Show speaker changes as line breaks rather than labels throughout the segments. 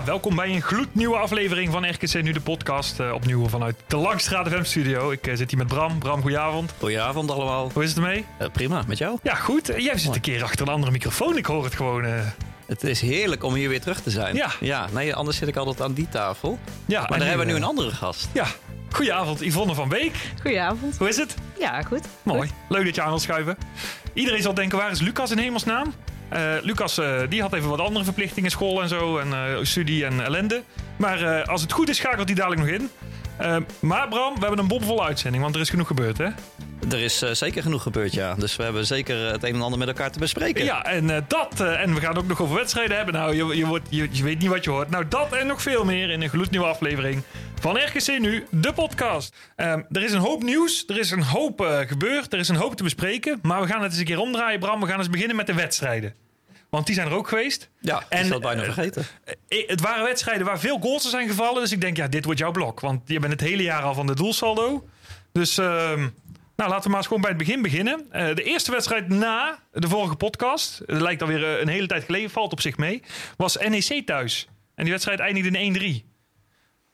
Ja, welkom bij een gloednieuwe aflevering van RKC Nu de podcast. eh, opnieuw vanuit de Langstraat FM studio. Ik eh, zit hier met Bram. Bram, goedenavond.
Goedenavond allemaal.
Hoe is het ermee?
Eh, prima, met jou?
Ja, goed. Jij zit een keer achter een andere microfoon. Ik hoor het gewoon. eh.
Het is heerlijk om hier weer terug te zijn.
Ja.
ja nee, anders zit ik altijd aan die tafel.
ja,
Maar
en
daar hebben we nu een andere gast.
Ja, goedenavond Yvonne van Beek.
Goedenavond.
Hoe is het?
Ja, goed.
Mooi. Leuk dat je aan wilt schuiven. Iedereen zal denken, waar is Lucas in hemelsnaam? Eh, Lucas eh, die had even wat andere verplichtingen, school en zo, en eh, studie en ellende. Maar als het goed is, schakelt hij dadelijk nog in. Eh, maar Bram, we hebben een bomvolle uitzending, want er is genoeg gebeurd, hè?
Er is eh, zeker genoeg gebeurd, ja. Dus we hebben zeker eh, het een en ander met elkaar te bespreken.
Ja, en eh, dat, en we gaan ook nog over wedstrijden hebben. Nou, je, je, wordt, je, je weet niet wat je hoort. Nou, dat en nog veel meer in een gloednieuwe aflevering van RKC Nu, de podcast. Ehm, er is een hoop nieuws, er is een hoop gebeurd, er is een hoop te bespreken. Maar we gaan het eens een keer omdraaien, Bram. We gaan eens beginnen met de wedstrijden. Want die zijn er ook geweest.
Ja,
En,
en, dat bijna
eh,
vergeten.
Eh, Het waren wedstrijden waar veel goals er zijn gevallen. Dus ik denk, ja, dit wordt jouw blok. Want je bent het hele jaar al van de doelsaldo. Dus ehm, nou, laten we maar eens gewoon bij het begin beginnen. Eh, de eerste wedstrijd na de vorige podcast, het lijkt alweer eh, een hele tijd geleden, valt op zich mee, was NEC thuis. En die wedstrijd eindigde in 1-3.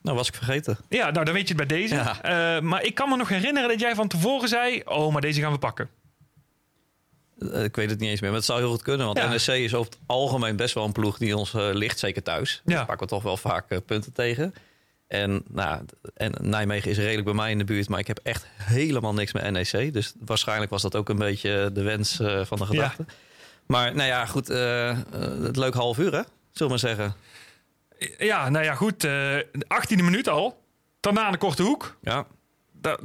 Nou, was ik vergeten.
Ja, nou dan weet je het bij deze.
Ja.
Eh, maar ik kan me nog herinneren dat jij van tevoren zei, oh, maar deze gaan we pakken.
Eh, ik weet het niet eens meer, maar het zou heel goed kunnen. Want
Ja.
NEC is over het algemeen best wel een ploeg die ons eh, ligt, zeker thuis.
Ja.
Daar pakken we toch wel vaak eh, punten tegen. En, nou, en Nijmegen is redelijk bij mij in de buurt, maar ik heb echt helemaal niks met NEC. Dus waarschijnlijk was dat ook een beetje de wens van de gedachte. Maar nou ja, goed, het leuk half uur hè, zullen we maar zeggen.
Ja, nou ja, goed. eh 18e minuut al. Daarna de korte hoek.
Ja.
Da-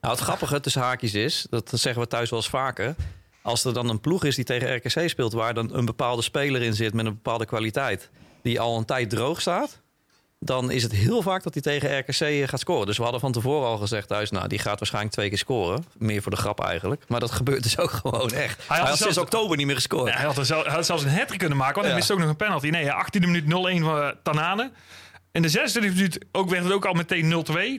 Nou, het grappige tussen haakjes is, dat zeggen we thuis wel eens vaker. Als er dan een ploeg is die tegen RKC speelt, waar dan een bepaalde speler in zit met een bepaalde kwaliteit, die al een tijd droog staat, dan is het heel vaak dat hij tegen RKC gaat scoren. Dus we hadden van tevoren al gezegd thuis, nou, die gaat waarschijnlijk twee keer scoren. Meer voor de grap eigenlijk. Maar dat gebeurt dus ook gewoon echt. Hij
had
had,
zelfs-
sinds oktober niet meer gescoord.
Ja, hij, had zel- hij had zelfs een hat kunnen maken, want hij
Ja.
miste ook nog een penalty. Nee, ja, 18e minuut 0-1 van eh, Tanane. In de 26e minuut ook werd het ook al meteen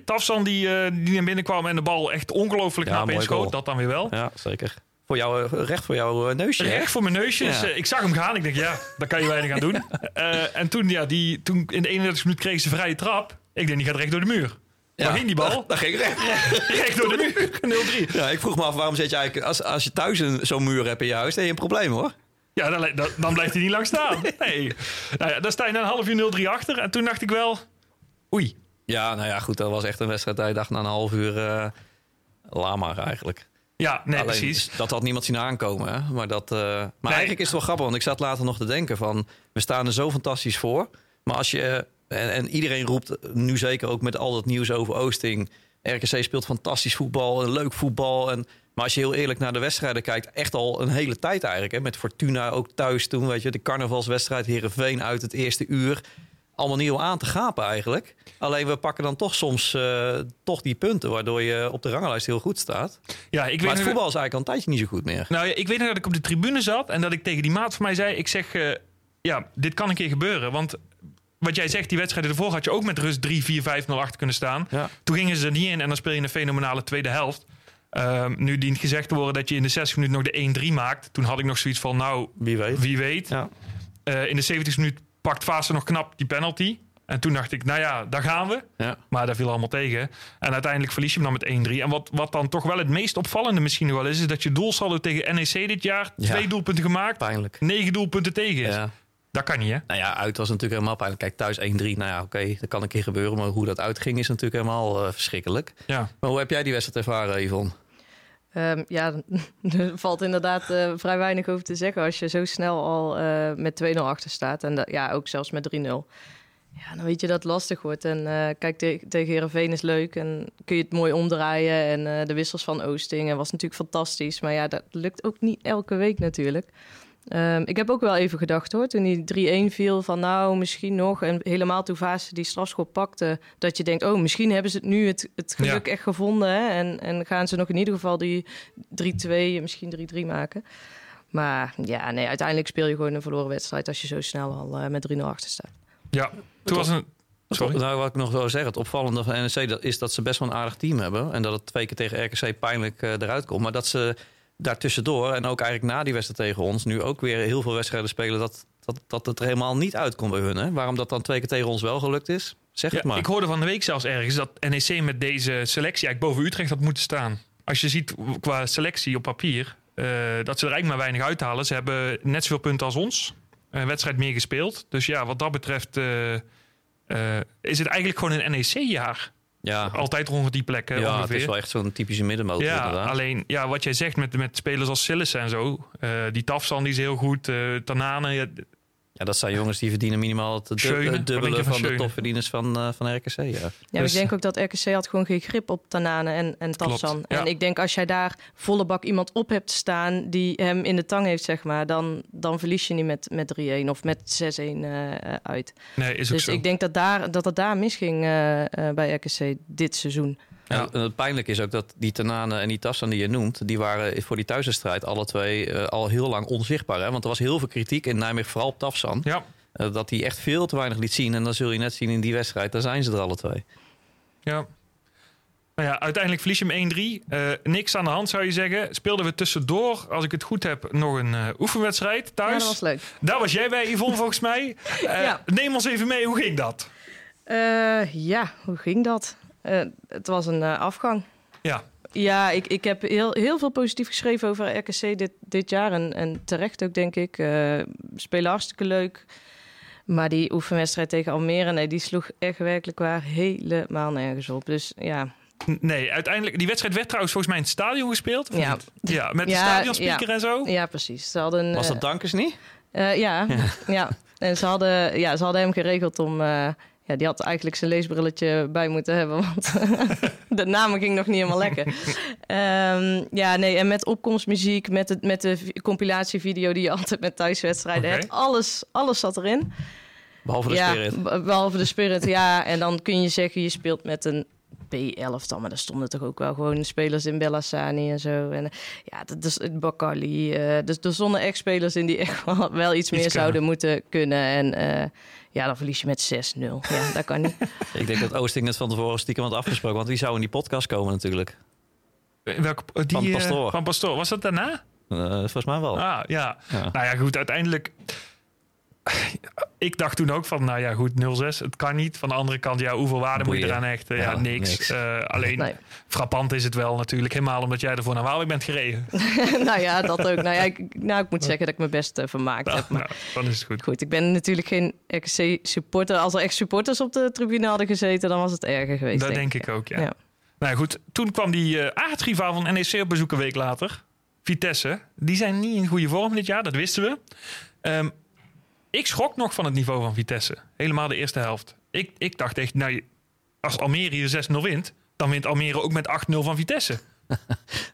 0-2. Tafsan die, eh, die naar binnen kwam en de bal echt ongelooflijk
Ja, mooi
inschoot.
goal.
Dat dan weer wel.
Ja, zeker. Voor jou, eh, recht voor jouw eh, neusje.
Recht voor mijn neusje. Dus, ik zag hem gaan. Ik denk, ja, daar kan je weinig aan doen. Eh, en toen, ja, die, toen in de 31e minuut kreeg ze vrije trap. Ik denk, die gaat recht door de muur.
Ja,
Waar ging die bal?
Dat ging recht.
recht door de muur. 0-3.
Ja, ik vroeg me af, waarom zet je eigenlijk... Als, als je thuis een, zo'n muur hebt in je huis, dan heb je een probleem hoor.
Ja, dan, dan, dan blijft hij niet lang staan. Nee. Nou ja, dan sta je na een half uur 0-3 achter. En toen dacht ik wel, oei.
Ja, nou ja, goed, dat was echt een wedstrijd. je dacht na een half uur, laat maar eigenlijk.
Ja, nee,
Alleen,
precies.
Dat had niemand zien aankomen. Hè? Maar, dat, eh, maar eigenlijk is het wel grappig, want ik zat later nog te denken van... we staan er zo fantastisch voor. Maar als je... eh, En, en iedereen roept nu zeker ook met al dat nieuws over Oosting... RKC speelt fantastisch voetbal, leuk voetbal. En, maar als je heel eerlijk naar de wedstrijden kijkt... echt al een hele tijd eigenlijk. Hè? Met Fortuna ook thuis toen, weet je. De carnavalswedstrijd Heerenveen uit het eerste uur. Allemaal niet om aan te gapen eigenlijk. Alleen we pakken dan toch soms eh, toch die punten... waardoor je op de ranglijst heel goed staat.
Ja, ik weet
Maar het voetbal is eigenlijk al een tijdje niet zo goed meer.
Nou ja, ik weet nog dat ik op de tribune zat en dat ik tegen die maat van mij zei: Ik zeg, eh, ja, dit kan een keer gebeuren. Want wat jij zegt, die wedstrijden ervoor had je ook met rust 3, 4, 5, 0 achter kunnen staan.
Ja.
Toen gingen ze er niet in en dan speel je een fenomenale tweede helft. Ehm, nu dient gezegd te worden dat je in de 60 minuten nog de 1-3 maakt. Toen had ik nog zoiets van, nou,
Wie weet.
wie weet.
Ja.
Eh, in de 70 minuut pakt Vaassen nog knap die penalty. En toen dacht ik, nou ja, daar gaan we.
Ja.
Maar dat viel allemaal tegen. En uiteindelijk verlies je hem dan met 1-3. En wat, wat dan toch wel het meest opvallende misschien wel is... is dat je doelsaldo tegen NEC dit jaar...
Ja.
twee doelpunten gemaakt,
Pijnlijk.
negen doelpunten tegen is.
Ja.
Dat kan niet, hè?
Nou ja, uit was natuurlijk helemaal pijnlijk. Kijk, thuis 1-3, nou ja, oké, dat kan een keer gebeuren. Maar hoe dat uitging is natuurlijk helemaal uh, verschrikkelijk.
Ja.
Maar hoe heb jij die wedstrijd ervaren, Yvonne?
Um, ja, er valt inderdaad uh, vrij weinig over te zeggen als je zo snel al uh, met 2-0 achter staat. En ja, ook zelfs met 3-0. Ja, dan weet je dat het lastig wordt. En uh, kijk, te tegen Herenveen is leuk en kun je het mooi omdraaien. En de wissels van Oosting was natuurlijk fantastisch. Maar ja, dat lukt ook niet elke week natuurlijk. Um, ik heb ook wel even gedacht hoor, toen die 3-1 viel, van nou misschien nog. En helemaal toen Vaas die strafschop pakte, dat je denkt, oh misschien hebben ze het nu het, het geluk ja. echt gevonden. Hè? En, en gaan ze nog in ieder geval die 3-2, misschien 3-3 maken. Maar ja, nee, uiteindelijk speel je gewoon een verloren wedstrijd als je zo snel al uh, met 3-0 achter staat.
Ja, toen was een...
Sorry. Nou, wat ik nog wil zeggen, het opvallende van NEC dat is dat ze best wel een aardig team hebben. En dat het twee keer tegen RKC pijnlijk uh, eruit komt. Maar dat ze daartussendoor en ook eigenlijk na die wedstrijd tegen ons... nu ook weer heel veel wedstrijden spelen... dat, dat, dat het er helemaal niet uitkomt bij hun. Hè? Waarom dat dan twee keer tegen ons wel gelukt is, zeg
ja,
het maar.
Ik hoorde van de week zelfs ergens dat NEC met deze selectie... eigenlijk boven Utrecht had moeten staan. Als je ziet qua selectie op papier... Uh, dat ze er eigenlijk maar weinig uithalen. Ze hebben net zoveel punten als ons. Een wedstrijd meer gespeeld. Dus ja, wat dat betreft... Uh, uh, is het eigenlijk gewoon een NEC-jaar.
Ja.
Altijd rond die plekken.
Ja,
ongeveer.
het is wel echt zo'n typische middenmotor.
Ja,
inderdaad.
alleen ja, wat jij zegt met, met spelers als Sillissen en zo. Uh, die Tafsan die is heel goed. Uh, Tanane. Ja,
dat zijn jongens die verdienen minimaal het,
Schöne,
dubbele van,
van
de topverdieners van, uh, van RKC. Ja,
ja
Dus-
ik denk ook dat RKC had gewoon geen grip op Tanane en, en Tafsan.
ja.
En ik denk als jij daar volle bak iemand op hebt staan die hem in de tang heeft, zeg maar, dan, dan verlies je niet met, met 3-1 of met 6-1 uh, uit.
Nee, is ook
Dus
zo.
ik denk dat, daar, dat het daar misging uh, uh, bij RKC dit seizoen.
Ja. En het pijnlijke is ook dat die Tanane en die Tassan die je noemt... die waren voor die thuiswedstrijd alle twee uh, al heel lang onzichtbaar. Hè? Want er was heel veel kritiek in Nijmegen, vooral op Tafsan.
Ja.
Uh, dat hij echt veel te weinig liet zien. En dan zul je net zien in die wedstrijd, daar zijn ze er alle twee.
Ja. Nou ja, uiteindelijk verlies je hem 1-3. Uh, niks aan de hand zou je zeggen. Speelden we tussendoor, als ik het goed heb, nog een uh, oefenwedstrijd thuis.
Ja, dat was leuk.
Daar was jij bij, Yvonne, volgens mij. Uh,
ja.
Neem ons even mee, hoe ging dat?
ja, hoe ging dat? Uh, het was een uh, afgang.
Ja.
Ja, ik, ik heb heel, heel veel positief geschreven over RKC dit, dit jaar. En, en terecht ook, denk ik. Uh, spelen hartstikke leuk. Maar die oefenwedstrijd tegen Almere, nee, die sloeg echt werkelijk waar helemaal nergens op. Dus ja.
Nee, uiteindelijk, die wedstrijd werd trouwens volgens mij in het stadion gespeeld. Of
ja.
Niet? ja, met
ja,
de stadionspeaker
ja.
en zo.
Ja, precies. Ze hadden,
Was dat Dankers niet?
Uh, ja, ja, ja. En ze hadden, ja, ze hadden hem geregeld om... Uh, ja, die had eigenlijk zijn leesbrilletje bij moeten hebben, want de namen ging nog niet helemaal lekker. um, ja, nee, en met opkomstmuziek, met, het, met de compilatievideo die je altijd met thuiswedstrijden
Oké.
hebt. Alles, alles zat erin.
Behalve de
ja,
spirit.
be- Behalve de spirit, ja. En dan kun je zeggen, je speelt met een B11 maar daar stonden toch ook wel gewoon spelers in Bellassani en zo. En eh, ja, dat is het Bakali. eh, dus er stonden echt spelers in die echt wel, wel iets meer
kunnen.
zouden moeten kunnen. En eh, ja, dan verlies je met 6-0. Ja, dat kan niet.
Ik denk dat Oosting net van tevoren stiekem had afgesproken. Want die zou in die podcast komen natuurlijk.
Welke, die,
Van
eh,
Pastoor.
van Pastoor. Was dat daarna?
Uh, volgens mij wel.
Ah, ja.
Ja.
Nou ja, goed, uiteindelijk... Ik dacht toen ook van, nou ja, goed, 0-6, het kan niet. Van de andere kant, ja, hoeveel waarde moet je eraan hechten? Ja,
Ja,
niks.
niks.
Eh, alleen,
Nee.
frappant is het wel natuurlijk. Helemaal omdat jij ervoor naar Waalwijk bent gereden.
nou ja, dat ook. Nou ja, ik, nou, ik moet zeggen dat ik me best eh, vermaakt
Nou,
heb. Maar
nou, dan is het goed.
goed, ik ben natuurlijk geen RKC-supporter. Als er echt supporters op de tribune hadden gezeten, dan was het erger geweest.
Dat denk ik ook, ja.
Ja.
Nou goed, toen kwam die uh, aardsrivaal van NEC op bezoek een week later. Vitesse. Die zijn niet in goede vorm dit jaar, dat wisten we. Ehm, ik schrok nog van het niveau van Vitesse. Helemaal de eerste helft. Ik, ik dacht echt, nou, als Almere hier 6-0 wint... dan wint Almere ook met 8-0 van Vitesse.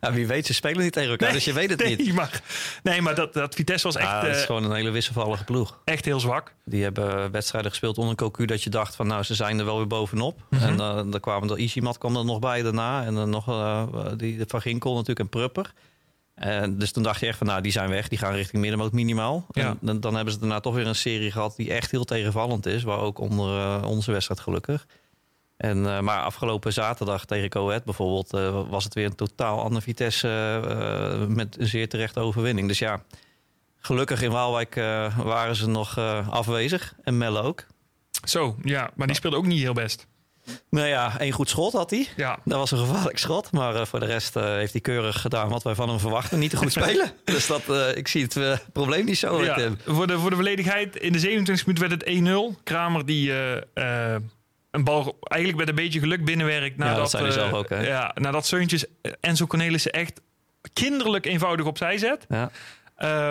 Ja, wie weet, ze spelen niet tegen elkaar, dus je weet het
nee,
niet.
Maar, nee, maar dat, dat Vitesse was echt,
Ja, het is
eh,
gewoon een hele wisselvallige ploeg.
echt heel zwak.
Die hebben wedstrijden gespeeld onder Cocu dat je dacht van nou, ze zijn er wel weer bovenop.
Mhm.
En uh, dan kwamen er Ishimat kwam er nog bij daarna. En dan nog uh, die Van Ginkel natuurlijk en Prupper. Dus toen dacht je echt van nou, die zijn weg. Die gaan richting middenmoot minimaal.
Ja.
En dan, dan hebben ze daarna toch weer een serie gehad die echt heel tegenvallend is. Waar ook onder uh, onze wedstrijd gelukkig. En, uh, maar afgelopen zaterdag tegen Coët bijvoorbeeld uh, was het weer een totaal ander Vitesse met een zeer terechte overwinning. Dus ja, gelukkig in Waalwijk waren ze nog afwezig en Melle ook.
Zo, ja, maar die speelde ook niet heel best.
Nou ja, één goed schot had hij.
Ja.
Dat was een gevaarlijk schot. Maar uh, voor de rest uh, heeft hij keurig gedaan wat wij van hem verwachten. Niet te goed spelen. dus dat, uh, ik zie het probleem niet zo.
Ja, voor, de, voor de volledigheid, in de 27 minuut werd het 1-0. Kramer die een bal eigenlijk met een beetje geluk binnenwerkt. Nadat,
ja, dat zei hij zelf ook. Hè?
Ja, nadat Seuntjes Enzo Cornelissen echt kinderlijk eenvoudig opzij zet.
Ja.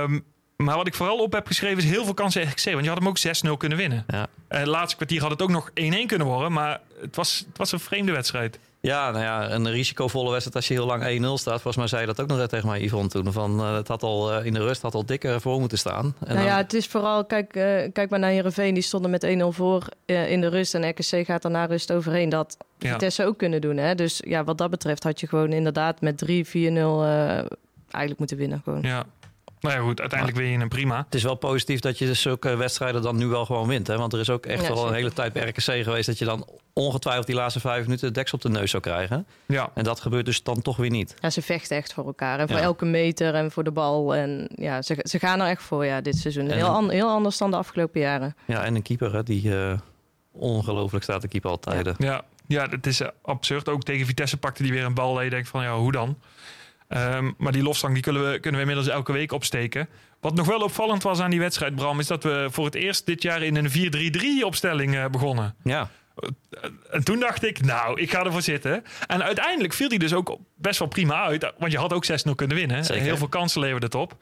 Um, maar wat ik vooral op heb geschreven is heel veel kansen RKC. Want je had hem ook 6-0 kunnen winnen.
Ja.
Uh, laatste kwartier had het ook nog 1-1 kunnen worden. Maar het was, het was een vreemde wedstrijd.
Ja, nou ja, een risicovolle wedstrijd als je heel lang 1-0 staat. Volgens mij zei je dat ook nog tegen mij, Yvonne, toen. Van, uh, het had al uh, in de rust had al dikker voor moeten staan. En
nou dan... ja, het is vooral, kijk, uh, kijk maar naar Heerenveen. Die stonden met 1-0 voor in de rust. En RKC gaat daarna rust overheen. Dat ja. Vitesse ook kunnen doen. Hè? Dus ja, wat dat betreft had je gewoon inderdaad met 3-4-0 eigenlijk moeten winnen. Gewoon.
Ja, nou ja, goed, uiteindelijk win je een prima.
Het is wel positief dat je zulke wedstrijden dan nu wel gewoon wint. Hè? Want er is ook echt ja, wel een hele tijd bij RKC geweest... dat je dan ongetwijfeld die laatste vijf minuten de deks op de neus zou krijgen.
Ja.
En dat gebeurt dus dan toch weer niet.
Ja, ze vechten echt voor elkaar. En voor ja. elke meter en voor de bal. En ja, ze, ze gaan er echt voor ja, dit seizoen. Heel, an, heel anders dan de afgelopen jaren.
Ja, en een keeper hè, die uh, ongelooflijk staat te keeper altijd.
Ja. ja, ja, het is absurd. Ook tegen Vitesse pakte die weer een bal. En je denkt van, ja, hoe dan? Um, maar die lofzang die kunnen, we, kunnen we inmiddels elke week opsteken. Wat nog wel opvallend was aan die wedstrijd, Bram, is dat we voor het eerst dit jaar in een 4-3-3 opstelling uh, begonnen.
Ja.
En toen dacht ik, nou, ik ga ervoor zitten. En uiteindelijk viel die dus ook best wel prima uit. Want je had ook 6-0 kunnen winnen.
Zeker.
Heel veel kansen leverde het op.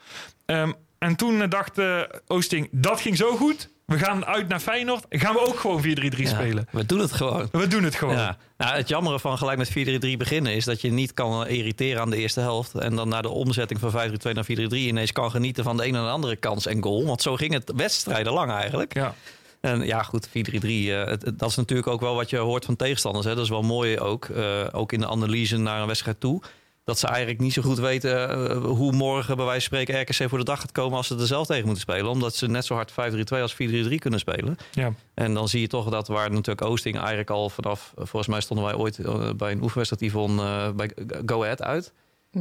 Um, en toen dacht uh, Oosting, dat ging zo goed. We gaan uit naar Feyenoord. Gaan we ook gewoon 4-3-3
ja,
spelen.
We doen het gewoon.
We doen het gewoon.
Ja. Nou, het jammere van gelijk met 4-3-3 beginnen is dat je niet kan irriteren aan de eerste helft. En dan naar de omzetting van 5-3-2 naar 4-3-3 ineens kan genieten van de een en de andere kans en goal. Want zo ging het wedstrijden lang eigenlijk.
Ja.
En ja, goed, 4-3-3, uh, dat is natuurlijk ook wel wat je hoort van tegenstanders. Hè. Dat is wel mooi ook, uh, ook in de analyse naar een wedstrijd toe. Dat ze eigenlijk niet zo goed weten uh, hoe morgen bij wijze van spreken RKC voor de dag gaat komen als ze er zelf tegen moeten spelen. Omdat ze net zo hard 5-3-2 als 4-3-3 kunnen spelen.
Ja.
En dan zie je toch dat waar natuurlijk Oosting eigenlijk al vanaf, volgens mij stonden wij ooit uh, bij een oefenwedstrijd Yvonne uh, bij Go Ahead uit.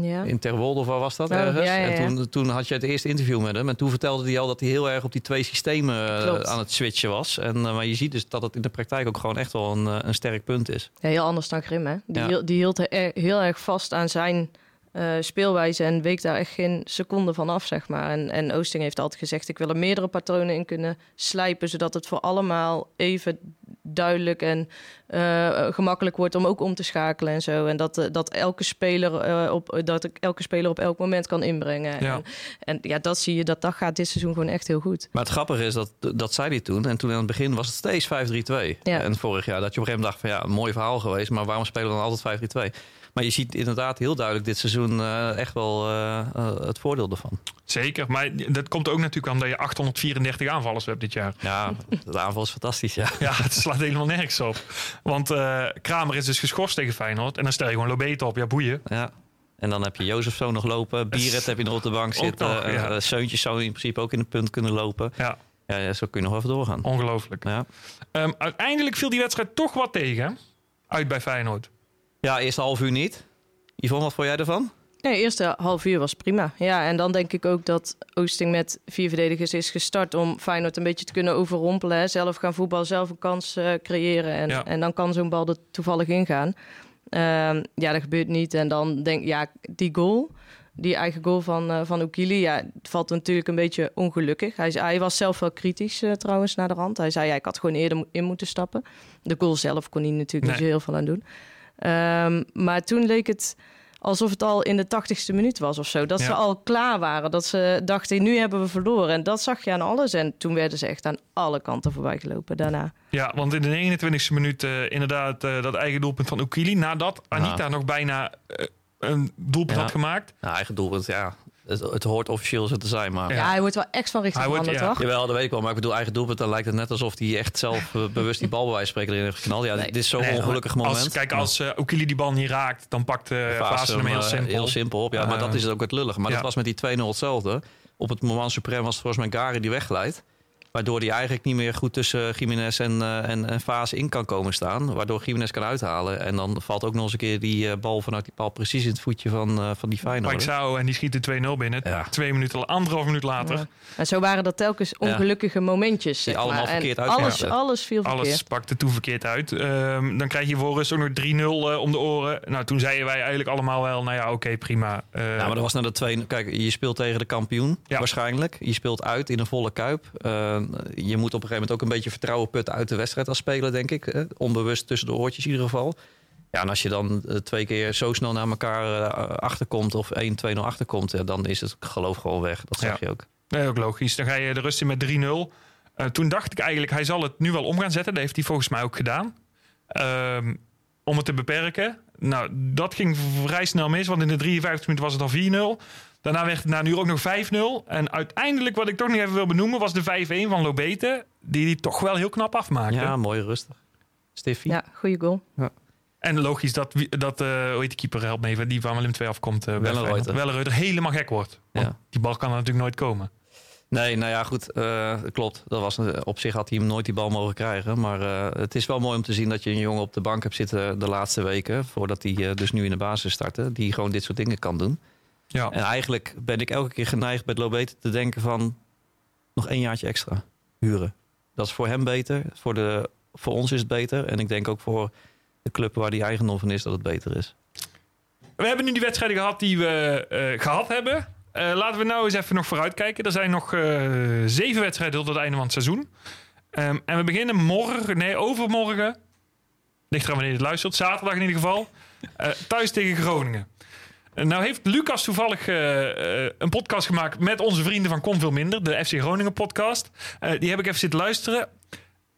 Ja.
In Terwolde of waar was dat
Oh,
ergens?
ja.
En toen, toen had je het eerste interview met hem. En toen vertelde hij al dat hij heel erg op die twee systemen
Klopt.
aan het switchen was. En, uh, maar je ziet dus dat het in de praktijk ook gewoon echt wel een, uh, een sterk punt is.
Ja, heel anders dan Grim, hè? Die, hield, die hield er heel erg vast aan zijn eh, speelwijze en week daar echt geen seconde van af, zeg maar. En, en Oosting heeft altijd gezegd, ik wil er meerdere patronen in kunnen slijpen, zodat het voor allemaal even duidelijk en eh, gemakkelijk wordt om ook om te schakelen en zo. En dat, eh, dat, elke, speler, eh, op, dat ik elke speler op elk moment kan inbrengen.
Ja.
En, en ja, dat zie je, dat, dat gaat dit seizoen gewoon echt heel goed.
Maar het grappige is, dat, dat zei hij toen. En toen aan het begin was het steeds 5-3-2.
Ja.
En vorig jaar dat je op een gegeven moment dacht van ja, een mooi verhaal geweest. Maar waarom spelen we dan altijd 5-3-2? Maar je ziet inderdaad heel duidelijk dit seizoen eh, echt wel eh, eh, het voordeel ervan.
Zeker, maar dat komt ook natuurlijk omdat je 834 aanvallers hebt dit jaar.
Ja, de aanval is fantastisch, ja.
Ja, het slaat helemaal nergens op. Want Kramer is dus geschorst tegen Feyenoord. En dan stel je gewoon Lobete op. Ja, boeien.
ja. En dan heb je Jozef zo nog lopen. Bieret heb je nog op de bank zitten.
nog, ja.
Seuntjes zou in principe ook in de punt kunnen lopen.
Ja,
Ja, zo kun je nog even doorgaan.
ongelooflijk.
Ja.
Ehm, uiteindelijk viel die wedstrijd toch wat tegen. Uit bij Feyenoord.
Ja, eerste half uur niet. Yvonne, wat vond jij ervan?
Nee, eerste half uur was prima. Ja, en dan denk ik ook dat Oosting met vier verdedigers is gestart om Feyenoord een beetje te kunnen overrompelen. Hè. Zelf gaan voetbal, zelf een kans eh, creëren en,
Ja.
en dan kan zo'n bal er toevallig ingaan. Ehm, ja, dat gebeurt niet. En dan denk ik, ja, die goal, die eigen goal van, eh van Ukili, ja, het valt natuurlijk een beetje ongelukkig. Hij, hij was zelf wel kritisch eh, trouwens naar de rand. Hij zei, ja, ik had gewoon eerder in moeten stappen. De goal zelf kon hij natuurlijk niet zo heel veel aan doen. Ehm, maar toen leek het alsof het al in de tachtigste minuut was of zo. Dat
Ja.
ze al klaar waren. Dat ze dachten, nu hebben we verloren. En dat zag je aan alles. En toen werden ze echt aan alle kanten voorbij gelopen daarna.
Ja, want in de 29e minuut eh, inderdaad eh, dat eigen doelpunt van Ukili. Nadat Anita nog bijna eh, een doelpunt
Ja.
had gemaakt.
Nou, eigen doelpunt, ja. Het, het hoort officieel zo te zijn, maar...
Ja.
Hij wordt wel echt van richting
Hij wordt-
veranderd,
ja.
toch?
Jawel, dat weet ik wel. Maar ik bedoel, eigen doelpunt, dan lijkt het net alsof hij echt zelf eh, bewust die bal bij wijze van spreken erin heeft geknald. Ja,
Nee.
dit is zo'n
Nee,
ongelukkig
als,
moment.
Kijk, als eh Ukili die bal niet raakt, dan pakt uh,
Fase
Vaassen hem heel
eh,
simpel.
heel simpel op. Ja, maar
Eh,
dat is ook het lullige. Maar
ja.
dat was met die 2-0 hetzelfde. Op het moment suprem was het volgens mij Gary die wegglijdt. Waardoor hij eigenlijk niet meer goed tussen Jiménez en, uh, en, en Vaas in kan komen staan. Waardoor Jiménez kan uithalen. En dan valt ook nog eens een keer die uh, bal vanuit die bal precies in het voetje van, uh, van die Feyenoord.
zou en die schiet de 2-0 binnen. Ja. Twee minuten, anderhalf minuut later. Ja.
En zo waren dat telkens ongelukkige ja. momentjes.
Die allemaal
maar.
verkeerd
uit. Alles, alles viel verkeerd.
Alles pakte toen verkeerd uit. Um, dan krijg je voor rust ook nog 3-0 om de oren. Nou, toen zeiden wij eigenlijk allemaal wel, nou ja, oké, okay, prima.
ja, maar dat was naar de twee. Kijk, je speelt tegen de kampioen waarschijnlijk. Je speelt uit in een volle kuip. Je moet op een gegeven moment ook een beetje vertrouwen putten uit de wedstrijd als speler, denk ik. Hè? Onbewust tussen de oortjes in ieder geval. Ja, en als je dan uh, twee keer zo snel naar elkaar uh, achterkomt of 1-2-0 achterkomt, ja, dan is het geloof gewoon weg. Dat zeg ja. je ook.
Nee, ook logisch. Dan ga je de rust in met 3-0. Uh, toen dacht ik eigenlijk, hij zal het nu wel om gaan zetten. Dat heeft hij volgens mij ook gedaan. Um, om het te beperken. Nou, dat ging vrij snel mis, want in de 53 minuten was het al 4-0. Daarna werd het na nu ook nog 5-0. En uiteindelijk, wat ik toch nog even wil benoemen, was de 5-1 van Lobete. Die die toch wel heel knap afmaakte.
Ja, mooi rustig. Stiffie.
Ja, goede goal. Ja.
En logisch dat, dat uh, hoe heet de keeper, helpt me even, die van Willem 2 afkomt. Uh,
Wellenreuter.
Wellenreuter helemaal gek wordt. Want ja. die bal kan er natuurlijk nooit komen.
Nee, nou ja, goed. Uh, klopt. Dat was, op zich had hij hem nooit die bal mogen krijgen. Maar uh, het is wel mooi om te zien dat je een jongen op de bank hebt zitten de laatste weken. Voordat hij uh, dus nu in de basis startte. Die gewoon dit soort dingen kan doen. Ja. En eigenlijk ben ik elke keer geneigd bij Lobete te denken van... nog één jaartje extra huren. Dat is voor hem beter. Voor, de, voor ons is het beter. En ik denk ook voor de club waar die eigendom van is dat het beter is.
We hebben nu die wedstrijden gehad die we gehad hebben. Uh, laten we nou eens even nog vooruitkijken. Er zijn nog uh, zeven wedstrijden tot het einde van het seizoen. Um, en we beginnen morgen, nee, overmorgen. Ligt eraan wanneer je het luistert. Zaterdag in ieder geval. Thuis tegen Groningen. Nou heeft Lucas toevallig een podcast gemaakt met onze vrienden van Kon Veel Minder. De FC Groningen podcast. die heb ik even zitten luisteren.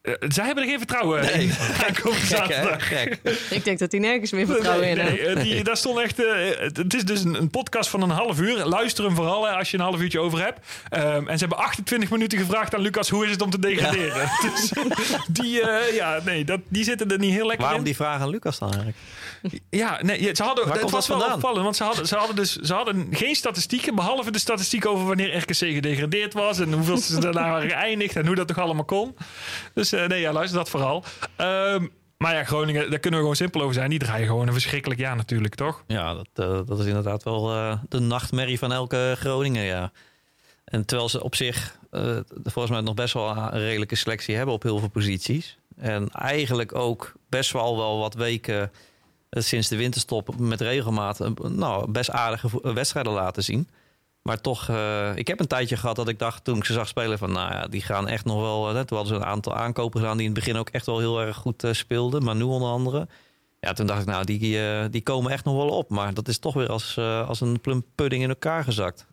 Uh, zij hebben er geen vertrouwen
nee.
in.
Gek, gek, gek,
Ik denk dat hij nergens meer vertrouwen
nee,
in
nee, heeft. Die, daar stond echt, uh, het is dus een, een, podcast van een half uur. Luister hem vooral hè, als je een half uurtje over hebt. Um, en ze hebben 28 minuten gevraagd aan Lucas hoe is het om te degraderen. Ja. Dus, die, uh, ja, nee, dat, die zitten er niet heel lekker
Waarom
in.
die vraag aan Lucas dan eigenlijk?
Ja, nee, ze hadden,
Waar
het was wel opvallend, want ze hadden, ze hadden dus ze hadden geen statistieken, behalve de statistiek over wanneer RKC gedegradeerd was en hoeveel ze daarna waren geëindigd en hoe dat toch allemaal kon. Dus uh, nee, ja, luister dat vooral. Um, maar ja, Groningen, daar kunnen we gewoon simpel over zijn. Die draaien gewoon een verschrikkelijk jaar natuurlijk, toch?
Ja, dat, uh, dat is inderdaad wel uh, de nachtmerrie van elke Groningen, ja. En terwijl ze op zich volgens mij nog best wel een redelijke selectie hebben op heel veel posities. En eigenlijk ook best wel wel wat weken sinds de winterstop met regelmaat nou, best aardige wedstrijden laten zien. Maar toch, uh, ik heb een tijdje gehad dat ik dacht toen ik ze zag spelen van, nou ja, die gaan echt nog wel. Hè, toen hadden ze een aantal aankopen gedaan die in het begin ook echt wel heel erg goed uh, speelden. Maar nu onder andere. Ja, toen dacht ik, nou, die, uh, die komen echt nog wel op. Maar dat is toch weer als, als een plum pudding in elkaar gezakt.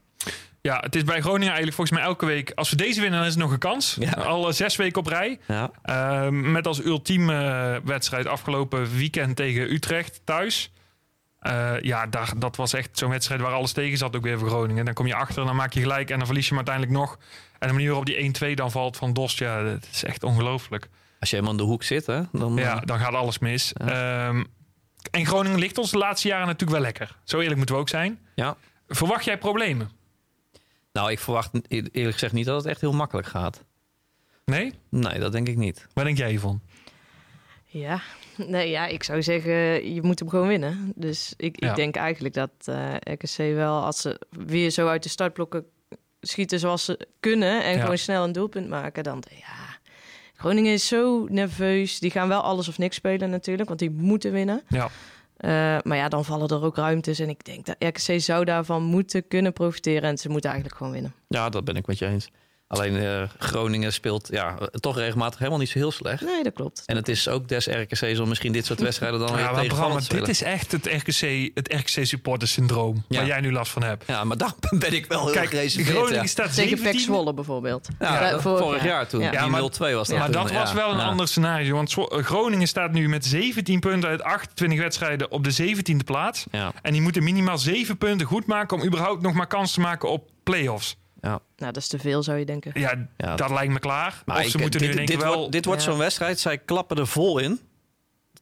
Ja, het is bij Groningen eigenlijk volgens mij elke week. Als we deze winnen, dan is het nog een kans. Ja. Al zes weken op rij.
Ja.
Uh, met als ultieme wedstrijd afgelopen weekend tegen Utrecht thuis. Uh, ja, daar, dat was echt zo'n wedstrijd waar alles tegen zat ook weer voor Groningen. Dan kom je achter en dan maak je gelijk en dan verlies je hem uiteindelijk nog. En de manier waarop die 1-2 dan valt van Dost, ja, dat is echt ongelooflijk.
Als je helemaal in de hoek zit, hè? Dan,
ja, dan gaat alles mis. Ja. Um, en Groningen ligt ons de laatste jaren natuurlijk wel lekker. Zo eerlijk moeten we ook zijn.
Ja.
Verwacht jij problemen?
Nou, ik verwacht eerlijk gezegd niet dat het echt heel makkelijk gaat.
Nee?
Nee, dat denk ik niet.
Waar denk jij hiervan?
Ja, nee, ja, ik zou zeggen, je moet hem gewoon winnen. Dus ik,
Ja.
ik denk eigenlijk dat eh RKC wel, als ze weer zo uit de startblokken schieten zoals ze kunnen... en
Ja.
gewoon snel een doelpunt maken, dan ja... Groningen is zo nerveus. Die gaan wel alles of niks spelen natuurlijk, want die moeten winnen.
Ja.
Eh, maar ja, dan vallen er ook ruimtes. En ik denk dat RKC zou daarvan moeten kunnen profiteren. En ze moeten eigenlijk gewoon winnen.
Ja, dat ben ik met je eens. Alleen eh, Groningen speelt ja, toch regelmatig helemaal niet zo heel slecht.
Nee, dat klopt.
En het is ook des RKC's om misschien dit soort wedstrijden dan weer
Ja, maar
tegen
Bram,
te
maar
spelen.
dit is echt het RKC, het RKC supporter syndroom
Ja.
waar jij nu last van hebt.
Ja, maar daar ben ik wel heel
Kijk,
gereserveerd.
Groningen
ja.
staat
Tegen PEC
17e.
Zwolle bijvoorbeeld.
Ja, dat-
vorig
vorig
jaar.
toen.
Ja.
Maar-
0-2 was dat
Maar
toen,
dat was wel een
Ja.
ander scenario. Want Zwo- Groningen staat nu met 17 punten uit 28 wedstrijden op de 17e plaats.
Ja,
En die moeten minimaal 7 punten goed maken om überhaupt nog maar kans te maken op play-offs.
Ja.
Nou, dat is te veel, zou je denken.
Ja,
Ja.
dat lijkt me klaar.
Maar
of ze
ik-
moeten
dit,
nu in één
dit,
wel...
wordt, dit wordt
Ja.
zo'n wedstrijd. Zij klappen er vol in,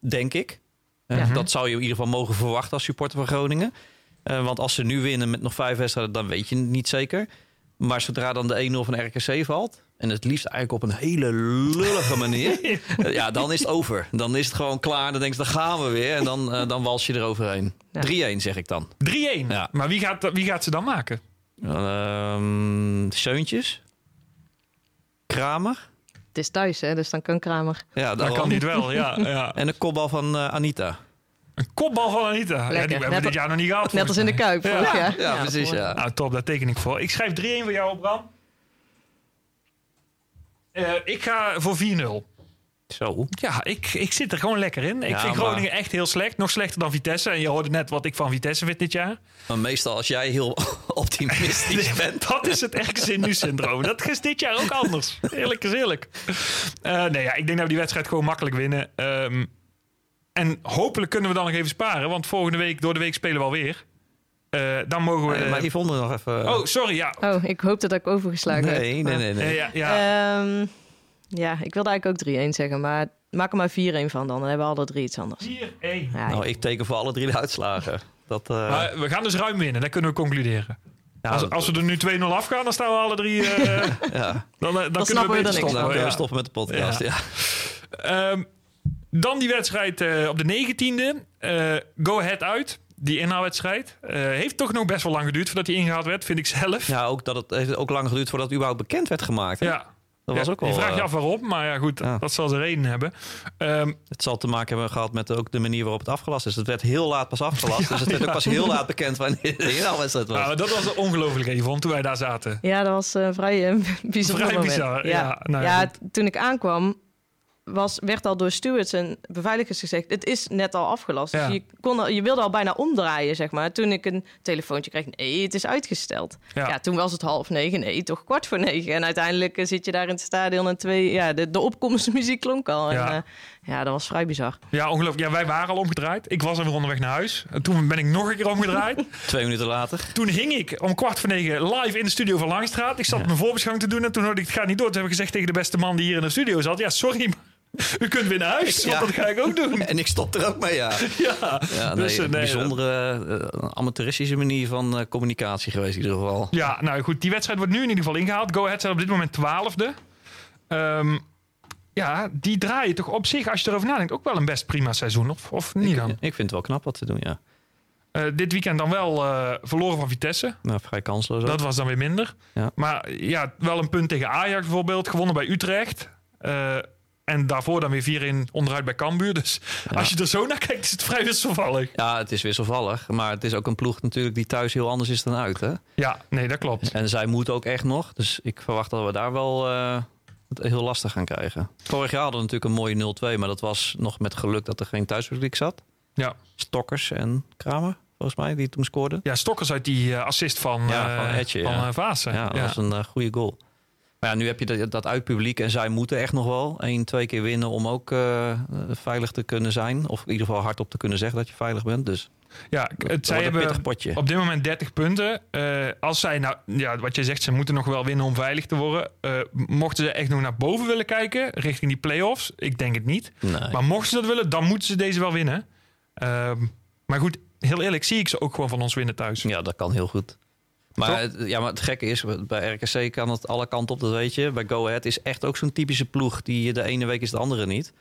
denk ik. Eh,
Ja.
Dat zou je in ieder geval mogen verwachten als supporter van Groningen. Eh, want als ze nu winnen met nog vijf wedstrijden, dan weet je het niet zeker. Maar zodra dan de 1-0 van RKC valt... en het liefst eigenlijk op een hele lullige manier, eh, ja, dan is het over. Dan is het gewoon klaar. Dan denk je, dan gaan we weer. En dan, dan wals je eroverheen.
Ja.
3-1 zeg ik dan.
3-1.
Ja.
Maar wie gaat, wie gaat ze dan maken?
Ehm Seuntjes. Kramer.
Het is thuis, hè, dus dan kan Kramer.
Ja,
Dat kan niet wel, ja. ja.
En de kopbal van eh, Anita.
Een kopbal van Anita. Ja, die hebben we dit jaar nog niet gehad.
Net als in de Kuip
Ja.
vorig jaar.
Ja, precies, ja.
Nou, top, daar teken ik voor. Ik schrijf 3-1 voor jou, Bram. Eh, ik ga voor 4-0.
Zo.
Ja, ik, ik zit er gewoon lekker in. Ik
Ja,
vind
maar-
Groningen echt heel slecht. Nog slechter dan Vitesse. En je hoorde net wat ik van Vitesse vind dit jaar.
Maar meestal als jij heel optimistisch bent.
Dat is het ergste nu-syndroom. Dat is dit jaar ook anders. Eerlijk is eerlijk. Eh, nee, ja, ik denk dat we die wedstrijd gewoon makkelijk winnen. Ehm, en hopelijk kunnen we dan nog even sparen. Want volgende week, door de week spelen we alweer. Eh dan mogen we...
Eh, maar Yvonne nog even...
oh, sorry. Ja.
Oh, ik hoop dat ik overgeslagen heb.
nee, nee, nee. nee.
Eh, ja, ja.
Ehm, ja, ik wilde eigenlijk ook 3-1 zeggen, maar maak er maar 4-1 van dan. Dan hebben we alle drie iets anders.
4-1.
Ja,
Nou, ik teken voor alle drie de uitslagen. Dat, eh,
Maar we gaan dus ruim winnen. Dat kunnen we concluderen.
ja,
Als, als we er nu 2-0 afgaan, dan staan we alle drie... eh,
ja.
dan, eh, dan, kunnen
snappen we
we beter
niks
stoppen.
Dan kunnen we stoppen met de podcast.
Ja.
Ja.
Ehm, dan die wedstrijd eh, op de 19e. eh, go ahead uit. Die inhaalwedstrijd. Eh, heeft toch nog best wel lang geduurd voordat hij ingehaald werd, vind ik zelf.
Ja, ook dat het heeft ook lang geduurd voordat het überhaupt bekend werd gemaakt. hè?
Ja.
Dat was ook wel.
Je vraagt je
eh,
af waarom, maar ja goed,
Ja.
dat zal zijn reden hebben. Ehm,
Het zal te maken hebben gehad met ook de manier waarop het afgelast is. Het werd heel laat pas afgelast. dus het werd ook pas heel laat bekend wanneer de inhaalwedstrijd was.
nou, dat was ongelooflijk even, toen wij daar zaten.
Ja, dat was een vrij eh, bijzonder
Vrij bizar, ja. Nou ja,
t- toen ik aankwam, was, werd al door stewards en beveiligers gezegd... het is net al afgelast.
Ja.
Dus je, kon al, je wilde al bijna omdraaien, zeg maar. Toen ik een telefoontje kreeg, nee, het is uitgesteld.
Ja.
Ja. toen was het half negen, nee, toch kwart voor negen. En uiteindelijk eh, zit je daar in het stadion en twee... Ja, de, de opkomstmuziek klonk al. En,
Ja.
ja. ja, dat was vrij bizar.
Ja, ongelooflijk. Ja, wij waren al omgedraaid. Ik was alweer onderweg naar huis. En Toen ben ik nog een keer omgedraaid.
Twee minuten later.
toen hing ik om kwart voor negen live in de studio van Langstraat. Ik zat mijn voorbeschouwing te doen en toen hoorde ik het gaat niet door. Toen heb ik gezegd tegen de beste man die hier in de studio zat. Ja, sorry, maar u kunt weer naar huis. Want
Ja.
dat ga ik ook doen.
En ik stop er ook mee, ja.
Ja,
Ja,
dus,
nee,
eh,
een
nee,
bijzondere eh, amateuristische manier van eh, communicatie geweest in ieder geval.
Ja, nou goed, die wedstrijd wordt nu in ieder geval ingehaald. Go Ahead staat op dit moment twaalfde. Ehm, ja, die draaien toch op zich, als je erover nadenkt, ook wel een best prima seizoen. Of, of niet dan?
Ik vind het wel knap wat ze doen, ja.
Dit weekend dan wel verloren van Vitesse.
Nou, vrij kansloos ook.
Dat was dan weer minder.
Ja.
Maar ja, wel een punt tegen Ajax bijvoorbeeld. Gewonnen bij Utrecht. Eh, en daarvoor dan weer 4-1 onderuit bij Cambuur. Dus als je er zo naar kijkt, is het vrij wisselvallig.
Ja, het is wisselvallig. Maar het is ook een ploeg natuurlijk die thuis heel anders is dan uit, hè?
Ja, nee, dat klopt.
En zij moeten ook echt nog. Dus ik verwacht dat we daar wel eh, het heel lastig gaan krijgen. Vorig jaar hadden we natuurlijk een mooie 0-2. Maar dat was nog met geluk dat er geen thuispubliek zat.
Ja,
Stokkers en Kramer, volgens mij, die toen scoorden.
ja Stokkers uit die eh, assist van,
Ja, van
eh,
Etje,
van
ja. Ja, dat was een goede goal. Maar ja, nu heb je dat, dat uitpubliek en zij moeten echt nog wel één, twee keer winnen om ook eh, veilig te kunnen zijn. Of in ieder geval hardop te kunnen zeggen dat je veilig bent. Dus
Ja, het, zij hebben
potje.
op dit moment 30 punten. Eh, als zij, nou, ja, wat je zegt, ze moeten nog wel winnen om veilig te worden. Eh, mochten ze echt nog naar boven willen kijken, richting die play-offs? Ik denk het niet.
Nee.
Maar mochten ze dat willen, dan moeten ze deze wel winnen. Ehm, maar goed, heel eerlijk, zie ik ze ook gewoon van ons winnen thuis.
Ja, dat kan heel goed. Maar het, ja, maar het gekke is, bij RKC kan het alle kanten op, dat weet je. Bij Go Ahead is echt ook zo'n typische ploeg die de ene week is de andere niet.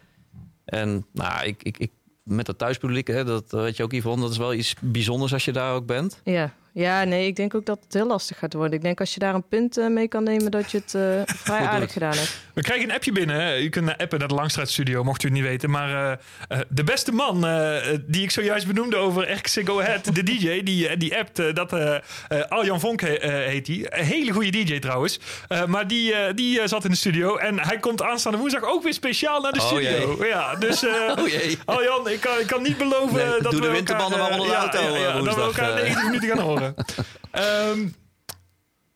En nou, ik, ik, ik, met dat thuispubliek, hè, dat weet je ook Yvonne, dat is wel iets bijzonders als je daar ook bent.
Ja. ja, nee, ik denk ook dat het heel lastig gaat worden. Ik denk als je daar een punt eh, mee kan nemen, dat je het eh, vrij aardig gedaan hebt.
We krijgen een appje binnen. hè. U kunt naar appen naar de Langstraatstudio, mocht u het niet weten. Maar eh, eh, de beste man eh, die ik zojuist benoemde over RKC Go Ahead, de DJ, die, die appt, dat Arjan Vonk he- heet hij. Een hele goede DJ trouwens. Maar die, die zat in de studio en hij komt aanstaande woensdag ook weer speciaal naar de
Oh,
studio. Ja, dus
Oh jee.
Arjan, ik kan, ik kan niet beloven
Nee,
dat
doe
we
de winterbanden
elkaar,
maar onder de auto,
ja, dat we elkaar
eh.
90 minuten gaan horen. Ehm,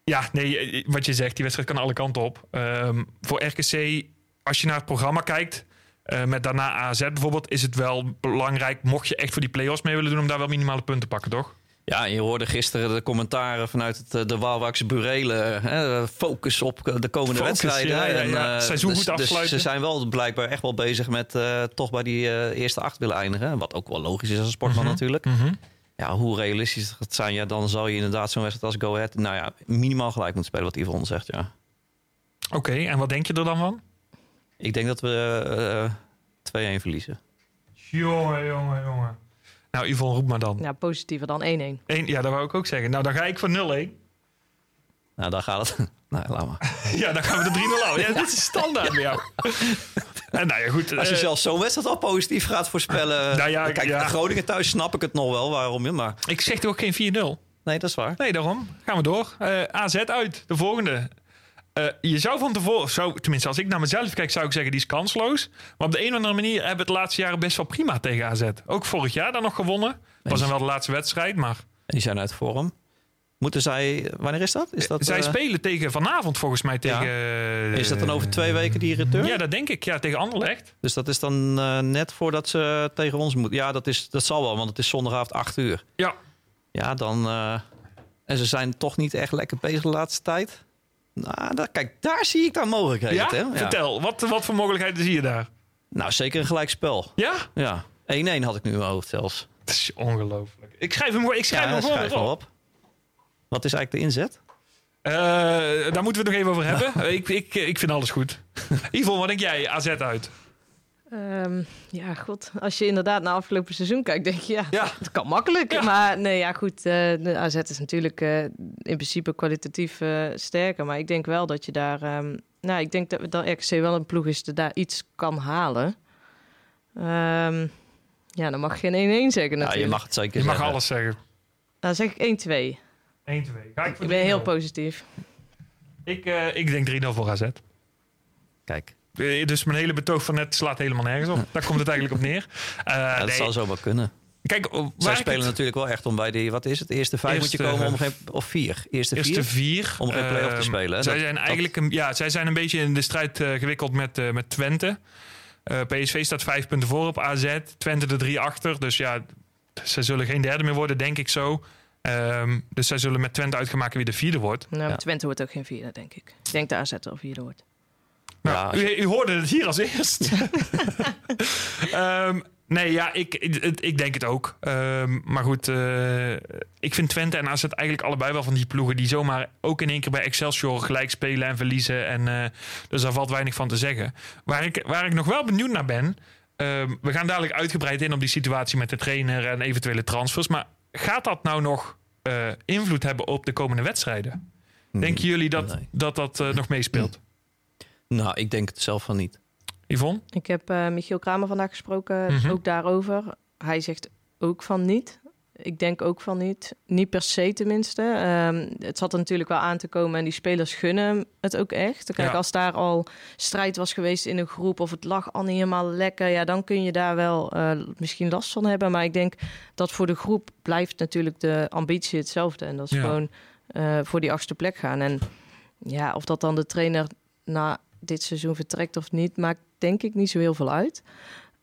ja, nee, eh, wat je zegt, die wedstrijd kan alle kanten op. Ehm, voor RKC, als je naar het programma kijkt, eh, met daarna AZ bijvoorbeeld, is het wel belangrijk, mocht je echt voor die play-offs mee willen doen, om daar wel minimale punten te pakken, toch?
Ja, je hoorde gisteren de commentaren vanuit het, eh, de Waalwijkse burelen. Hè, focus op de komende
Focus,
wedstrijden.
ja, ja,
En,
ja.
eh,
Seizoen
dus,
goed
dus
afsluiten.
ze zijn wel blijkbaar echt wel bezig met eh, toch bij die eh, eerste acht willen eindigen. Wat ook wel logisch is als een sportman
Mhm.
natuurlijk. Ja, hoe realistisch het zijn, ja, dan zal je inderdaad zo'n wedstrijd als Go Ahead... nou ja, minimaal gelijk moeten spelen wat Yvonne zegt, ja.
Oké, en wat denk je er dan van?
Ik denk dat we eh 2-1 verliezen.
Jongen, jongen, jongen. Nou, Yvonne, roep maar dan.
Ja, positiever dan 1-1.
Eén, ja, dat wou ik ook zeggen. Nou, dan ga ik voor 0-1.
Nou, dan gaat het. Nou, laat maar.
Ja, dan gaan we de 3-0 houden. Ja, dit is standaard bij jou. En nou ja, goed.
Als je
eh,
zelfs zo'n wedstrijd al positief gaat voorspellen.
Nou ja,
Kijk,
ja.
Groningen thuis snap ik het nog wel waarom je. Maar
Ik zeg toch ook geen 4-0?
nee, dat is waar.
Nee, daarom. Gaan we door. Eh, AZ uit, de volgende. Eh, je zou van tevoren, zou, tenminste als ik naar mezelf kijk, zou ik zeggen die is kansloos. Maar op de een of andere manier hebben we het laatste jaren best wel prima tegen AZ. Ook vorig jaar dan nog gewonnen. Was dan wel de laatste wedstrijd, maar
Die zijn uit vorm. Moeten zij. Wanneer is dat? Is dat
zij
eh,
spelen tegen vanavond volgens mij tegen...
Ja.
eh,
Is dat dan over twee weken die return?
Ja, dat denk ik. Ja, tegen Anderlecht.
Dus dat is dan eh, net voordat ze tegen ons moeten. Ja, dat, is, dat zal wel, want het is zondagavond 8 uur.
Ja,
Ja, dan. en ze zijn toch niet echt lekker bezig de laatste tijd. Nou, dat, kijk, daar zie ik dan mogelijkheden.
ja?
Tim. Ja.
vertel. Wat, wat voor mogelijkheden zie je daar?
Nou, zeker een gelijkspel.
Ja?
Ja. 1-1 had ik nu in mijn hoofd zelfs.
Het is ongelooflijk. Ik schrijf hem, ik schrijf
Ja,
hem gewoon
schrijf
op.
op. Wat is eigenlijk de inzet?
Eh, daar moeten we het nog even over hebben. Ik, ik, ik vind alles goed. Yvonne, wat denk jij? AZ uit.
Ehm, ja, god. Als je inderdaad naar afgelopen seizoen kijkt, denk je, ja,
Ja.
het kan makkelijk.
Ja.
Maar nee, ja, goed. eh, de AZ is natuurlijk eh, in principe kwalitatief eh, sterker. Maar ik denk wel dat je daar... ehm, nou, ik denk dat, dat RKC wel een ploeg is die daar iets kan halen. Ehm, ja, dan mag je geen 1-1 zeggen
Ja,
natuurlijk.
je mag het zeker
Je mag
zeggen.
alles zeggen.
Dan zeg ik 1-2.
1-2. Ga ik voor
Ik ben heel
3-0.
positief.
Ik, eh, ik denk 3-0 voor AZ.
Kijk,
Eh, Dus mijn hele betoog van net slaat helemaal nergens op. Daar komt het eigenlijk op neer. Eh,
ja, dat
nee.
zou zo wel kunnen.
Kijk, oh,
Zij spelen
het-
natuurlijk wel echt om bij die, wat is het, eerste vijf moet
Eerste,
je komen om geen, of vier, eerste,
Eerste
vier.
vier.
Om geen play-off te
Ehm,
spelen, hè?
Zij
Dat-
zijn
dat-
eigenlijk een, ja, zij zijn een beetje in de strijd eh, gewikkeld met, eh, met Twente. Eh, PSV staat vijf punten voor op AZ. Twente er drie achter. Dus ja, ze zullen geen derde meer worden, denk ik zo. Ehm, dus zij zullen met Twente uitgemaakt wie de vierde wordt.
Nou,
Ja.
Twente wordt ook geen vierde, denk ik. Ik denk de AZ wel vierde wordt.
Nou,
Ja,
u, u hoorde het hier als eerst. Ehm, nee, ja, ik, ik, ik denk het ook. Ehm, maar goed, eh, ik vind Twente en AZ eigenlijk allebei wel van die ploegen... die zomaar ook in één keer bij Excelsior gelijk spelen en verliezen. En, eh, dus daar valt weinig van te zeggen. Waar ik, waar ik nog wel benieuwd naar ben... ehm, we gaan dadelijk uitgebreid in op die situatie met de trainer en eventuele transfers. Maar gaat dat nou nog eh, invloed hebben op de komende wedstrijden? Denken jullie dat
Nee.
dat, dat eh, nog meespeelt?
Nou, ik denk het zelf van niet.
Yvonne?
Ik heb eh, Michiel Kramer vandaag gesproken,
Mhm.
ook daarover. Hij zegt ook van niet. Ik denk ook van niet. Niet per se tenminste. Ehm, het zat er natuurlijk wel aan te komen en die spelers gunnen het ook echt. Kijk,
Ja.
als daar al strijd was geweest in een groep of het lag al niet helemaal lekker, ja, dan kun je daar wel eh, misschien last van hebben. Maar ik denk dat voor de groep blijft natuurlijk de ambitie hetzelfde. En dat is
Ja.
gewoon eh, voor die achtste plek gaan. En ja, of dat dan de trainer na dit seizoen vertrekt of niet, maakt denk ik niet zo heel veel uit.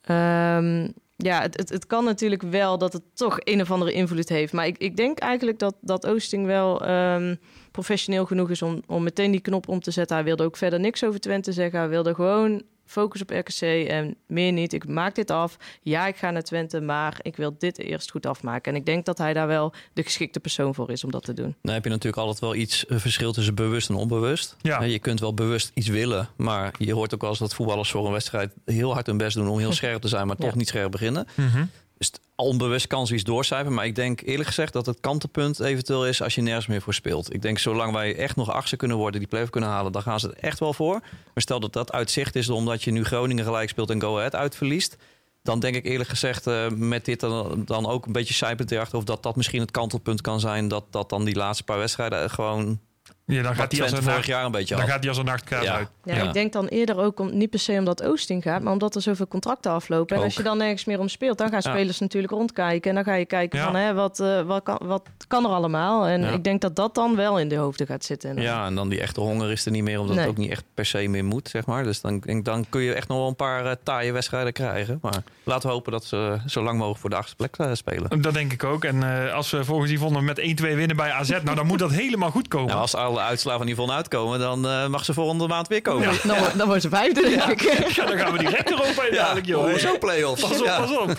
Ehm, ja, het, het, het kan natuurlijk wel dat het toch een of andere invloed heeft. Maar ik, ik denk eigenlijk dat, dat Oosting wel ehm, professioneel genoeg is om, om meteen die knop om te zetten. Hij wilde ook verder niks over Twente zeggen. Hij wilde gewoon focus op RKC en meer niet. Ik maak dit af. Ja, ik ga naar Twente, maar ik wil dit eerst goed afmaken. En ik denk dat hij daar wel de geschikte persoon voor is om dat te doen.
Dan heb je natuurlijk altijd wel iets verschil tussen bewust en onbewust.
Ja.
Je kunt wel bewust iets willen, maar je hoort ook wel eens dat voetballers voor een wedstrijd heel hard hun best doen om heel scherp te zijn, maar toch
Ja.
niet scherp beginnen.
Mhm.
Dus het onbewust kan zoiets doorcijferen. Maar ik denk eerlijk gezegd dat het kantelpunt eventueel is als je nergens meer voor speelt. Ik denk zolang wij echt nog achtste kunnen worden, die play kunnen halen, dan gaan ze er echt wel voor. Maar stel dat dat uit zicht is omdat je nu Groningen gelijk speelt en Go Ahead uitverliest. Dan denk ik eerlijk gezegd eh, met dit dan, dan ook een beetje zijpend erachter... of dat dat misschien het kantelpunt kan zijn... dat, dat dan die laatste paar wedstrijden gewoon...
Ja, dan gaat hij als een
vorig
nacht,
jaar een beetje
dan
af.
gaat hij als een nachtkaart
Ja.
uit.
Ja,
Ja.
ik denk dan eerder ook om, niet per se omdat Oosting gaat, maar omdat er zoveel contracten aflopen. En als je dan nergens meer om speelt, dan gaan
Ja.
spelers natuurlijk rondkijken. En dan ga je kijken
Ja.
van hè, wat, eh, wat, kan, wat kan er allemaal. En
Ja.
ik denk dat dat dan wel in de hoofden gaat zitten.
Ja, en dan die echte honger is er niet meer... omdat
Nee.
het ook niet echt per se meer moet, zeg maar. Dus dan, denk- dan kun je echt nog wel een paar eh, taaie wedstrijden krijgen. Maar laten we hopen dat ze zo lang mogelijk voor de achtste plek eh, spelen.
Dat denk ik ook. En eh, als we volgens Yvonne met 1-2 winnen bij AZ, nou dan moet dat helemaal goed komen.
Nou, als alle uitslagen van Yvonne uitkomen, dan eh, mag ze volgende maand weer komen.
Ja.
Dan, wordt- dan wordt ze vijfde, denk ik.
Ja, dan gaan we direct Europa in dadelijk, joh.
oh, zo play-offs.
Pas op,
Ja.
pas op.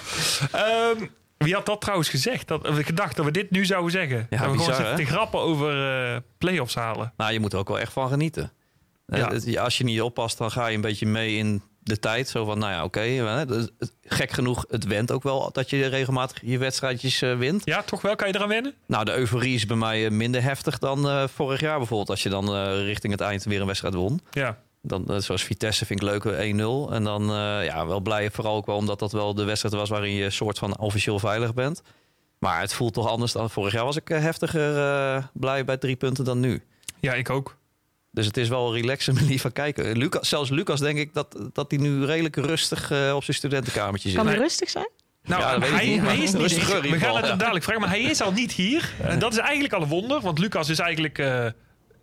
Ehm, wie had dat trouwens gezegd? Dat, gedacht dat we dit nu zouden zeggen. Dat we
bizar,
gewoon te grappen over eh play-offs halen.
Nou, je moet er ook wel echt van genieten.
Ja.
Het- Als je niet oppast, dan ga je een beetje mee in de tijd. Zo van, nou ja, oké. dus het- gek genoeg, het went ook wel dat je regelmatig je wedstrijdjes eh, wint.
Ja, toch wel? Kan je eraan wennen?
Nou, de euforie is bij mij eh, minder heftig dan eh, vorig jaar bijvoorbeeld. Als je dan eh, richting het eind weer een wedstrijd won.
Ja.
Dan, eh, zoals Vitesse vind ik leuk, eh, 1-0. En dan eh, ja, wel blij, vooral ook wel omdat dat wel de wedstrijd was waarin je soort van officieel veilig bent. Maar het voelt toch anders dan vorig jaar was ik eh, heftiger eh, blij bij drie punten dan nu.
ja, ik ook.
Dus het is wel een relaxe manier van kijken. Lucas, zelfs Lucas denk ik dat, dat hij nu redelijk rustig eh, op zijn studentenkamertje zit.
Kan hij rustig zijn?
Nou,
Ja, dat weet ik
hij,
niet,
hij is niet We gaan het hem dadelijk vragen, maar hij is al niet hier. En dat is eigenlijk al een wonder, want Lucas is eigenlijk eh,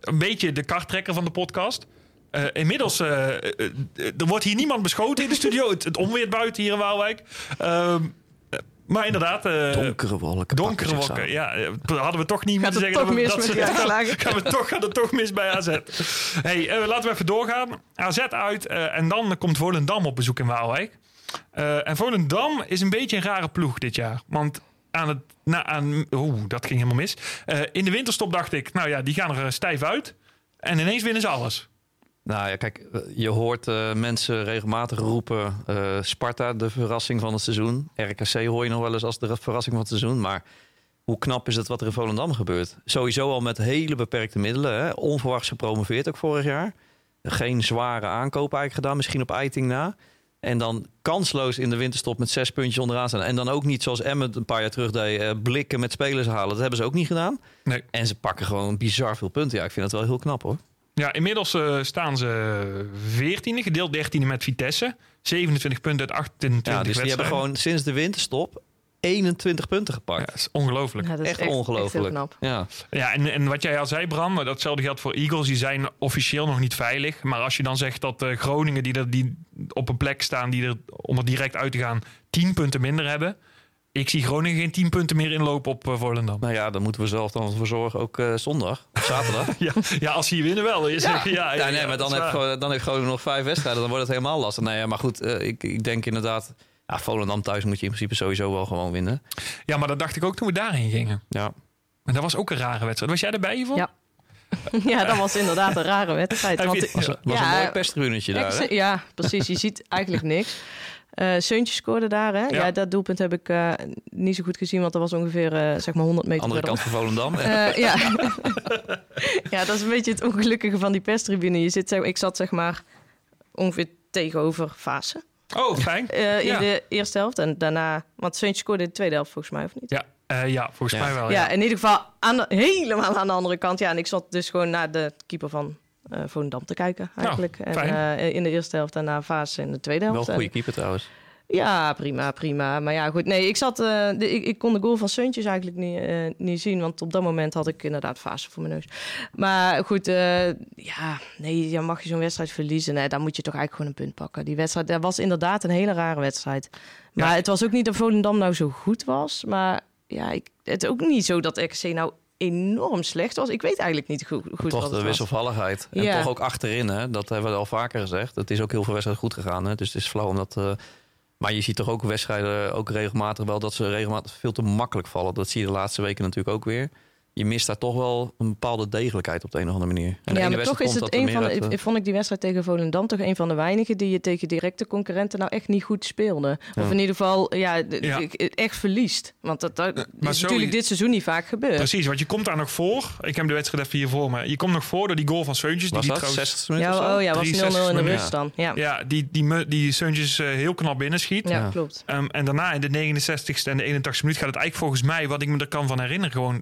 een beetje de karttrekker van de podcast. Eh, inmiddels, er wordt hier niemand beschoten in de studio. Het, het onweert buiten hier in Waalwijk. Ehm, eh, maar inderdaad... eh,
Donkere wolken.
Donkere wolken, ja. eh, Hadden we toch niet
Gaat
moeten zeggen...
toch mis
dat ze- gaan we toch, gaat het toch mis bij AZ. Hey, eh, laten we even doorgaan. AZ uit eh, en dan komt Volendam op bezoek in Waalwijk. Eh, en Volendam is een beetje een rare ploeg dit jaar. Want aan het... Na, aan, Oeh, dat ging helemaal mis. Eh, in de winterstop dacht ik, nou ja, die gaan er stijf uit. En ineens winnen ze alles.
Nou ja, kijk, je hoort eh, mensen regelmatig roepen... eh, Sparta, de verrassing van het seizoen. RKC hoor je nog wel eens als de verrassing van het seizoen. Maar hoe knap is het wat er in Volendam gebeurt? Sowieso al met hele beperkte middelen. Hè? Onverwachts gepromoveerd ook vorig jaar. Geen zware aankoop eigenlijk gedaan, misschien op Eiting na. En dan kansloos in de winterstop met zes puntjes onderaan staan. En dan ook niet zoals Emmen een paar jaar terug deed... eh, blikken met spelers halen. Dat hebben ze ook niet gedaan.
Nee.
En ze pakken gewoon bizar veel punten. Ja, ik vind dat wel heel knap hoor.
Ja, inmiddels eh, staan ze 14e, gedeeld 13e met Vitesse. 27 punten uit 28
Ja, dus die hebben
wedstrijden.
gewoon sinds de winterstop 21 punten
Ja,
gepakt.
dat is ongelooflijk.
Ja, dat is
echt,
echt,
ongelooflijk.
knap.
ja.
Ja, en, en wat jij al zei, Bram, maar datzelfde geldt voor Eagles. Die zijn officieel nog niet veilig. Maar als je dan zegt dat eh, Groningen, die, er, die op een plek staan, die er, om er direct uit te gaan, 10 punten minder hebben. Ik zie Groningen geen 10 punten meer inlopen op eh, Volendam.
Nou ja, dan moeten we zelf dan voor zorgen. Ook eh, zondag, of zaterdag.
Ja, ja, als ze hier winnen wel. Is ja. Ja,
ja, nee, maar dan, heb, dan heeft Groningen nog vijf wedstrijden. Dan wordt het helemaal lastig. Nee, ja, maar goed, eh, ik, ik denk inderdaad... Ja, Volendam thuis moet je in principe sowieso wel gewoon winnen.
ja, maar dat dacht ik ook toen we daarheen gingen.
Ja,
En dat was ook een rare wedstrijd. Was jij erbij, Yvonne?
Ja. Ja, dat was inderdaad een rare wedstrijd. Want
was, was
Ja,
een mooi pestribunetje daar. hè?
Ja, precies. Je ziet eigenlijk niks. Eh Seuntje scoorde daar, hè? Ja. dat doelpunt heb ik eh, niet zo goed gezien, want dat was ongeveer eh, zeg maar 100 meter
Andere kant van Volendam.
Eh, ja. ja, dat is een beetje het ongelukkige van die perstribune. Je zit, zeg, ik zat zeg maar ongeveer tegenover Fase
Oh, fijn.
eh, in
Ja.
de eerste helft. En daarna, want Seuntje scoorde in de tweede helft volgens mij, of niet?
Ja, eh, ja volgens
Ja.
mij wel.
ja,
Ja.
in ieder geval aan de- helemaal aan de andere kant. Ja, en ik zat dus gewoon naar de keeper van eh Volendam te kijken eigenlijk. en, eh, in de eerste helft en naar Fase in de tweede
Wel
helft.
een
En-
goede keeper trouwens.
Ja, prima, prima. Maar ja, goed. Nee, ik, zat, eh, de, ik, ik kon de goal van Suntjes eigenlijk niet, eh, niet zien. Want op dat moment had ik inderdaad fase voor mijn neus. Maar goed, eh, ja, nee, dan mag je zo'n wedstrijd verliezen. Nee, dan moet je toch eigenlijk gewoon een punt pakken. Die wedstrijd, dat was inderdaad een hele rare wedstrijd. Maar
Ja.
het was ook niet dat Volendam nou zo goed was. Maar ja, ik, het is ook niet zo dat RKC nou enorm slecht was. Ik weet eigenlijk niet goed, goed
Toch de wisselvalligheid. En
Ja.
toch ook achterin, hè? dat hebben we al vaker gezegd. Het is ook heel veel wedstrijden goed gegaan. Hè? Dus het is flauw omdat... eh, maar je ziet toch ook wedstrijden ook regelmatig wel... dat ze regelmatig veel te makkelijk vallen. Dat zie je de laatste weken natuurlijk ook weer. Je mist daar toch wel een bepaalde degelijkheid op de een of andere manier. En
Ja, maar toch is het
dat
een van de,
uit, eh,
vond ik die wedstrijd tegen Volendam toch een van de weinigen die je tegen directe concurrenten nou echt niet goed speelde. Of
Ja.
in ieder geval ja, echt verliest. Want dat, dat is natuurlijk dit seizoen niet vaak gebeurd.
Precies, want je komt daar nog voor. Ik heb de wedstrijd even hier voor me. Je komt nog voor door die goal van Seuntjes. Die
was
die
dat?
trouwens,
60 minuten of zo?
Ja, oh ja, was
63
0-0 in de rust dan. Ja, ja.
Die, die, die Seuntjes eh, heel knap binnenschiet.
Ja.
klopt.
Ehm, en daarna in de 69ste en de 81ste minuut gaat het eigenlijk volgens mij, wat ik me er kan van herinneren, gewoon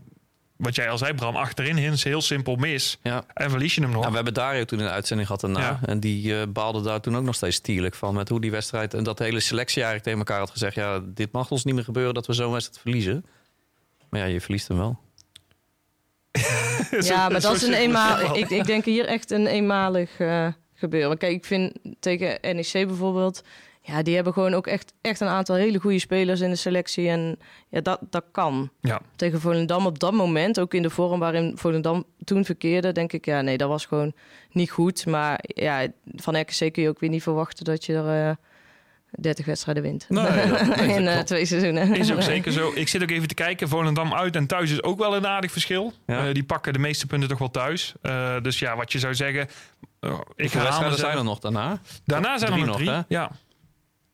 wat jij al zei, Bram, achterin is heel simpel mis.
Ja.
En verlies je hem nog.
Nou, we hebben Dario toen in de uitzending gehad daarna.
Ja.
En die eh, baalde daar toen ook nog steeds stierlijk van. Met hoe die wedstrijd en dat de hele selectie eigenlijk tegen elkaar had gezegd... ja, dit mag ons niet meer gebeuren dat we zo'n wedstrijd verliezen. Maar ja, je verliest hem wel.
Ja, maar dat is een eenmalig. Ik, ik denk hier echt een eenmalig eh, gebeuren. Kijk, ik vind tegen NEC bijvoorbeeld. Ja, die hebben gewoon ook echt, echt een aantal hele goede spelers in de selectie. En ja, dat, dat kan.
Ja.
Tegen Volendam op dat moment, ook in de vorm waarin Volendam toen verkeerde, denk ik, ja, nee, dat was gewoon niet goed. Maar ja, van RKC kun je ook weer niet verwachten dat je er 30 wedstrijden wint.
Nee,
in eh, twee seizoenen.
Is ook zeker zo. Ik zit ook even te kijken. Volendam uit en thuis is ook wel een aardig verschil.
Ja.
Eh, die pakken de meeste punten toch wel thuis. Eh, dus ja, wat je zou zeggen... eh, ik ga
wedstrijden zijn er nog daarna?
Daarna zijn er
Drie
nog
nog,
drie.
hè?
ja.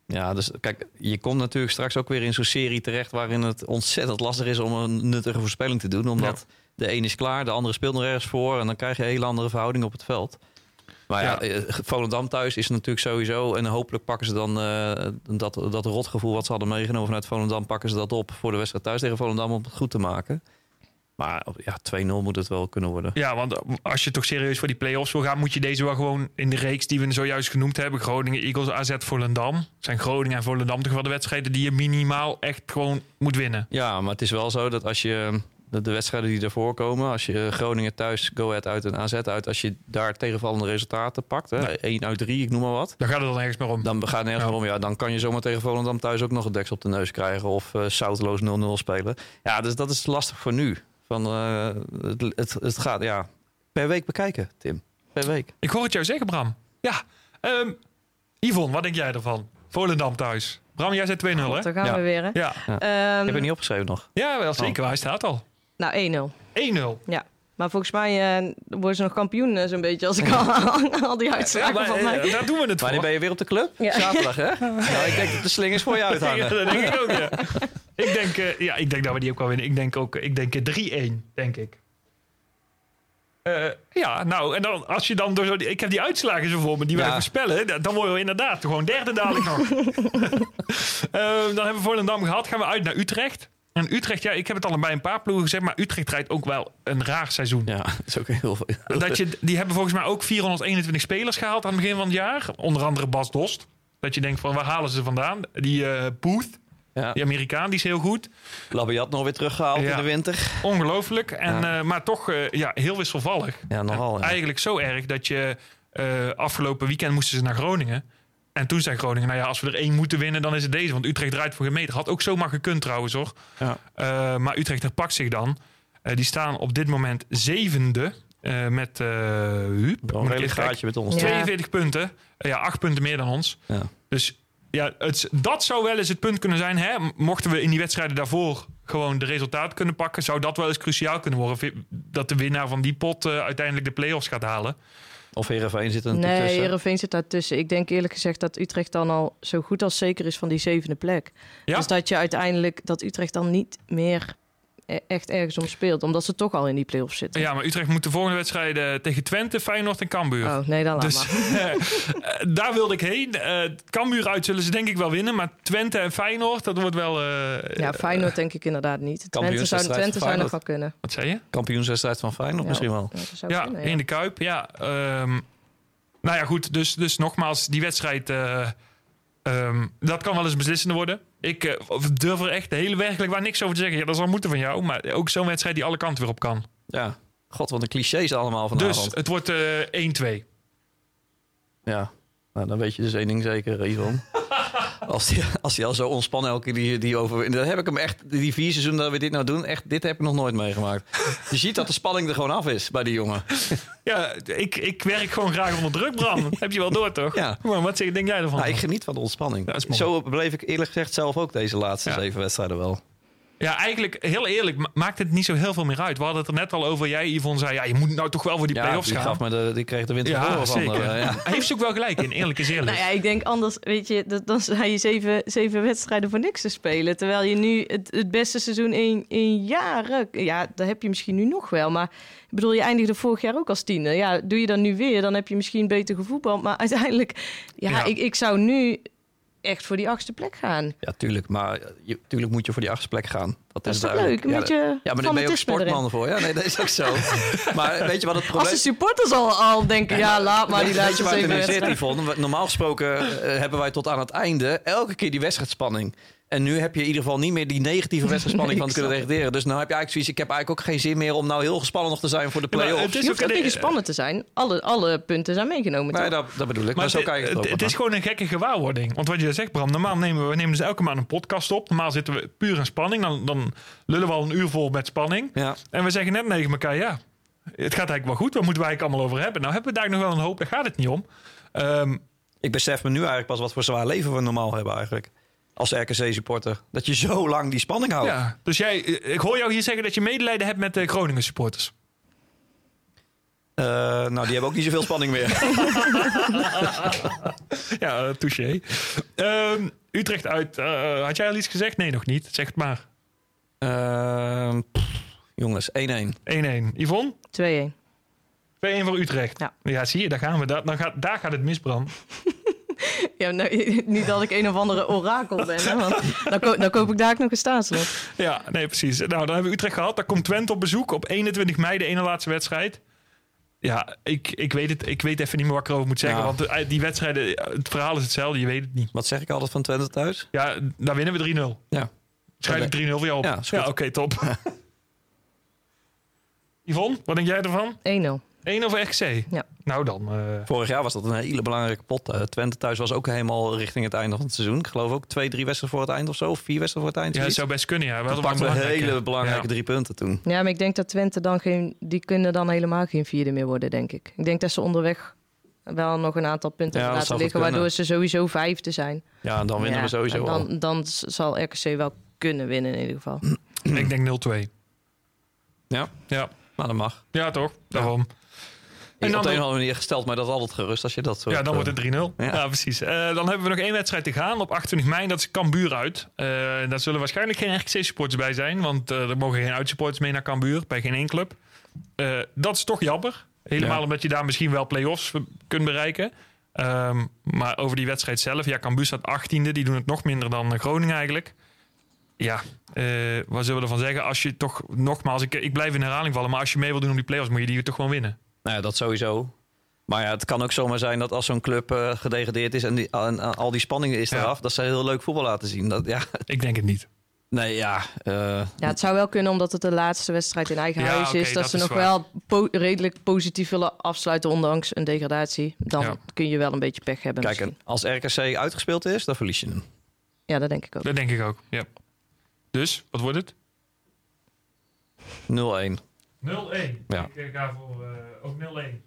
Ja, dus kijk, je komt natuurlijk straks ook weer in zo'n serie terecht... waarin het ontzettend lastig is om een nuttige voorspelling te doen. Omdat de een is klaar, de andere speelt nog ergens voor... en dan krijg je een hele andere verhouding op het veld. Maar ja,
Ja.
eh, Volendam thuis is natuurlijk sowieso... en hopelijk pakken ze dan eh, dat, dat rotgevoel wat ze hadden meegenomen vanuit Volendam... pakken ze dat op voor de wedstrijd thuis tegen Volendam om het goed te maken. Maar ja, 2-0 moet het wel kunnen worden.
Ja, want als je toch serieus voor die play-offs wil gaan... moet je deze wel gewoon in de reeks die we zojuist genoemd hebben... Groningen, Eagles, AZ, Volendam... zijn Groningen en Volendam toch wel de wedstrijden... die je minimaal echt gewoon moet winnen.
Ja, maar het is wel zo dat als je de, de wedstrijden die daarvoor komen, als je Groningen thuis, Go Ahead uit en AZ uit, als je daar tegenvallende resultaten pakt, hè, 1 uit 3, ik noem maar wat,
Daar gaat het dan ergens meer om.
dan gaat het nergens
Ja.
meer om. Ja, dan kan je zomaar tegen Volendam thuis ook nog een deks op de neus krijgen of eh zouteloos 0-0 spelen. Ja, dus dat is lastig voor nu. Van, eh, het, het, het gaat, ja, per week bekijken, Tim. Per week.
Ik hoor het jou zeggen, Bram. Ja. ehm Yvonne, wat denk jij ervan? Volendam thuis. Bram, jij zegt 2-0, hè?
Daar gaan
Ja.
we weer. Hè?
Ja.
Ik
Ehm,
heb het niet opgeschreven nog.
ja, wel zeker. Hij staat al. 1-0.
nou, 1-0. Ja. Maar volgens mij eh, worden ze nog kampioen eh, zo'n beetje als ik al, al die uitslagen
maar,
van mij.
eh, daar doen we het voor.
Wanneer ben je weer op de club?
Ja.
Zaterdag, hè? Nou, ik denk dat de slingers voor je
Ja,
uithangen.
dat denk ik ook, ja. ik, denk, eh, ja, ik denk dat we die ook wel winnen. Ik denk ook ik denk eh, 3-1, denk ik. Eh, ja, nou, en dan, als je dan door zo... die- Ik heb die uitslagen zo voor me, die wij
Ja.
voorspellen. da- Dan worden we inderdaad gewoon derde dadelijk nog. Dan hebben we Volendam gehad. Gaan we uit naar Utrecht. En Utrecht, ja, ik heb het al bij een paar ploegen gezegd... maar Utrecht rijdt ook wel een raar seizoen.
Ja, dat is ook heel veel.
Dat je, die hebben volgens mij ook 421 spelers gehaald aan het begin van het jaar. Onder andere Bas Dost. Dat je denkt van, waar halen ze vandaan? Die Booth,
Ja.
die Amerikaan, die is heel goed.
Labiat nog weer teruggehaald
Ja.
in de winter.
Ongelooflijk. En,
Ja.
eh, maar toch eh, ja, heel wisselvallig.
Ja, nogal.
Eigenlijk zo erg dat je afgelopen weekend moesten ze naar Groningen. En toen zei Groningen, nou ja, als we er één moeten winnen, dan is het deze. Want Utrecht draait voor geen meter. Had ook zomaar gekund trouwens hoor.
Ja.
Eh, maar Utrecht herpakt zich dan. Eh, die staan op dit moment zevende. eh, met uh,
een redelijk gaatje met ons.
Ja.
42 punten. Ja, acht punten meer dan ons.
Ja.
Dus ja, het, dat zou wel eens het punt kunnen zijn. Hè? Mochten we in die wedstrijden daarvoor gewoon de resultaat kunnen pakken, zou dat wel eens cruciaal kunnen worden. Dat de winnaar van die pot eh, uiteindelijk de play-offs gaat halen.
Of Heerenveen zit er natuurlijk
Nee,
tussen.
Heerenveen zit daartussen. Ik denk eerlijk gezegd dat Utrecht dan al zo goed als zeker is van die zevende plek.
Ja?
Dus dat je uiteindelijk, dat Utrecht dan niet meer echt ergens om speelt. Omdat ze toch al in die play-offs zitten.
Ja, maar Utrecht moet de volgende wedstrijden tegen Twente, Feyenoord en Cambuur.
Oh, nee, dan laat
Dus
maar.
eh, daar wilde ik heen. Eh Cambuur uit zullen ze denk ik wel winnen. Maar Twente en Feyenoord, dat wordt wel... eh,
Ja, Feyenoord denk ik inderdaad niet. Twente zou, Twente zou nog wel kunnen.
Wat zei je?
Kampioenswedstrijd van Feyenoord
Ja,
misschien wel.
Ja, dat
in de Kuip. Ja, ehm, nou ja, goed. Dus, dus nogmaals, die wedstrijd... eh, ehm, dat kan wel eens beslissende worden. Ik eh, durf er echt hele werkelijk waar niks over te zeggen. Ja, dat zal moeten van jou. Maar ook zo'n wedstrijd die alle kanten weer op kan.
Ja. God, wat een clichés allemaal vanavond.
Dus het wordt eh 1-2.
Ja. Nou, dan weet je dus één ding zeker, Yvonne. als, die, als die al zo ontspannen elke keer die, die over... Dan heb ik hem echt, die vier seizoenen dat we dit nou doen... Echt, dit heb ik nog nooit meegemaakt. Je ziet dat de spanning er gewoon af is bij die jongen.
Ja, ik, ik werk gewoon graag onder druk, Bram. Heb je wel door, toch?
Ja.
Maar wat denk jij ervan?
Nou, ik geniet van de ontspanning.
Dat.
Zo beleef ik eerlijk gezegd zelf ook deze laatste
Ja.
zeven wedstrijden wel.
Ja, eigenlijk, heel eerlijk, ma- maakt het niet zo heel veel meer uit. We hadden het er net al over. Jij, Yvonne, zei, ja, je moet nou toch wel voor die
Ja,
play-offs
die,
gaan.
gaf me de, die kreeg de winter
ja,
van.
zeker.
eh, ja.
Hij heeft ze ook wel gelijk in, eerlijk is eerlijk.
Nou ja, ik denk anders, weet je, dat, dan sta je zeven, zeven wedstrijden voor niks te spelen. Terwijl je nu het, het beste seizoen in, in jaren, ja, dat heb je misschien nu nog wel. Maar ik bedoel, je eindigde vorig jaar ook als tiende. Ja, doe je dan nu weer, dan heb je misschien beter gevoetbald. Maar uiteindelijk, ja,
Ja.
Ik, ik zou nu echt voor die achtste plek gaan.
Ja, tuurlijk. Maar je, tuurlijk moet je voor die achtste plek gaan. Dat,
Dat is toch leuk? Een
ja,
beetje
Ja, maar daar ben je ook
erin.
sportman voor. Ja, nee, dat is ook zo. maar weet je wat het
Als
probleem
de supporters al, al denken, ja, laat maar die wedstrijden.
Yvonne? Normaal gesproken eh, hebben wij tot aan het einde elke keer die wedstrijdspanning. En nu heb je in ieder geval niet meer die negatieve wedstrijdspanning
Nee,
van te kunnen reageren. Dus nou heb je eigenlijk zoiets. Ik heb eigenlijk ook geen zin meer om nou heel gespannen nog te zijn voor de
Ja,
play-offs.
het is
Je hoeft
ook een-
niet gespannen te zijn. Alle, alle punten zijn meegenomen,
Nee, dat, dat bedoel ik. Maar,
Maar
zo
het,
kijk
het,
het
is gewoon een gekke gewaarwording. Want wat je zegt, Bram, normaal nemen we, we nemen dus elke maand een podcast op. Normaal zitten we puur in spanning. Dan, dan lullen we al een uur vol met spanning.
Ja.
En we zeggen net tegen elkaar, ja, het gaat eigenlijk wel goed. Wat moeten wij eigenlijk allemaal over hebben? Nou hebben we daar nog wel een hoop, daar gaat het niet om. Ehm,
Ja, Ik besef me nu eigenlijk pas wat voor zwaar leven we normaal hebben eigenlijk. Als RKC-supporter. Dat je zo lang die spanning houdt.
Ja, dus jij, ik hoor jou hier zeggen dat je medelijden hebt met de Groningen supporters.
Eh, nou, die hebben ook niet zoveel spanning meer.
Ja, uh, touché. Ehm, Utrecht uit. eh, had jij al iets gezegd? Nee, nog niet. Zeg het maar. 1-1.
Ehm, pff, jongens, 1-1.
Yvonne?
2-1.
2-1 voor Utrecht.
Ja.
zie je, daar gaan we. Daar, dan gaat, daar gaat het misbrand.
Ja, nou, niet dat ik een of andere orakel ben, hè, want dan, ko- dan koop ik daar ook nog een staatslot.
Ja, nee, precies. Nou, dan hebben we Utrecht gehad. Daar komt Twente op bezoek op 21 mei, de ene laatste wedstrijd. Ja, ik, ik, weet het, ik weet even niet meer wat ik erover moet zeggen.
Ja.
Want de- die wedstrijden, het verhaal is hetzelfde, je weet het niet.
Wat zeg ik altijd van Twente thuis?
Ja, daar winnen we 3-0.
Ja.
Schrijf ik 3-0 voor jou op.
Ja,
oké, top. Yvonne, wat denk jij ervan?
1-0.
1 over RKC?
Ja.
Nou dan. eh,
Vorig jaar was dat een hele belangrijke pot. Eh, Twente thuis was ook helemaal richting het einde van het seizoen. Ik geloof ook twee, drie wedstrijden voor het eind of zo. Of vier wedstrijden voor het eind.
ja, dat zou best kunnen, ja. We hadden wel
pakten
belangrijke-
hele belangrijke
Ja.
drie punten toen.
Ja, maar ik denk dat Twente dan geen... Die kunnen dan helemaal geen vierde meer worden, denk ik. Ik denk dat ze onderweg wel nog een aantal punten
Ja,
laten liggen... waardoor ze sowieso vijfde zijn.
Ja, en dan winnen
Ja,
we sowieso
en
al.
dan, dan zal RKC wel kunnen winnen in ieder geval.
Ik denk 0-2.
Ja,
Ja.
maar dat mag.
ja, toch? Daarom.
En
dan
op de een of andere manier gesteld mij dat altijd gerust als je dat soort...
Ja, dan
eh,
wordt het 3-0. Ja.
ja.
precies. Eh, dan hebben we nog één wedstrijd te gaan op 28 mei. Dat is Cambuur uit. Eh, daar zullen waarschijnlijk geen RKC-supporters bij zijn. Want eh, er mogen geen uitsupporters mee naar Cambuur. Bij geen één club. Eh, dat is toch jammer. Helemaal
Ja.
omdat je daar misschien wel play-offs kunt bereiken. Ehm, maar over die wedstrijd zelf. Ja, Cambuur staat 18e. Die doen het nog minder dan eh, Groningen eigenlijk. Ja, eh, wat zullen we ervan zeggen? Als je toch, nogmaals, ik, ik blijf in herhaling vallen. Maar als je mee wil doen om die play-offs, moet je die toch gewoon winnen.
Nou ja, dat sowieso. Maar ja, het kan ook zomaar zijn dat als zo'n club eh, gedegradeerd is en, die, en, en al die spanning is
Ja.
eraf, dat ze heel leuk voetbal laten zien. Dat, ja,
Ik denk het niet.
nee, ja. eh,
Ja, het zou wel kunnen omdat het de laatste wedstrijd in eigen
Ja,
huis is. Dat,
dat
ze
is
nog
waar.
wel po- redelijk positief willen afsluiten, ondanks een degradatie. Dan
Ja.
kun je wel een beetje pech hebben.
kijk,
misschien.
als RKC uitgespeeld is, dan verlies je hem.
Ja, dat denk ik ook.
Dat denk ik ook. Ja. Dus, wat wordt het?
0-1.
0-1.
Ja.
Ik eh, ga voor eh, ook 0-1.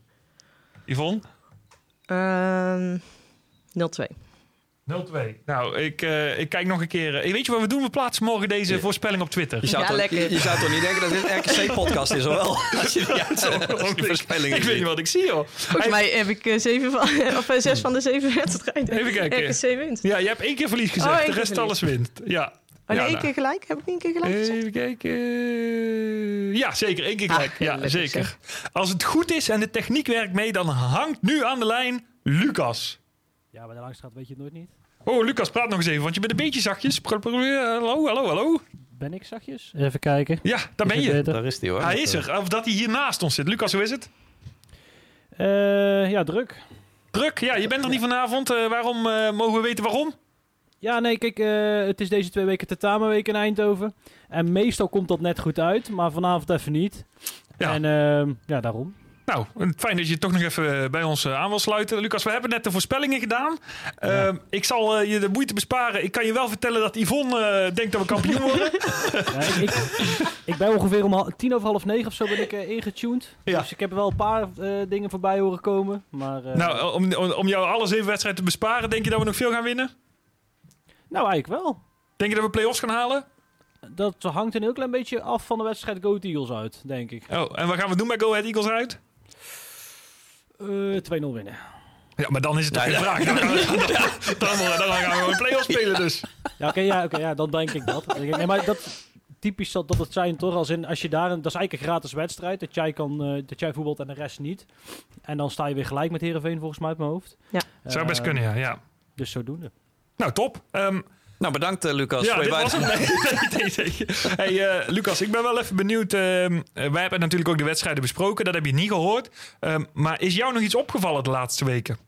Yvonne?
Ehm 0-2.
0-2. Nou, ik, eh, ik kijk nog een keer. eh, weet je wat we doen? We plaatsen morgen deze
Ja.
voorspelling op Twitter.
Je zou,
Ja,
toch,
lekker.
je, je zou toch niet denken dat dit een RKC-podcast is, of wel? Als je, ja, als je die voorspellingen
ik weet niet wat ik zie, hoor.
Volgens mij heb ik zeven van, of zes van de zeven wedstrijden.
Even kijken.
RKC wint.
Ja, je hebt één keer verlies gezegd.
Oh,
de rest
verlies.
alles wint. Ja.
Oh, nee,
ja,
één
nou.
keer gelijk? Heb ik niet een keer gelijk gezegd?
Even kijken. Ja, zeker. één keer
Ah,
gelijk. ja,
lekker
zeker. Als het goed is en de techniek werkt mee, dan hangt nu aan de lijn Lucas.
Ja, bij de Langstraat weet je het nooit niet.
Oh, Lucas, praat nog eens even, want je bent een beetje zachtjes. Hallo, hallo, hallo.
Ben ik zachtjes? Even kijken.
Ja, daar ben
Is
je.
beter?
Daar is die hoor.
Hij is er. Of dat hij hier naast ons zit. Lucas, hoe is het?
Eh, ja, druk.
Druk. Ja, je bent er niet vanavond. Eh, waarom? eh, mogen we weten waarom?
Ja, nee, kijk, eh, het is deze twee weken tentamenweek in Eindhoven. En meestal komt dat net goed uit, maar vanavond even niet.
Ja.
En ehm, ja, daarom.
Nou, fijn dat je toch nog even eh, bij ons eh, aan wil sluiten. Lucas, we hebben net de voorspellingen gedaan.
Ja.
Eh, ik zal je de moeite besparen. Ik kan je wel vertellen dat Yvonne eh, denkt dat we kampioen worden.
Ja, ik, ik, ik ben ongeveer om tien over half negen of zo ben ik eh, ingetuned.
Ja.
Dus ik heb er wel een paar eh, dingen voorbij horen komen. Maar eh,
nou, om, om, om jou alle zeven wedstrijden te besparen, denk je dat we nog veel gaan winnen?
Nou, eigenlijk wel.
Denk je dat we play-offs gaan halen?
Dat hangt een heel klein beetje af van de wedstrijd Go Ahead Eagles uit, denk ik.
Oh, en wat gaan we doen bij Go Ahead Eagles uit?
Eh 2-0 winnen.
Ja, maar dan is het toch geen
ja.
vraag. Dan, gaan we- dan, dan, dan gaan we gewoon play-offs spelen dus.
Ja, oké, ja, oké, ja, dan denk ik dat. Nee, maar dat typisch dat, dat het zijn toch als in als je daar een, dat is eigenlijk een gratis wedstrijd dat jij kan eh, dat jij voetbalt en de rest niet. En dan sta je weer gelijk met Herenveen volgens mij uit mijn hoofd.
Ja.
Zou best
Eh,
kunnen, ja. ja.
Dus zodoende.
Nou, top. Ehm,
Nou, bedankt eh, Lucas
ja,
voor je
dit was het. Nee, nee, nee. Hey, eh, Lucas, ik ben wel even benieuwd. ehm, eh, wij hebben natuurlijk ook de wedstrijden besproken. Dat heb je niet gehoord. Ehm, maar is jou nog iets opgevallen de laatste weken?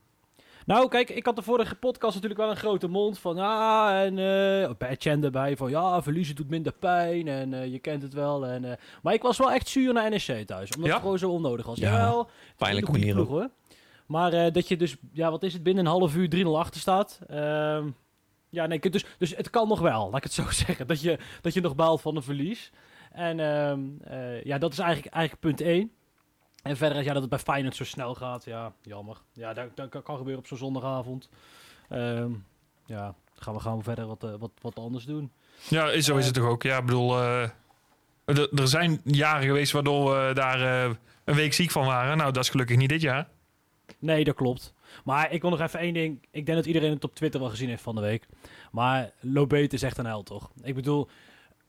Nou, kijk, ik had de vorige podcast natuurlijk wel een grote mond van ja, en eh bij Chen erbij van ja, verliezen doet minder pijn en eh, je kent het wel. En, eh, maar ik was wel echt zuur naar NEC thuis, omdat
Ja?
het gewoon zo onnodig was.
Ja,
Jawel, goede
manier
ploeg, hoor. Maar eh, dat je dus, ja, wat is het, binnen een half uur 3-0 achter staat. Ehm, ja, nee, dus, dus het kan nog wel, laat ik het zo zeggen. Dat je, dat je nog baalt van een verlies. En ehm, eh, ja, dat is eigenlijk, eigenlijk punt 1. En verder, ja, dat het bij Feyenoord zo snel gaat, ja, jammer. Ja, dat, dat kan- gebeuren op zo'n zondagavond. Ehm, ja, gaan we, gaan we verder wat, eh, wat, wat anders doen.
Ja, is- zo is het toch ook. Ja, ik bedoel, er, zijn jaren geweest waardoor we daar een week ziek van waren. Nou, dat is gelukkig niet dit jaar.
Nee, dat klopt. Maar ik wil nog even één ding. Ik denk dat iedereen het op Twitter wel gezien heeft van de week. Maar Lobete is echt een held, toch? Ik bedoel,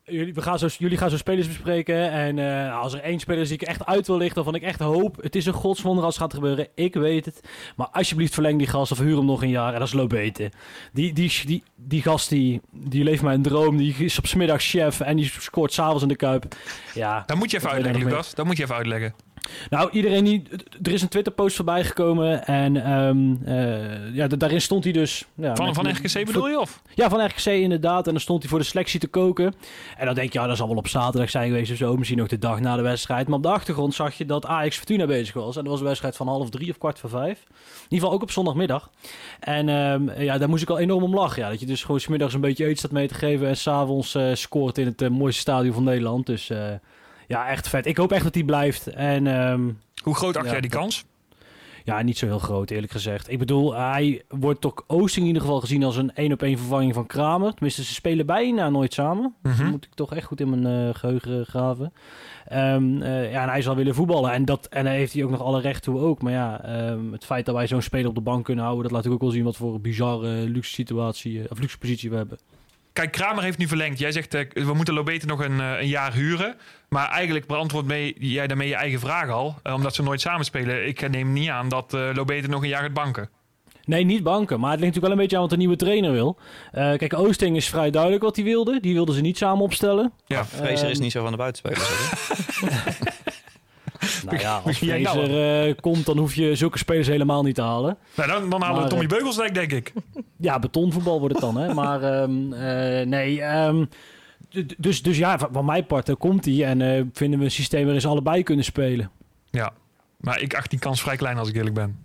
jullie, we gaan zo, jullie gaan zo spelers bespreken. En eh, als er één speler is die ik echt uit wil lichten, waarvan ik echt hoop... Het is een godswonder als het gaat gebeuren. Ik weet het. Maar alsjeblieft verleng die gast of huur hem nog een jaar. En dat is Lobete. Die, die, die, die gast, die, die leeft mijn droom. Die is op 's middags chef en die scoort s'avonds in de Kuip. Ja,
Dat moet je even uitleggen, Lucas. Dat moet je even uitleggen.
Nou, iedereen die. Er is een Twitter-post voorbij gekomen. En ehm, eh, ja, da- daarin stond hij dus. Ja,
Van,
met-
van RKC bedoel je? Of?
Ja, van RKC inderdaad. En dan stond hij voor de selectie te koken. En dan denk je, ja, dat zal wel op zaterdag zijn geweest of zo. Misschien ook de dag na de wedstrijd. Maar op de achtergrond zag je dat Ajax Fortuna bezig was. En dat was een wedstrijd van half drie of kwart voor vijf. In ieder geval ook op zondagmiddag. En ehm, ja, daar moest ik al enorm om lachen. Ja, dat je dus gewoon 's middags een beetje eten staat mee te geven. En s'avonds eh scoort in het eh, mooiste stadion van Nederland. Dus ja, echt vet. Ik hoop echt dat hij blijft. En... ehm,
Hoe groot acht
Ja,
jij die kans?
ja, niet zo heel groot, eerlijk gezegd. Ik bedoel, hij wordt door Oosting in ieder geval gezien als een één op één vervanging van Kramer. Tenminste, ze spelen bijna nooit samen.
Mhm.
Dat moet ik toch echt goed in mijn eh, geheugen graven. Ehm, eh, ja, en hij zal willen voetballen. En, dat, en daar heeft hij ook nog alle recht toe ook. Maar ja, ehm, het feit dat wij zo'n speler op de bank kunnen houden... dat laat ik ook wel zien wat voor een bizarre luxe situatie, eh, of luxe positie we hebben.
Kijk, Kramer heeft nu verlengd. Jij zegt, eh, we moeten Lobete nog een, eh, een jaar huren. Maar eigenlijk beantwoord mee, jij daarmee je eigen vraag al. eh, omdat ze nooit samenspelen. Ik neem niet aan dat Lobete nog een jaar gaat banken.
Nee, niet banken. Maar het ligt natuurlijk wel een beetje aan wat de nieuwe trainer wil. Eh, kijk, Oosting is vrij duidelijk wat hij wilde. Die wilden ze niet samen opstellen.
Ja.
Fraser is niet zo van de buitenspelers.
Nou ja, als
jij nou
Fraser eh, komt, dan hoef je zulke spelers helemaal niet te halen.
Nou, dan, dan halen we Tommy
eh,
Beugelsdijk, denk ik.
Ja, betonvoetbal wordt het dan, hè. Maar ehm, eh, nee, ehm, dus, dus ja, van, van mijn part komt hij. En eh, vinden we een systeem waarin ze allebei kunnen spelen.
Ja. Maar ik acht die kans vrij klein als ik eerlijk ben.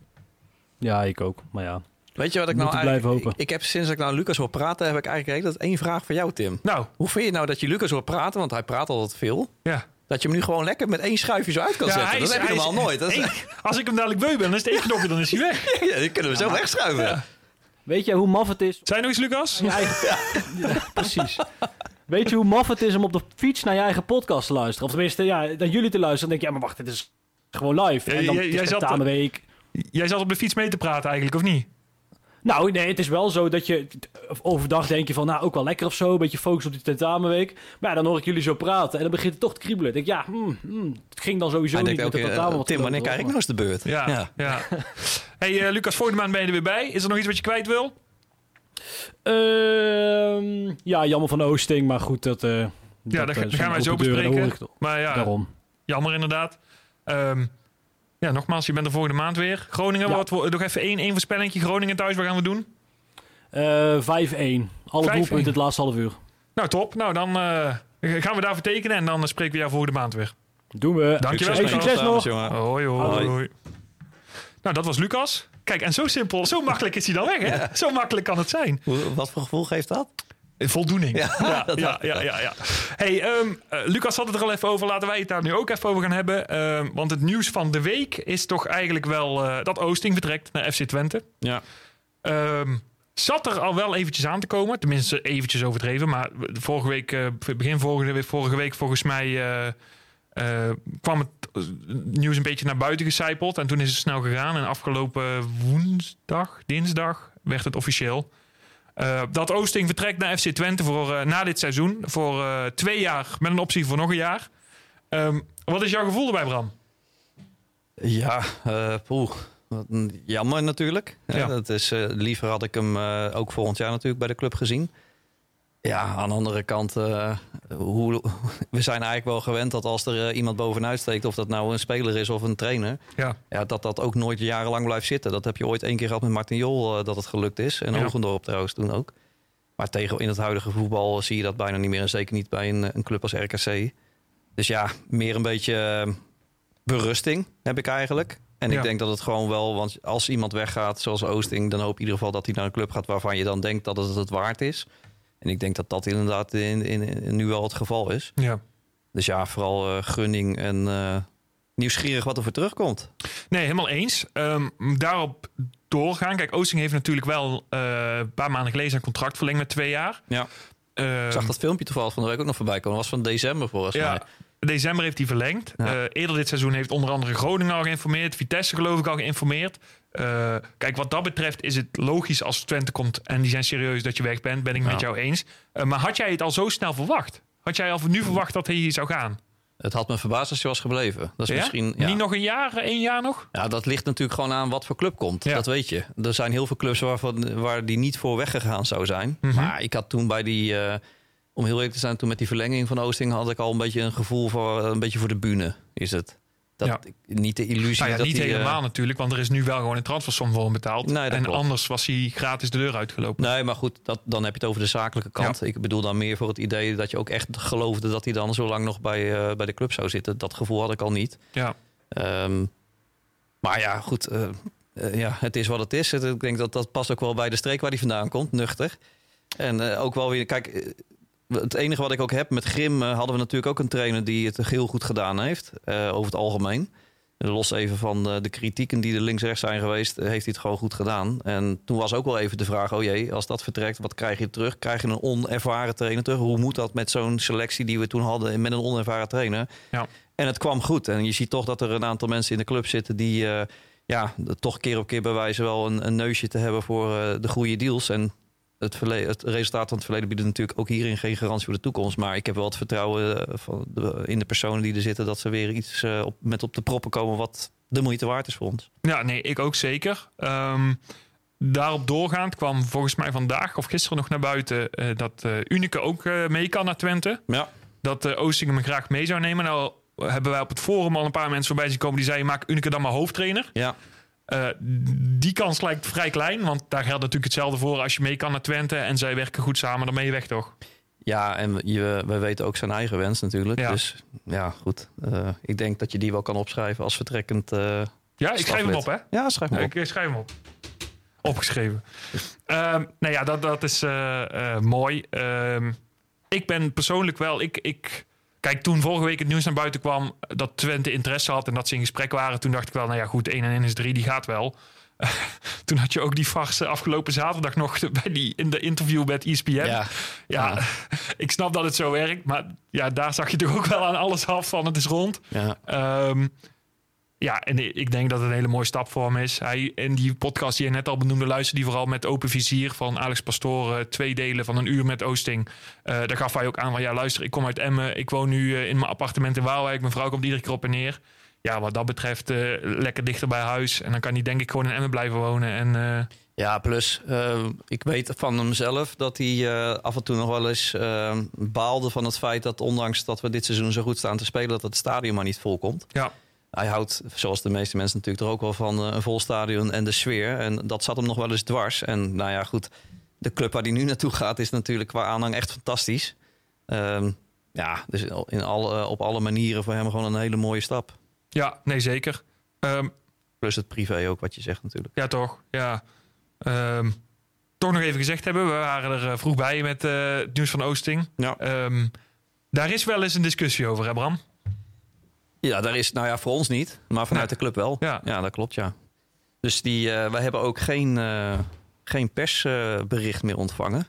Ja, ik ook. Maar ja.
Weet je wat ik nou eigenlijk... ik heb sinds ik nou Lucas hoor praten, heb ik eigenlijk dat één vraag voor jou, Tim.
Nou,
Hoe vind je nou dat je Lucas hoort praten, want hij praat altijd veel...
ja.
Dat je hem nu gewoon lekker met één schuifje zo uit kan
Ja,
zetten.
hij
Dat
is-
heb je
is-
normaal nooit. Dat is,
Eén- als ik hem dadelijk beu ben, dan is het één knopje, dan is hij weg.
ja, die kunnen we zo wegschuiven.
Ja.
Weet je hoe maf het is?
Zijn nog eens, Lucas?
Ja, precies. Weet je hoe maf het is om op de fiets naar je eigen podcast te luisteren? Of tenminste, ja, naar jullie te luisteren. Dan denk je, ja, maar wacht, dit is gewoon live. En dan
jij-
het
jij zat-
tentamenweek.
Jij zat op de fiets mee te praten eigenlijk, of niet?
Nou, nee, het is wel zo dat je overdag denk je van, nou, ook wel lekker of zo. Een beetje focus op die tentamenweek. Maar ja, dan hoor ik jullie zo praten en dan begint het toch te kriebelen. Ik denk, ja, hmm, hmm, het ging dan sowieso
Hij
niet met
eh,
tentamen. wat
Tim, wanneer krijg ik
was,
nog eens de beurt?
Ja. ja. hey, eh, Lucas, volgende maand ben je er weer bij. Is er nog iets wat je kwijt wil?
Ehm, ja, jammer van Oosting, maar goed, dat... eh,
Ja,
dat,
dat,
eh,
gaan wij zo bespreken. Maar ja,
Daarom.
jammer inderdaad. Ehm, ja, nogmaals, je bent er volgende maand weer. Groningen,
Ja.
wat, nog even één, één voorspellingje. Groningen thuis, wat gaan we doen?
Eh 5-1. Alle
5-1.
doelpunten het laatste half uur.
Nou, top. Nou, dan eh, gaan we daarvoor tekenen en dan eh, spreken we jou volgende maand weer.
Doen we.
Dankjewel,
Hey,
Lucas.
succes nog.
jongen.
Hoi, hoi. Nou, dat was Lucas. Kijk, en zo simpel, zo makkelijk is hij dan weg, hè? Zo makkelijk kan het zijn.
Wat voor gevoel geeft dat?
Voldoening.
Ja,
Ja, ja, ja, ja, ja. Hey, ehm, eh, Lucas had het er al even over. Laten wij het daar nu ook even over gaan hebben. Ehm, want het nieuws van de week is toch eigenlijk wel eh, dat Oosting vertrekt naar FC Twente.
Ja.
Ehm, zat er al wel eventjes aan te komen. Tenminste, eventjes overdreven. Maar vorige week, eh, begin vorige week, vorige week volgens mij... eh, eh, kwam het eh, nieuws een beetje naar buiten gecijpeld. En toen is het snel gegaan. En afgelopen woensdag, dinsdag, werd het officieel. Eh, dat Oosting vertrekt naar FC Twente voor, eh, na dit seizoen. Voor eh, twee jaar met een optie voor nog een jaar. Ehm, wat is jouw gevoel erbij, Bram?
Ja, eh poeh. Jammer natuurlijk. Ja. Dat is, liever had ik hem ook volgend jaar natuurlijk bij de club gezien. Ja, aan de andere kant, eh, hoe, we zijn eigenlijk wel gewend dat als er eh, iemand bovenuit steekt, of dat nou een speler is of een trainer,
Ja,
ja, dat dat ook nooit jarenlang blijft zitten. Dat heb je ooit één keer gehad met Martin Jol, eh, dat het gelukt is. En
Ja.
Ogendorp trouwens toen ook. Maar tegen in het huidige voetbal zie je dat bijna niet meer. En zeker niet bij een, een club als RKC. Dus ja, meer een beetje berusting heb ik eigenlijk. En
Ja.
ik denk dat het gewoon wel, want als iemand weggaat zoals Oosting, dan hoop in ieder geval dat hij naar een club gaat waarvan je dan denkt dat het het waard is. En ik denk dat dat inderdaad in, in, in- nu wel het geval is.
ja.
Dus ja, vooral eh, gunning en eh, nieuwsgierig wat er voor terugkomt.
Nee, helemaal eens. Ehm, daarop doorgaan. Kijk, Oosting heeft natuurlijk wel eh, een paar maanden geleden een contract verlengd met twee jaar.
Ja.
Ehm,
Ik zag dat filmpje toevallig van de week ook nog voorbij komen. Dat was van december volgens mij.
December heeft hij verlengd.
Ja.
Eh, eerder dit seizoen heeft onder andere Groningen al geïnformeerd. Vitesse geloof ik al geïnformeerd. Eh, kijk, wat dat betreft is het logisch als Twente komt en die zijn serieus dat je weg bent. Ben ik
Ja.
met jou eens. Eh, maar had jij het al zo snel verwacht? Had jij al nu verwacht dat hij hier zou gaan?
Het had me verbaasd als je was gebleven. Dat is
Ja?
misschien. Ja.
Niet nog een jaar, één jaar nog?
Ja, dat ligt natuurlijk gewoon aan wat voor club komt.
Ja.
Dat weet je. Er zijn heel veel clubs waarvan, waar die niet voor weggegaan zou zijn.
Mhm.
Maar ik had toen bij die, om heel eerlijk te zijn, toen met die verlenging van Oosting had ik al een beetje een gevoel voor een beetje voor de bühne is het. Dat,
Ja.
Niet de illusie
Nou ja,
dat
niet
eh,
helemaal natuurlijk, want er is nu wel gewoon een transfersom voor hem betaald.
Nee,
en
klopt.
anders was hij gratis de deur uitgelopen.
Nee, maar goed, dat, dan heb je het over de zakelijke kant. Ik bedoel dan meer voor het idee dat je ook echt geloofde dat hij dan zo lang nog bij, eh, bij de club zou zitten. Dat gevoel had ik al niet.
Ja.
Ehm, maar ja, goed. eh, ja, het is wat het is. Ik denk dat dat past ook wel bij de streek waar hij vandaan komt, nuchter. En ook wel weer, kijk, het enige wat ik ook heb met Grim eh, hadden we natuurlijk ook een trainer die het heel goed gedaan heeft, eh, over het algemeen. Los even van eh, de kritieken die er links-rechts zijn geweest, heeft hij het gewoon goed gedaan. En toen was ook wel even de vraag: oh jee, als dat vertrekt, wat krijg je terug? Krijg je een onervaren trainer terug? Hoe moet dat met zo'n selectie die we toen hadden met een onervaren trainer?
Ja.
En het kwam goed. En je ziet toch dat er een aantal mensen in de club zitten die ja, toch keer op keer bewijzen wel een, een neusje te hebben voor de goede deals. En het, verle- het resultaat van het verleden biedt natuurlijk ook hierin geen garantie voor de toekomst. Maar ik heb wel het vertrouwen eh, van de, in de personen die er zitten dat ze weer iets eh, op, met op de proppen komen wat de moeite waard is voor ons.
Ja, nee, ik ook zeker. Ehm, daarop doorgaand kwam volgens mij vandaag of gisteren nog naar buiten eh, dat Unique ook mee kan naar Twente.
Ja.
Dat Oosting hem graag mee zou nemen. Nou hebben wij op het forum al een paar mensen voorbij zien komen die zeiden maak Unique dan maar hoofdtrainer.
Ja,
Eh, die kans lijkt vrij klein, want daar geldt natuurlijk hetzelfde voor als je mee kan naar Twente en zij werken goed samen, dan ben je weg toch?
ja en je, we weten ook zijn eigen wens natuurlijk.
Ja.
Dus ja, goed. Eh, ik denk dat je die wel kan opschrijven als vertrekkend. eh,
Ja, ik schrijf hem op hè.
Ja, schrijf
Ja,
op.
ik schrijf hem op. Opgeschreven. Ehm nou ja, dat, dat is mooi. Ehm, ik ben persoonlijk wel... Ik, ik, kijk, toen vorige week het nieuws naar buiten kwam... dat Twente interesse had en dat ze in gesprek waren... toen dacht ik wel, nou ja goed, 1 en 1 is 3, die gaat wel. toen had je ook die farse afgelopen zaterdag nog... bij die, in de interview met ESPN.
Ja,
Ja, ik snap dat het zo werkt. Maar ja, daar zag je toch ook wel aan alles af van het is rond.
ja.
Ehm, ja, en ik denk dat het een hele mooie stap voor hem is. Hij, in die podcast die je net al benoemde, luisterde die vooral met open vizier van Alex Pastoor. eh, twee delen van een uur met Oosting. Eh, daar gaf hij ook aan van ja, luister, ik kom uit Emmen. Ik woon nu eh, in mijn appartement in Waalwijk. Mijn vrouw komt iedere keer op en neer. Ja, wat dat betreft eh, lekker dichter bij huis. En dan kan hij denk ik gewoon in Emmen blijven wonen. En
Ja, plus ik weet van hemzelf dat hij af en toe nog wel eens baalde van het feit dat ondanks dat we dit seizoen zo goed staan te spelen, dat het stadion maar niet vol komt.
ja,
Hij houdt, zoals de meeste mensen natuurlijk er ook wel van, eh, een vol stadion en de sfeer. En dat zat hem nog wel eens dwars. En nou ja, goed, de club waar hij nu naartoe gaat is natuurlijk qua aanhang echt fantastisch. Ehm, ja, dus in alle, op alle manieren voor hem gewoon een hele mooie stap.
ja, nee zeker. Ehm,
Plus het privé ook, wat je zegt natuurlijk.
Ja, toch. Ja. Ehm, toch nog even gezegd hebben. We waren er eh, vroeg bij met eh, het nieuws van Oosting.
Ja.
Daar is wel eens een discussie over, hè Bram?
Ja, daar is, nou ja, voor ons niet, maar vanuit de club wel.
Ja.
Ja, dat klopt, ja. Dus die, eh, wij hebben ook geen, eh, geen persbericht meer ontvangen.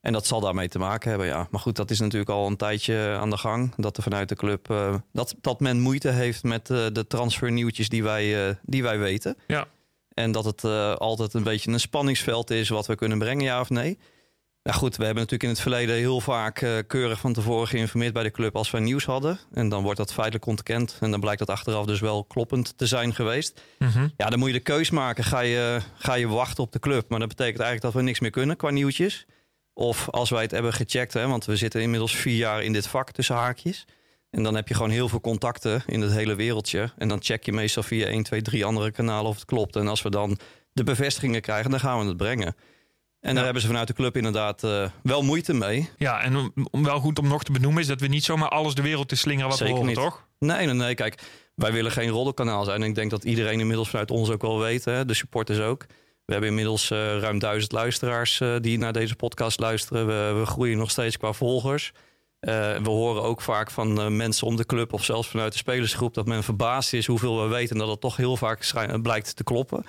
En dat zal daarmee te maken hebben, ja. Maar goed, dat is natuurlijk al een tijdje aan de gang. Dat er vanuit de club, eh, dat, dat men moeite heeft met eh, de transfernieuwtjes die wij, die wij weten.
Ja.
En dat het altijd een beetje een spanningsveld is wat we kunnen brengen, ja of nee. Nou goed, we hebben natuurlijk in het verleden heel vaak eh, keurig van tevoren geïnformeerd bij de club als wij nieuws hadden. En dan wordt dat feitelijk ontkend. En dan blijkt dat achteraf dus wel kloppend te zijn geweest.
Mhm.
Ja, dan moet je de keus maken. Ga je, ga je wachten op de club? Maar dat betekent eigenlijk dat we niks meer kunnen qua nieuwtjes. Of als wij het hebben gecheckt, hè, want we zitten inmiddels vier jaar in dit vak tussen haakjes. En dan heb je gewoon heel veel contacten in het hele wereldje. En dan check je meestal via 1, 2, 3 andere kanalen of het klopt. En als we dan de bevestigingen krijgen, dan gaan we het brengen. En daar hebben ze vanuit de club inderdaad eh, wel moeite mee.
Ja, en om, om wel goed om nog te benoemen is dat we niet zomaar alles de wereld te slingeren wat
Zeker
we horen,
niet.
toch?
Nee, nee, nee. Kijk, wij willen geen roddelkanaal zijn. En ik denk dat iedereen inmiddels vanuit ons ook wel weet. Hè? De supporters ook. We hebben inmiddels eh, ruim duizend luisteraars eh, die naar deze podcast luisteren. We, we groeien nog steeds qua volgers. We horen ook vaak van mensen om de club of zelfs vanuit de spelersgroep dat men verbaasd is hoeveel we weten en dat het toch heel vaak blijkt te kloppen.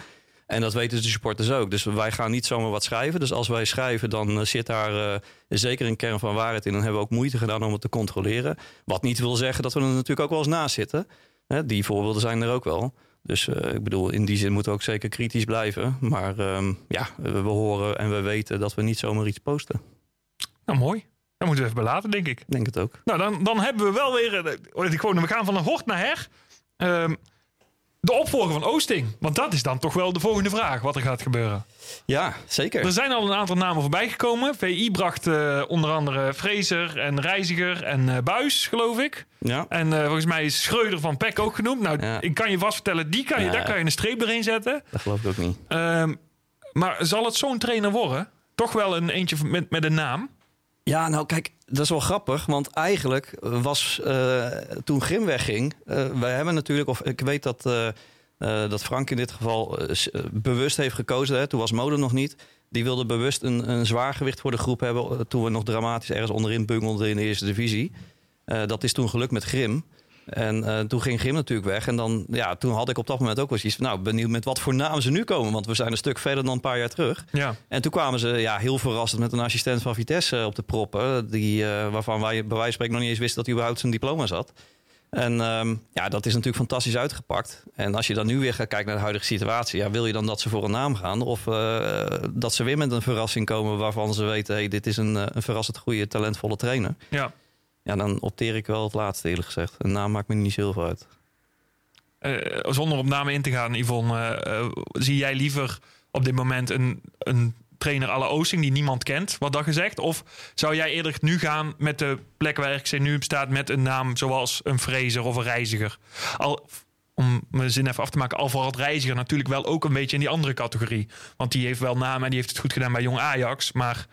En dat weten de supporters ook. Dus wij gaan niet zomaar wat schrijven. Dus als wij schrijven, dan eh, zit daar eh, zeker een kern van waarheid in. Dan hebben we ook moeite gedaan om het te controleren. Wat niet wil zeggen dat we er natuurlijk ook wel eens naast zitten. Hè, die voorbeelden zijn er ook wel. Dus eh, ik bedoel, in die zin moeten we ook zeker kritisch blijven. Maar ehm, ja, we we horen en we weten dat we niet zomaar iets posten.
Nou, mooi. Dan moeten we even belaten, denk ik.
Ik denk het ook.
Nou, dan, dan hebben we wel weer... oh, gewoon, we gaan van een hort naar her. Ehm, de opvolger van Oosting. Want dat is dan toch wel de volgende vraag, wat er gaat gebeuren.
Ja, zeker.
Er zijn al een aantal namen voorbij gekomen. VI bracht eh, onder andere Fraser en Reiziger en eh, Buis, geloof ik.
Ja.
En eh, volgens mij is Schreuder van Peck ook genoemd. Nou,
Ja.
ik kan je vast vertellen, die kan je,
Ja.
daar kan je een streep doorheen zetten.
Dat geloof ik ook niet.
Ehm, maar zal het zo'n trainer worden? Toch wel een eentje met, met een naam?
Ja, nou kijk, dat is wel grappig. Want eigenlijk was eh, toen Grim wegging. eh wij hebben natuurlijk, of ik weet dat, eh, dat Frank in dit geval bewust heeft gekozen. Hè, toen was Mode nog niet. Die wilde bewust een, een zwaargewicht voor de groep hebben. Toen we nog dramatisch ergens onderin bungelden in de eerste divisie. Dat is toen gelukt met Grim. En eh, toen ging Grim natuurlijk weg. En dan, ja, toen had ik op dat moment ook wel zoiets van... nou, benieuwd met wat voor namen ze nu komen. Want we zijn een stuk verder dan een paar jaar terug.
Ja.
En toen kwamen ze ja, heel verrassend met een assistent van Vitesse op de proppen. Die, eh, waarvan wij bij wijze van spreken nog niet eens wisten dat hij überhaupt zijn diploma zat. En ehm, ja, dat is natuurlijk fantastisch uitgepakt. En als je dan nu weer gaat kijken naar de huidige situatie, ja, wil je dan dat ze voor een naam gaan? Of eh, dat ze weer met een verrassing komen waarvan ze weten: hey, dit is een, eh, een verrassend goede, talentvolle trainer.
ja.
Ja, dan opteer ik wel het laatste, eerlijk gezegd. Een naam maakt me niet zo heel veel uit.
Eh, zonder op namen in te gaan, Yvonne, eh, zie jij liever op dit moment een, een trainer la Oosting die niemand kent, wat dat gezegd? Of zou jij eerder nu gaan met de plek waar RKC nu op staat met een naam zoals een Fraser of een Reiziger? Al, om mijn zin even af te maken, al valt Reiziger natuurlijk wel ook een beetje in die andere categorie. Want die heeft wel naam en die heeft het goed gedaan bij Jong Ajax, maar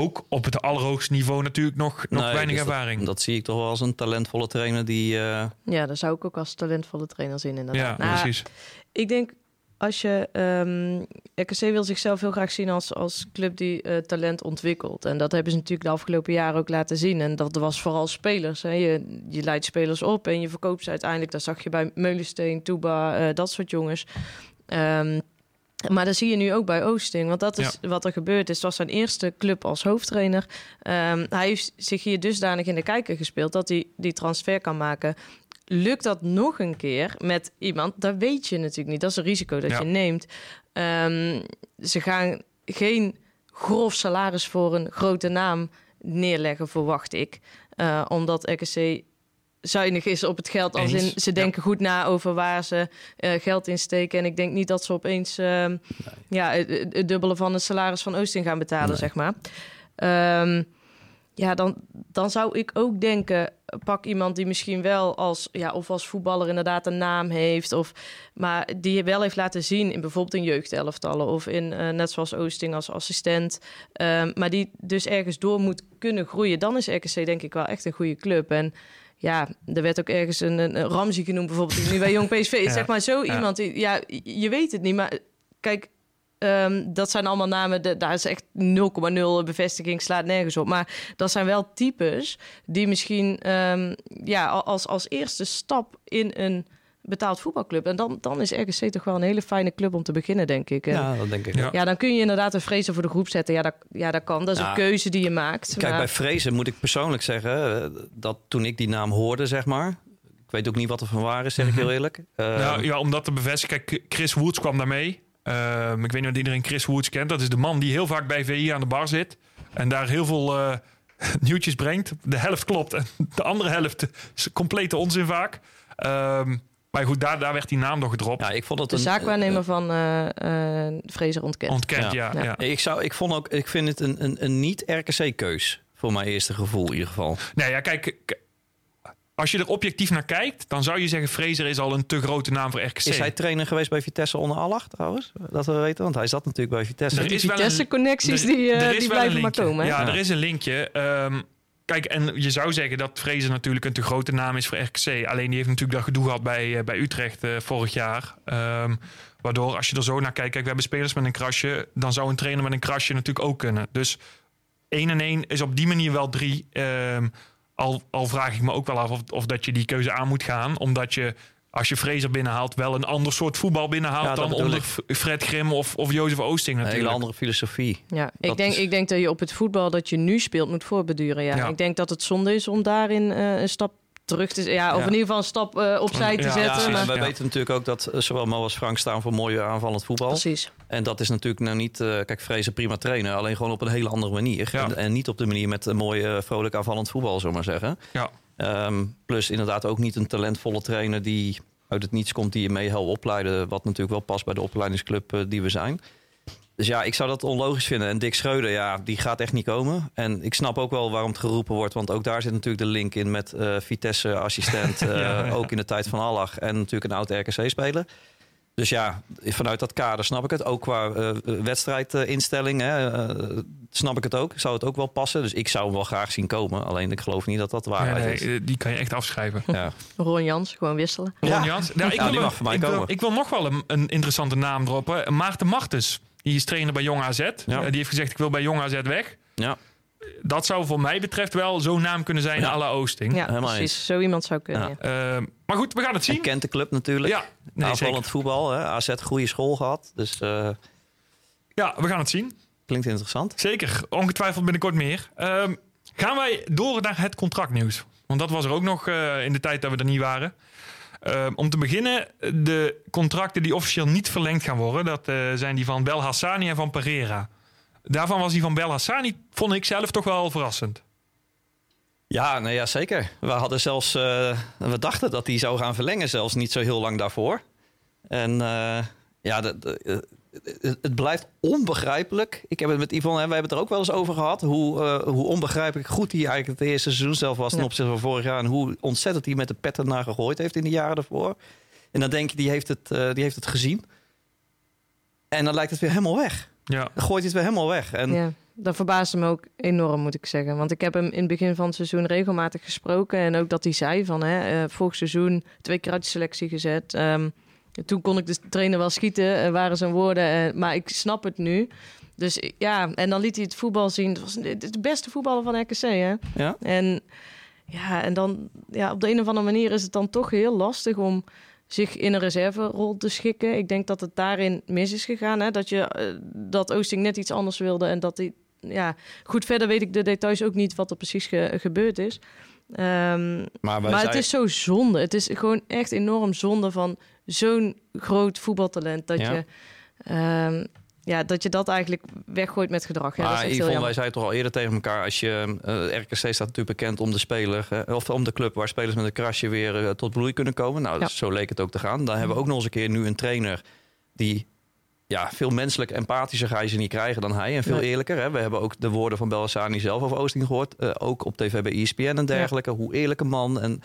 ook op het allerhoogste niveau natuurlijk nog, nog
Nee,
weinig
dus dat-
ervaring.
Dat, zie ik toch wel als een talentvolle trainer die. eh,
Ja, daar zou ik ook als talentvolle trainer zien inderdaad.
ja,
Nou,
precies.
Ik denk als je ehm RKC wil zichzelf heel graag zien als, als club die eh, talent ontwikkelt. En dat hebben ze natuurlijk de afgelopen jaren ook laten zien. En dat was vooral spelers. Hè. Je, je leidt spelers op en je verkoopt ze uiteindelijk. Dat zag je bij Meulensteen, Touba, eh, dat soort jongens. Ehm, maar dat zie je nu ook bij Oosting. Want dat is wat er gebeurd is. Het was zijn eerste club als hoofdtrainer. Ehm, hij heeft zich hier dusdanig in de kijker gespeeld... dat hij die transfer kan maken. Lukt dat nog een keer met iemand? Dat weet je natuurlijk niet. Dat is een risico dat
Ja.
je neemt. Ehm, ze gaan geen grof salaris voor een grote naam neerleggen, verwacht ik. Eh, omdat RKC zuinig is op het geld. Als in, ze
ja.
denken goed na over waar ze eh, geld in steken. En ik denk niet dat ze opeens ehm, ja, het, het dubbele van het salaris van Oosting gaan betalen,
Nee.
zeg maar. Ehm, ja, dan, dan zou ik ook denken, pak iemand die misschien wel als, ja, of als voetballer inderdaad een naam heeft, of, maar die je wel heeft laten zien in bijvoorbeeld in jeugdelftallen of in, eh, net zoals Oosting als assistent, Ehm, maar die dus ergens door moet kunnen groeien. Dan is RKC denk ik wel echt een goede club. En ja, er werd ook ergens een, een, Ramsey genoemd bijvoorbeeld, die nu bij Jong PSV is.
Ja,
Zeg maar zo iemand, die, ja, je weet het niet, maar kijk, Ehm, dat zijn allemaal namen, de- daar is echt 0,0 bevestiging, slaat nergens op. Maar dat zijn wel types die misschien ehm, ja, al- als, als eerste stap in een betaald voetbalclub. En dan, dan is RKC toch wel een hele fijne club om te beginnen, denk ik. En
ja, dat denk ik.
Ja.
ja, dan kun je inderdaad een vrezen voor de groep zetten. Ja, dat, ja, dat kan. Dat is
Ja.
een keuze die je maakt.
Kijk,
maar-
bij Vrezen moet ik persoonlijk zeggen eh, dat toen ik die naam hoorde, zeg maar. Ik weet ook niet wat er van waar is, zeg ik heel eerlijk. Eh,
Nou, ja, om dat te bevestigen. Kijk, Chris Woods kwam daarmee. Ehm ik weet niet of iedereen Chris Woods kent. Dat is de man die heel vaak bij VI aan de bar zit. En daar heel veel eh, nieuwtjes brengt. De helft klopt en de andere helft is complete onzin vaak. Ehm, maar goed, daar, daar werd die naam door gedropt.
ja, ik vond het
de
een,
zaakwaarnemer van eh eh Fraser ontkent.
Ontkend, ja.
Ja.
ja.
Ik, zou, ik, vond ook, ik vind het een, een, een niet-RKC-keus. Voor mijn eerste gevoel in ieder geval.
Nee, ja, kijk. Als je er objectief naar kijkt, dan zou je zeggen... Fraser is al een te grote naam voor RKC.
Is hij trainer geweest bij Vitesse onder Allach trouwens? Dat we weten, want hij zat natuurlijk bij Vitesse.
Er is wel een-
Vitesse-connecties, die, die blijven maar komen. hè?
Ja,
Ja.
er is een linkje. Ehm, kijk, en je zou zeggen dat Fraser natuurlijk een te grote naam is voor RKC. Alleen die heeft natuurlijk dat gedoe gehad bij, eh, bij Utrecht eh, vorig jaar. Ehm, waardoor, als je er zo naar kijkt... Kijk, we hebben spelers met een krasje. Dan zou een trainer met een krasje natuurlijk ook kunnen. Dus 1 en 1 is op die manier wel 3. Al, al vraag ik me ook wel af of, of dat je die keuze aan moet gaan. Omdat je, als je Fraser binnenhaalt, wel een ander soort voetbal binnenhaalt
Ja,
dan onder
ik.
Fred Grim of, of Jozef Oosting
Een
natuurlijk.
hele andere filosofie.
Ja, ik denk,
is-
ik denk dat je op het voetbal dat je nu speelt moet voorbeduren. Ja.
Ja.
Ik denk dat het zonde is om daarin eh, een stap terug te ja, Of
Ja.
in ieder geval een stap eh, opzij te
Ja,
zetten.
Ja, wij
Ja.
weten natuurlijk ook dat eh, zowel Mo als Frank staan voor mooie aanvallend voetbal.
Precies.
En dat is natuurlijk nou niet... eh, kijk, Vrezen prima trainen, alleen gewoon op een hele andere manier.
Ja.
En, en niet op de manier met een mooi, eh, vrolijk aanvallend voetbal, zullen we maar zeggen.
Ja.
Ehm, plus inderdaad ook niet een talentvolle trainer die uit het niets komt... die je mee helpt opleiden, wat natuurlijk wel past bij de opleidingsclub eh, die we zijn. Dus ja, ik zou dat onlogisch vinden. En Dick Schreuder, ja, die gaat echt niet komen. En ik snap ook wel waarom het geroepen wordt. Want ook daar zit natuurlijk de link in met eh, Vitesse-assistent. eh,
ja.
Ook in de tijd van Allach. En natuurlijk een oud RKC-speler. Dus ja, vanuit dat kader snap ik het. Ook qua eh, wedstrijdinstelling hè, eh, snap ik het ook. Zou het ook wel passen. Dus ik zou hem wel graag zien komen. Alleen ik geloof niet dat dat waarheid
nee,
is.
eh, die kan je echt afschrijven.
Ja.
Ron Jans, gewoon wisselen.
Ron
Ja.
Jans. Nou, ik,
Ja,
wil,
die
een-
mag voor mij
ik, wil,
komen.
ik wil nog wel een, een interessante naam droppen. Maarten Martens. Die is trainer bij Jong AZ.
Ja.
Die heeft gezegd, ik wil bij Jong AZ weg.
Ja.
Dat zou voor mij betreft wel zo'n naam kunnen zijn
Ja.
à la Oosting.
Ja,
helemaal
precies.
eens.
Zo iemand zou kunnen.
Ja.
ja.
Eh, maar goed, we gaan het
En
zien.
kent de club natuurlijk.
Ja, nee,
Aanvallend
zeker.
voetbal. Hè. AZ goede school gehad. Dus eh,
ja, we gaan het zien.
klinkt interessant.
Zeker, ongetwijfeld binnenkort meer. Ehm, gaan wij door naar het contractnieuws. Want dat was er ook nog eh, in de tijd dat we er niet waren. Ehm, om te beginnen, de contracten die officieel niet verlengd gaan worden... dat eh, zijn die van Bel Hassani en van Pereira. Daarvan was die van Bel Hassani, vond ik zelf toch wel verrassend.
Ja, nee, ja, zeker. We hadden zelfs, eh, we dachten dat hij zou gaan verlengen, zelfs niet zo heel lang daarvoor. En eh, ja, de, de- eh, het- blijft onbegrijpelijk. Ik heb het met Yvonne, hè, wij hebben het er ook wel eens over gehad, hoe, eh, hoe onbegrijpelijk goed hij eigenlijk het eerste seizoen zelf was ten
Ja.
opzichte van vorig jaar. En hoe ontzettend hij met de pet ernaar gegooid heeft in de jaren daarvoor. En dan denk je, die heeft het, eh, die heeft het gezien. En dan lijkt het weer helemaal weg.
Ja,
gooit hij het weer helemaal weg. En
Ja, dat verbaasde me ook enorm, moet ik zeggen. Want ik heb hem in het begin van het seizoen regelmatig gesproken. En ook dat hij zei van, hè, eh, vorig seizoen twee keer uit de selectie gezet. Ehm, toen kon ik de trainer wel schieten, eh, waren zijn woorden. eh, maar ik snap het nu. Dus ja, en dan liet hij het voetbal zien. Het was de beste voetballer van RKC, hè?
Ja.
En ja, en dan ja, op de een of andere manier is het dan toch heel lastig om zich in een reserverol te schikken. Ik denk dat het daarin mis is gegaan. Hè? Dat, je, eh, dat Oosting net iets anders wilde. En dat hij. Ja, goed, verder weet ik de details ook niet wat er precies ge- gebeurd is. Ehm,
maar
het is zo zonde. Het is gewoon echt enorm zonde van zo'n groot voetbaltalent. Dat,
Ja.
je, ehm, ja, dat je dat eigenlijk weggooit met gedrag. Ja,
Maar Yvonne, wij zeiden toch al eerder tegen elkaar... als je, eh, RKC staat natuurlijk bekend om de speler... of om de club waar spelers met een krasje weer eh, tot bloei kunnen komen. Nou,
Ja.
dus zo leek het ook te gaan. Dan hebben we ook nog eens een keer nu een trainer... die ja, veel menselijk empathischer ga je ze niet krijgen dan hij. En veel eerlijker. Hè? We hebben ook de woorden van Bellassani zelf over Oosting gehoord. eh, ook op tv bij ESPN en dergelijke. Hoe eerlijke man. En,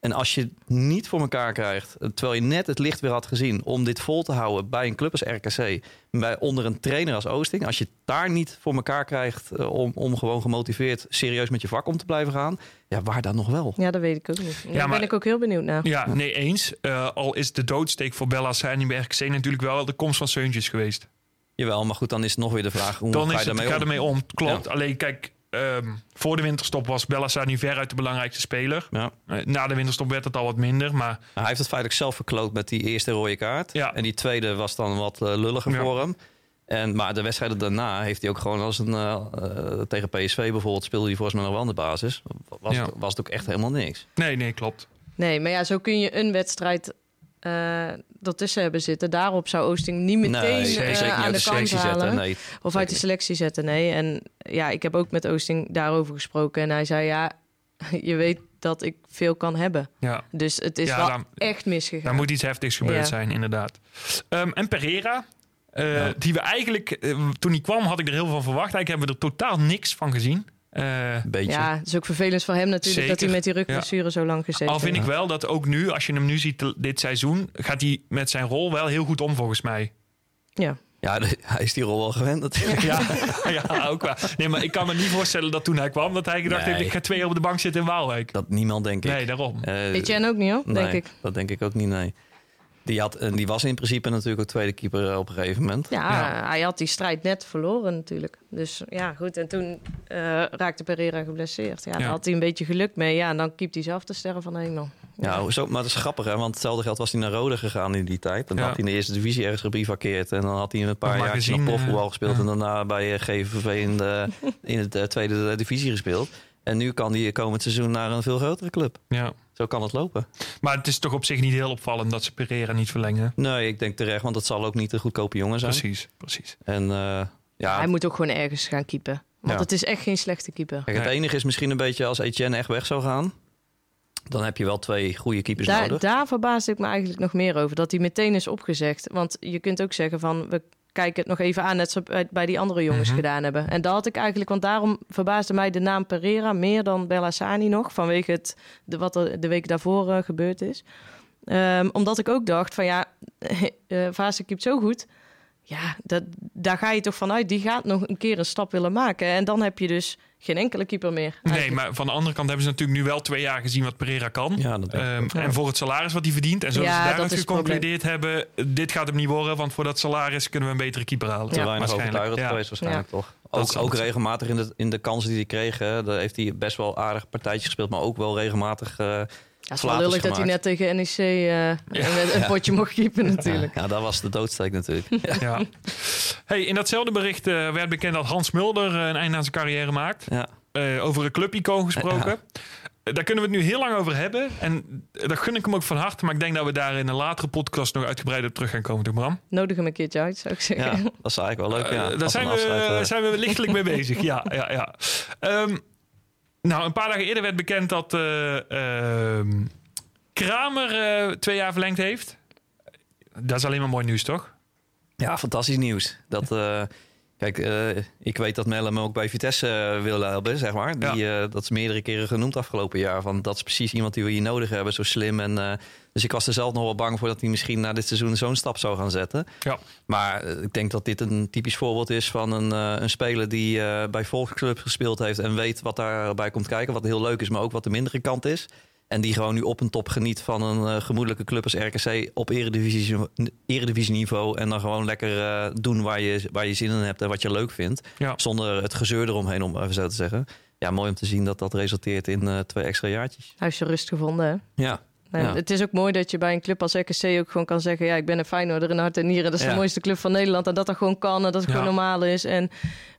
en als je het niet voor elkaar krijgt... terwijl je net het licht weer had gezien... om dit vol te houden bij een club als RKC... Bij, onder een trainer als Oosting... als je het daar niet voor elkaar krijgt... eh, om, om gewoon gemotiveerd serieus met je vak om te blijven gaan... ja, waar dan nog wel?
Ja, dat weet ik ook niet. Daar
maar-
ben ik ook heel benieuwd naar.
ja nee eens. Eh, al is de doodsteek voor Bella Hassani bij RKC natuurlijk wel de komst van Seuntjes geweest.
Jawel, maar goed, dan is het nog weer de vraag... hoe
Dan
ga
is
je
het,
daarmee
ga
om?
ermee om. Klopt. Alleen kijk, ehm, voor de winterstop was Bella Hassani veruit de belangrijkste speler.
Ja.
Eh, na de winterstop werd het al wat minder, maar
Hij heeft het feitelijk zelf verkloot met die eerste rode kaart.
Ja.
En die tweede was dan wat eh, lulliger
Ja.
voor hem. En, maar de wedstrijden daarna heeft hij ook gewoon als een... eh, tegen PSV bijvoorbeeld speelde hij volgens mij nog wel aan de basis. Was,
Ja.
het, was het ook echt helemaal niks.
nee, nee, klopt.
Nee, maar ja, zo kun je een wedstrijd eh ertussen hebben zitten. Daarop zou Oosting niet meteen
nee,
eh,
niet
aan
uit
de
de
kant
selectie
halen.
zetten. Nee.
Of uit de selectie zetten, nee. En ja, ik heb ook met Oosting daarover gesproken. En hij zei, ja, je weet dat ik veel kan hebben.
Ja,
Dus het is
Ja,
wel
dan-
echt misgegaan.
daar moet iets heftigs gebeurd
Ja.
zijn, inderdaad. Ehm, en Pereira, eh,
Ja.
die we eigenlijk, toen hij kwam, had ik er heel veel van verwacht. Eigenlijk hebben we er totaal niks van gezien. Eh,
beetje.
Ja, het is ook vervelend voor hem natuurlijk dat hij met die rugblessure zo lang gezeten
al vind ik wel dat ook nu, als je hem nu ziet dit seizoen, gaat hij met zijn rol wel heel goed om volgens mij.
Ja.
Ja, de- hij is die rol wel gewend natuurlijk.
Ja, ja, ook wel. Nee, maar ik kan me niet voorstellen dat toen hij kwam, dat hij gedacht
Nee.
heeft, ik ga twee jaar op de bank zitten in Waalwijk.
Dat niemand, denk ik.
Nee, daarom.
Eh,
Etienne ook niet hoor, denk
nee,
ik.
dat denk ik ook niet, nee. Die, had, en die was in principe natuurlijk ook tweede keeper eh, op een gegeven moment.
Ja,
Ja.
hij had die strijd net verloren natuurlijk. Dus ja, goed. En toen eh, raakte Pereira geblesseerd. Ja, daar had hij een beetje geluk mee. Ja, en dan keept hij zelf de sterren van de hemel.
Ja, zo, maar dat is grappig, hè? Want hetzelfde geld was hij naar Rode gegaan in die tijd. Dan
Ja.
had hij in de eerste divisie ergens gebivakkeerd. En dan had hij een paar jaar nog profvoetbal
eh,
gespeeld.
ja.
En daarna bij GVV in de, in het eh, tweede divisie gespeeld. En nu kan hij komend seizoen naar een veel grotere club.
Ja.
Zo kan het lopen.
Maar het is toch op zich niet heel opvallend dat ze Pereira niet verlengen.
Nee, ik denk terecht, want het zal ook niet een goedkope jongen zijn.
Precies, precies.
En eh, ja,
Hij moet ook gewoon ergens gaan keepen. Want
Ja.
het is echt geen slechte keeper.
kijk, het
Nee.
enige is misschien een beetje als Etienne echt weg zou gaan. Dan heb je wel twee goede keepers
Daar,
nodig.
daar verbaasde ik me eigenlijk nog meer over. Dat hij meteen is opgezegd. Want je kunt ook zeggen van... we kijken het nog even aan, net zoals bij, die andere jongens
Mhm.
gedaan hebben. En dat had ik eigenlijk... want daarom verbaasde mij de naam Pereira... meer dan Bellassani nog... vanwege het, de, wat er de week daarvoor eh, gebeurd is. Ehm, omdat ik ook dacht van ja... eh Vase keept zo goed... Ja, dat, daar ga je toch vanuit. Die gaat nog een keer een stap willen maken. En dan heb je dus geen enkele keeper meer.
Nee, maar van de andere kant hebben ze natuurlijk nu wel twee jaar gezien wat Pereira kan.
Ja, dat
Ehm. En voor het salaris wat hij verdient. En zoals
Ja,
ze
dat
daaruit geconcludeerd hebben, dit gaat hem niet worden. Want voor dat salaris kunnen we een betere keeper halen.
Te
Ja.
weinig
Waarschijnlijk,
overtuigend
ja.
geweest waarschijnlijk toch. Ook, ook regelmatig in de, in de kansen die hij kreeg. Hè, daar heeft hij best wel aardig partijtjes gespeeld. Maar ook wel regelmatig... eh,
Ja, het is wel lullig dat hij net tegen NEC eh, een potje mocht keepen natuurlijk.
ja, dat was de doodsteek natuurlijk.
Ja. Hey, in datzelfde bericht eh, werd bekend dat Hans Mulder eh, een einde aan zijn carrière maakt.
ja.
Eh, over een clubicoon gesproken. Daar kunnen we het nu heel lang over hebben. En daar gun ik hem ook van harte. Maar ik denk dat we daar in een latere podcast nog uitgebreider op terug gaan komen. Toch, Bram?
Nodig hem een keertje uit, zou ik zeggen.
ja, dat is eigenlijk wel leuk. Ja.
Daar zijn we,
eh,
zijn we lichtelijk mee bezig. Ja, ja, ja. Ehm, nou, een paar dagen eerder werd bekend dat eh, ehm, Kramer eh, twee jaar verlengd heeft. Dat is alleen maar mooi nieuws, toch?
Ja, fantastisch nieuws. Dat, eh, kijk, ik weet dat Melle me ook bij Vitesse eh, wil hebben, zeg maar. Die, eh, dat is meerdere keren genoemd afgelopen jaar. Van, dat is precies iemand die we hier nodig hebben, zo slim. En, dus ik was er zelf nog wel bang voor dat hij misschien na dit seizoen zo'n stap zou gaan zetten.
Ja.
Maar eh, ik denk dat dit een typisch voorbeeld is van een, eh, een speler die eh, bij Volksclub gespeeld heeft en weet wat daarbij komt kijken. Wat heel leuk is, maar ook wat de mindere kant is. En die gewoon nu op een top geniet van een eh, gemoedelijke club als RKC op eredivisie, eredivisieniveau. En dan gewoon lekker eh, doen waar je, waar je zin in hebt en wat je leuk vindt.
Ja.
Zonder het gezeur eromheen, om even zo te zeggen. Ja, mooi om te zien dat dat resulteert in eh, twee extra jaartjes.
Hij heeft zijn rust gevonden, hè?
Ja, Ja.
Het is ook mooi dat je bij een club als RKC ook gewoon kan zeggen... ja, ik ben een Feyenoorder in hart en nieren. Dat is
Ja.
de mooiste club van Nederland. En dat dat gewoon kan en dat het
Ja.
gewoon normaal is. En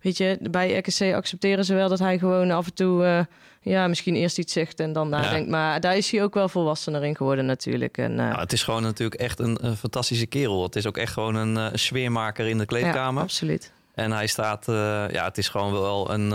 weet je, bij RKC accepteren ze wel dat hij gewoon af en toe... eh, ja, misschien eerst iets zegt en dan nadenkt. Maar daar is hij ook wel volwassener in geworden natuurlijk. En, eh,
Nou, het is gewoon natuurlijk echt een, een fantastische kerel. Het is ook echt gewoon een, eh, sfeermaker in de
ja,
kleedkamer.
absoluut.
en hij staat, ja, het is gewoon wel een,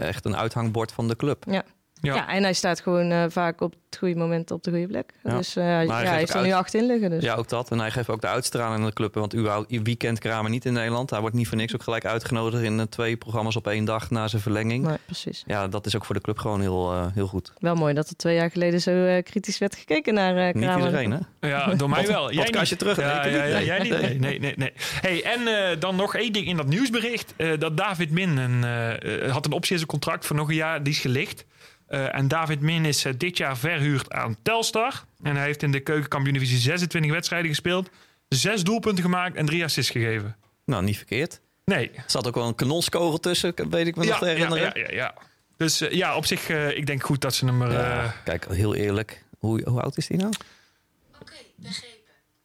echt een uithangbord van de club.
Ja.
Ja.
Ja. en hij staat gewoon eh, vaak op het goede moment op de goede plek.
Ja.
Dus eh, ja, hij heeft er nu acht in liggen. Dus.
Ja, ook dat. En hij geeft ook de uitstraling aan de club. Want überhaupt, wie kent Kramer niet in Nederland? Hij wordt niet voor niks ook gelijk uitgenodigd in eh, twee programma's op één dag na zijn verlenging.
Nee, precies.
Ja, dat is ook voor de club gewoon heel, eh, heel goed.
Wel mooi dat er twee jaar geleden zo eh, kritisch werd gekeken naar eh
Niet
Kramer.
iedereen, hè?
Ja, door mij wel. Jij
podcastje
niet.
terug,
Ja,
nee, Nee.
jij niet. Nee, nee, nee. nee. Hey, en eh, dan nog één ding in dat nieuwsbericht. eh, dat David Min een, had een optie in zijn contract voor nog een jaar. Die is gelicht. Eh, en David Min is eh, dit jaar verhuurd aan Telstar. En hij heeft in de keukenkampioen-divisie 26 wedstrijden gespeeld. Zes doelpunten gemaakt en drie assists gegeven.
Nou, niet verkeerd.
Nee.
Er zat ook wel een kanonskogel tussen, weet ik me nog te herinneren.
ja, ja, ja. Dus eh, ja, op zich, eh, ik denk goed dat ze hem er...
Ja,
eh,
Kijk, heel eerlijk. Hoe, hoe oud is hij nou?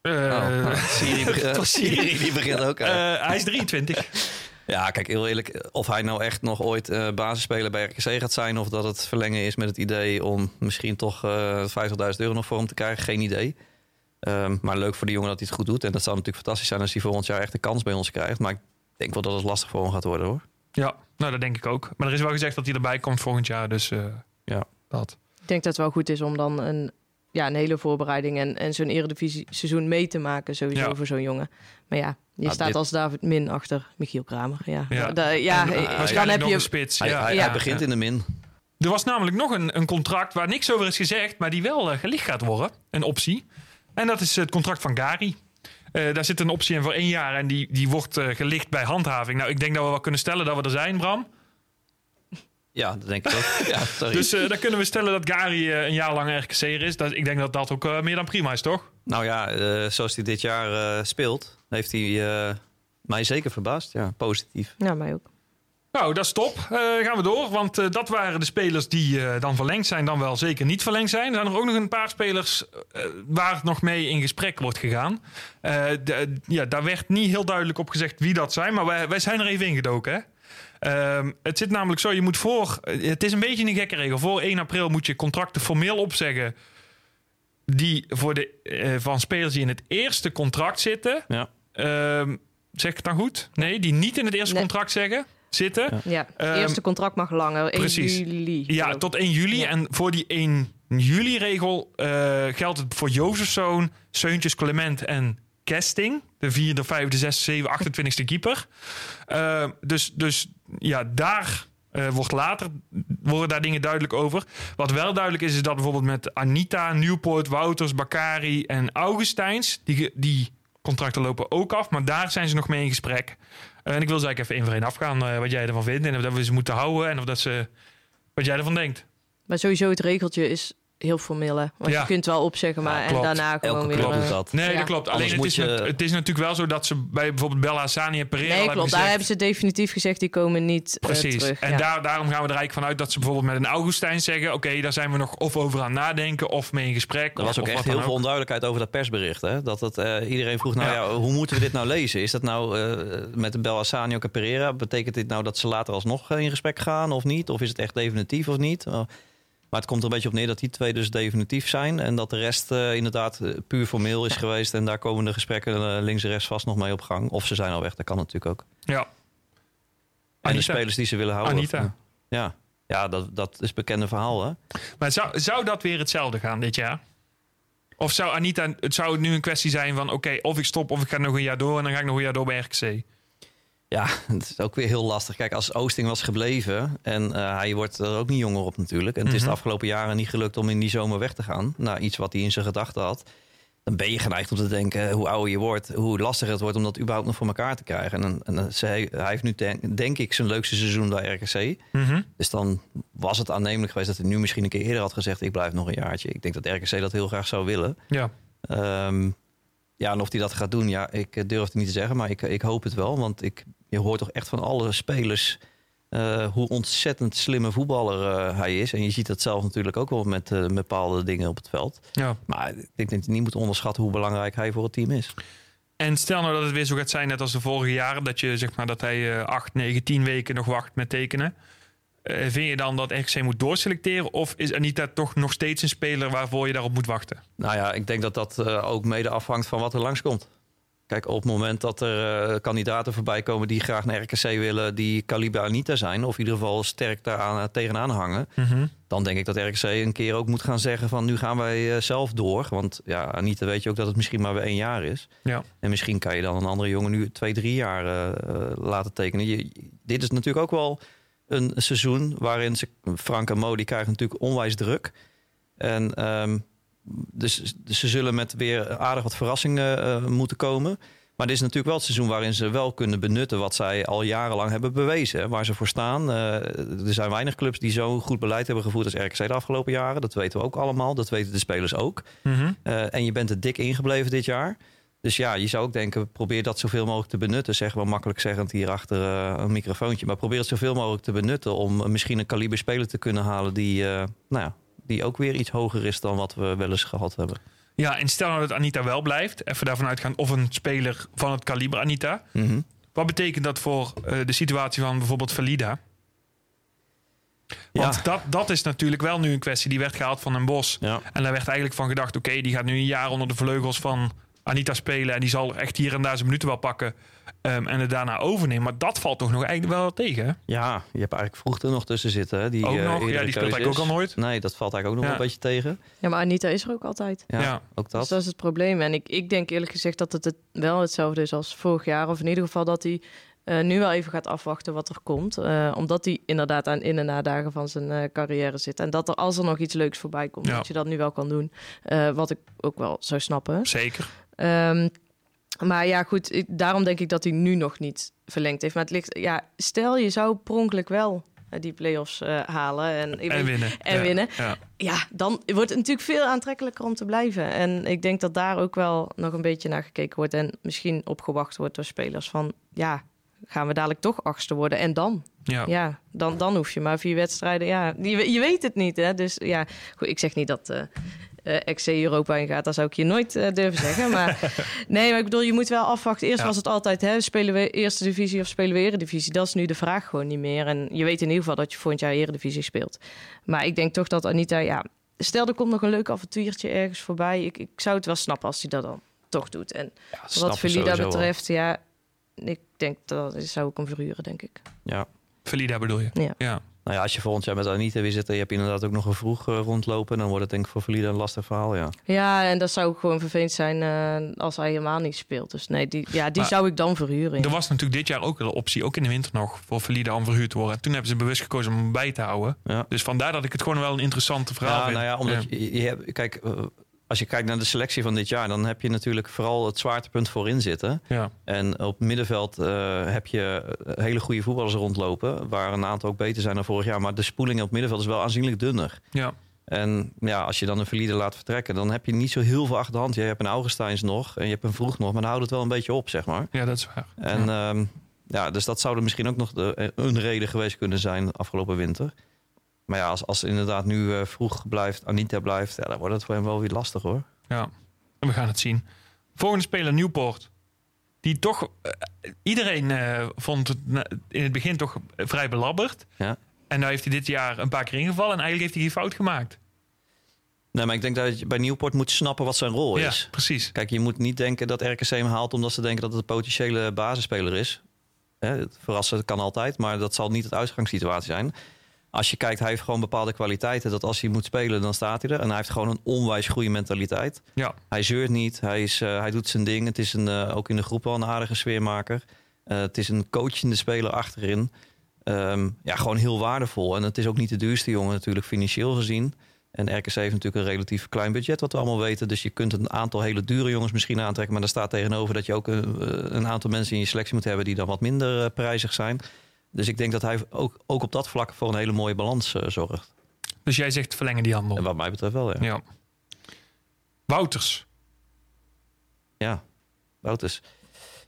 eh,
Oh, nou, Siri, Siri die begint ook.
hij is 23.
Ja, kijk, heel eerlijk. Of hij nou echt nog ooit eh basisspeler bij RKC gaat zijn... of dat het verlengen is met het idee om misschien toch eh 50.000 euro nog voor hem te krijgen... geen idee. Ehm, maar leuk voor die jongen dat hij het goed doet. En dat zou natuurlijk fantastisch zijn als hij volgend jaar echt een kans bij ons krijgt. Maar ik denk wel dat het lastig voor hem gaat worden, hoor.
Ja, nou dat denk ik ook. Maar er is wel gezegd dat hij erbij komt volgend jaar. Dus eh,
Ja.
dat.
Ik denk dat het wel goed is om dan een, ja, een hele voorbereiding en, en zo'n eredivisie seizoen mee te maken sowieso
Ja.
voor zo'n jongen. Maar ja, je
Nou,
staat
dit-
als David Min achter Michiel Kramer. Ja,
Ja.
Da- ja,
En,
eh,
eh,
dan
waarschijnlijk
heb je...
spits.
Hij,
ja,
hij,
ja.
hij begint in de min.
Er was namelijk nog een, een contract waar niks over is gezegd, maar die wel eh, gelicht gaat worden. Een optie. En dat is het contract van Gary. Eh, daar zit een optie in voor één jaar en die, die wordt eh, gelicht bij handhaving. Nou, ik denk dat we wel kunnen stellen dat we er zijn, Bram.
Ja, dat denk ik ook. ja, sorry.
Dus uh, dan kunnen we stellen dat Gary uh, een jaar lang RKC'er is. Dat, ik denk dat dat ook uh, meer dan prima is, toch?
Nou ja, zoals hij dit jaar speelt, heeft hij mij zeker verbaasd. Ja, positief.
Ja, mij ook.
Nou, dat is top. gaan we door. Want dat waren de spelers die dan verlengd zijn, dan wel zeker niet verlengd zijn. Er zijn er ook nog een paar spelers waar het nog mee in gesprek wordt gegaan. Ja, daar werd niet heel duidelijk op gezegd wie dat zijn. Maar wij, wij zijn er even ingedoken, hè? Um, het zit namelijk zo, je moet voor... Het is een beetje een gekke regel. Voor 1 april moet je contracten formeel opzeggen... die voor de, uh, van spelers die in het eerste contract zitten.
Ja.
Um, zeg ik het dan goed? Nee, die niet in het eerste nee. contract zeggen, zitten.
Ja, het um, eerste contract mag langer. 1
precies.
juli.
Ja, tot 1 juli. Ja. En voor die 1 juli-regel uh, geldt het voor Jozefzoon, Seuntjes, Clement en Kesting. De vierde, vijfde, zesde, zeven, 28ste keeper. Uh, dus, dus ja, daar uh, wordt later worden daar dingen duidelijk over. Wat wel duidelijk is, is dat bijvoorbeeld met Anita, Nieuwpoort, Wouters, Bakari en Augustijns... Die, die contracten lopen ook af, maar daar zijn ze nog mee in gesprek. Uh, en ik wil ze eigenlijk even één voor één afgaan wat jij ervan vindt... en of dat we ze moeten houden en of dat ze... wat jij ervan denkt.
Maar sowieso het regeltje is heel formeel. Hè? Want ja. je kunt wel opzeggen, maar ja, en daarna gewoon
Elke
weer...
Klopt dat.
Nee, ja. dat klopt. Alleen het is, je... het is natuurlijk wel zo dat ze bij bijvoorbeeld Bella Hassani en Pereira
Nee, klopt.
Hebben
daar hebben ze definitief gezegd, die komen niet
Precies.
Uh, terug.
En daar, daarom gaan we er eigenlijk vanuit dat ze bijvoorbeeld met een Augustijn zeggen... oké, okay, daar zijn we nog of over aan nadenken of mee in gesprek.
Er was ook echt heel veel onduidelijkheid over dat persbericht. Hè? Dat het, uh, iedereen vroeg, nou ja. hoe moeten we dit nou lezen? Is dat nou uh, met de Bella Hassani en Pereira... betekent dit nou dat ze later alsnog in gesprek gaan of niet? Of is het echt definitief of niet? Maar het komt er een beetje op neer dat die twee dus definitief zijn. En dat de rest uh, inderdaad puur formeel is geweest. En daar komen de gesprekken uh, links en rechts vast nog mee op gang. Of ze zijn al weg, dat kan natuurlijk ook.
Ja.
En
Anita.
de spelers die ze willen houden.
Anita.
Ja, ja dat, dat is bekende verhaal. Hè?
Maar zou, zou dat weer hetzelfde gaan dit jaar? Of zou Anita, het zou nu een kwestie zijn van... oké, okay, of ik stop of ik ga nog een jaar door... en dan ga ik nog een jaar door bij RKC?
Ja, het is ook weer heel lastig. Kijk, als Oosting was gebleven en uh, hij wordt er ook niet jonger op natuurlijk. En het is de afgelopen jaren niet gelukt om in die zomer weg te gaan. Nou, iets wat hij in zijn gedachten had. Dan ben je geneigd om te denken, hoe ouder je wordt, hoe lastiger het wordt om dat überhaupt nog voor elkaar te krijgen. En, en, en hij, hij heeft nu denk, denk, ik zijn leukste seizoen bij RKC.
Mm -hmm.
Dus dan was het aannemelijk geweest dat hij nu misschien een keer eerder had gezegd, ik blijf nog een jaartje. Ik denk dat RKC dat heel graag zou willen.
Ja.
Um, ja, en of hij dat gaat doen, ja, ik durf het niet te zeggen, maar ik, ik hoop het wel. Want ik, je hoort toch echt van alle spelers uh, hoe ontzettend slimme voetballer uh, hij is. En je ziet dat zelf natuurlijk ook wel met uh, bepaalde dingen op het veld.
Ja.
Maar ik denk dat je niet moet onderschatten hoe belangrijk hij voor het team is.
En stel nou dat het weer zo gaat zijn, net als de vorige jaren, dat je zeg maar dat hij 8, 9, 10 weken nog wacht met tekenen. Uh, vind je dan dat RKC moet doorselecteren? Of is Anita toch nog steeds een speler waarvoor je daarop moet wachten?
Nou ja, ik denk dat dat uh, ook mede afhangt van wat er langskomt. Kijk, op het moment dat er uh, kandidaten voorbij komen die graag naar RKC willen, die kaliber Anita zijn, of in ieder geval sterk daaraan tegenaan hangen,
mm -hmm.
dan denk ik dat RKC een keer ook moet gaan zeggen van nu gaan wij zelf door. Want ja, Anita weet je ook dat het misschien maar weer één jaar is.
Ja.
En misschien kan je dan een andere jongen nu twee, drie jaar laten tekenen. Je, dit is natuurlijk ook wel een seizoen waarin ze, Frank en Mo die krijgen natuurlijk onwijs druk. En um, dus, dus, ze zullen met weer aardig wat verrassingen uh, moeten komen. Maar dit is natuurlijk wel het seizoen waarin ze wel kunnen benutten wat zij al jarenlang hebben bewezen. Hè, waar ze voor staan. Uh, er zijn weinig clubs die zo goed beleid hebben gevoerd als RKC de afgelopen jaren. Dat weten we ook allemaal. Dat weten de spelers ook.
Mm -hmm.
uh, en je bent er dik ingebleven dit jaar. Dus ja, je zou ook denken, probeer dat zoveel mogelijk te benutten. Zeg wel makkelijk zeggend hier achter uh, een microfoontje. Maar probeer het zoveel mogelijk te benutten om misschien een kaliber speler te kunnen halen die, uh, nou ja, die ook weer iets hoger is dan wat we wel eens gehad hebben.
Ja, en stel nou dat Anita wel blijft. Even daarvan uitgaan of een speler van het kaliber Anita.
Mm -hmm.
Wat betekent dat voor uh, de situatie van bijvoorbeeld Valida? Want ja. dat, dat is natuurlijk wel nu een kwestie. Die werd gehaald van een bos.
Ja.
En daar werd eigenlijk van gedacht... oké, okay, die gaat nu een jaar onder de vleugels van Anita spelen. En die zal echt hier en daar zijn minuten wel pakken. Um, en het daarna overnemen. Maar dat valt toch nog eigenlijk wel tegen. Hè?
Ja, je hebt eigenlijk vroeg er nog tussen zitten. Hè? Die,
ook
uh,
nog? Ja, die speelt eigenlijk ook al nooit.
Nee, dat valt eigenlijk ook nog
ja.
een beetje tegen.
Ja, maar Anita is er ook altijd.
Ja,
Ja.
ook dat.
Dus dat is het probleem. En ik, ik denk eerlijk gezegd dat het, het wel hetzelfde is als vorig jaar. Of in ieder geval dat hij uh, nu wel even gaat afwachten wat er komt. Uh, omdat hij inderdaad aan in- en nadagen van zijn uh, carrière zit. En dat er als er nog iets leuks voorbij komt,
Ja.
dat je dat nu wel kan doen. Uh, wat ik ook wel zou snappen.
Zeker.
Um, maar ja, goed, ik, daarom denk ik dat hij nu nog niet verlengd heeft. Maar het ligt, ja, stel je zou pronkelijk wel die play-offs eh, halen. En,
En
weet-
winnen.
En
Ja,
winnen.
Ja.
Ja, dan wordt het natuurlijk veel aantrekkelijker om te blijven. En ik denk dat daar ook wel nog een beetje naar gekeken wordt. En misschien opgewacht wordt door spelers van... ja, gaan we dadelijk toch achtste worden? En dan?
Ja.
Ja, dan, dan hoef je maar vier wedstrijden. Ja, je, je weet het niet, hè? Dus ja, goed, ik zeg niet dat eh eh, XC Europa ingaat. Dat zou ik je nooit eh, durven zeggen. Maar nee, maar ik bedoel, je moet wel afwachten. Eerst
Ja.
was het altijd, hè, spelen we eerste divisie of spelen we eredivisie? Dat is nu de vraag gewoon niet meer. En je weet in ieder geval dat je volgend jaar eredivisie speelt. Maar ik denk toch dat Anita, ja... Stel, er komt nog een leuk avontuurtje ergens voorbij. Ik, ik zou het wel snappen als hij dat dan toch doet. En
Ja,
wat
wel.
betreft, ja... Ik denk dat zou ik hem verhuren, denk ik.
Ja.
Valida bedoel je?
Ja.
ja.
Nou ja, als je volgend jaar met Anita weer zit en je hebt inderdaad ook nog een vroeg eh, rondlopen, dan wordt het denk ik voor Valida een lastig verhaal, ja.
Ja, en dat zou ook gewoon vervelend zijn eh, als hij helemaal niet speelt. Dus nee, die, ja, die
Maar
zou ik dan verhuren. ja.
Er was natuurlijk dit jaar ook een optie, ook in de winter nog, voor Valida om verhuurd te worden. Toen hebben ze bewust gekozen om hem bij te houden.
Ja.
Dus vandaar dat ik het gewoon wel een interessante verhaal
Ja,
vind.
nou ja, omdat
Ja.
Je, je hebt, kijk, eh, als je kijkt naar de selectie van dit jaar, dan heb je natuurlijk vooral het zwaartepunt voorin zitten.
Ja.
En op middenveld eh, heb je eh, hele goede voetballers rondlopen, waar een aantal ook beter zijn dan vorig jaar. Maar de spoeling op middenveld is wel aanzienlijk dunner.
Ja.
En ja, als je dan een verlieder laat vertrekken, dan heb je niet zo heel veel achter de hand. Je hebt een Augustijns nog en je hebt een Vroeg nog, maar dan houdt het wel een beetje op, zeg maar.
ja, dat is waar.
En
ja.
ja. ja, dus dat zou er misschien ook nog de, een reden geweest kunnen zijn afgelopen winter. Maar ja, als, als inderdaad nu eh, vroeg blijft, Anita blijft, ja, dan wordt het voor hem wel weer lastig hoor.
ja. En we gaan het zien. Volgende speler, Newport. Die toch, eh, iedereen eh, vond het in het begin toch vrij belabberd.
Ja.
En nu heeft hij dit jaar een paar keer ingevallen en eigenlijk heeft hij geen fout gemaakt.
Nee, maar ik denk dat je bij Nieuwpoort moet snappen wat zijn rol
Ja,
is.
precies.
Kijk, je moet niet denken dat RKC hem haalt omdat ze denken dat het een potentiële basisspeler is. Hè, het verrassen kan altijd, maar dat zal niet het uitgangssituatie zijn. Als je kijkt, hij heeft gewoon bepaalde kwaliteiten. Dat als hij moet spelen, dan staat hij er. En hij heeft gewoon een onwijs goede mentaliteit.
Ja.
Hij zeurt niet, hij, is, eh, hij doet zijn ding. Het is een, eh, ook in de groep wel een aardige sfeermaker. Eh, het is een coachende speler achterin. Ehm, ja, gewoon heel waardevol. En het is ook niet de duurste jongen natuurlijk financieel gezien. En RKC heeft natuurlijk een relatief klein budget, wat we allemaal weten. Dus je kunt een aantal hele dure jongens misschien aantrekken. Maar daar staat tegenover dat je ook een, een aantal mensen in je selectie moet hebben... die dan wat minder prijzig zijn. Dus ik denk dat hij ook, ook op dat vlak voor een hele mooie balans eh, zorgt.
Dus jij zegt verlengen die handel.
En wat mij betreft wel, ja.
Ja. Wouters.
Ja, Wouters.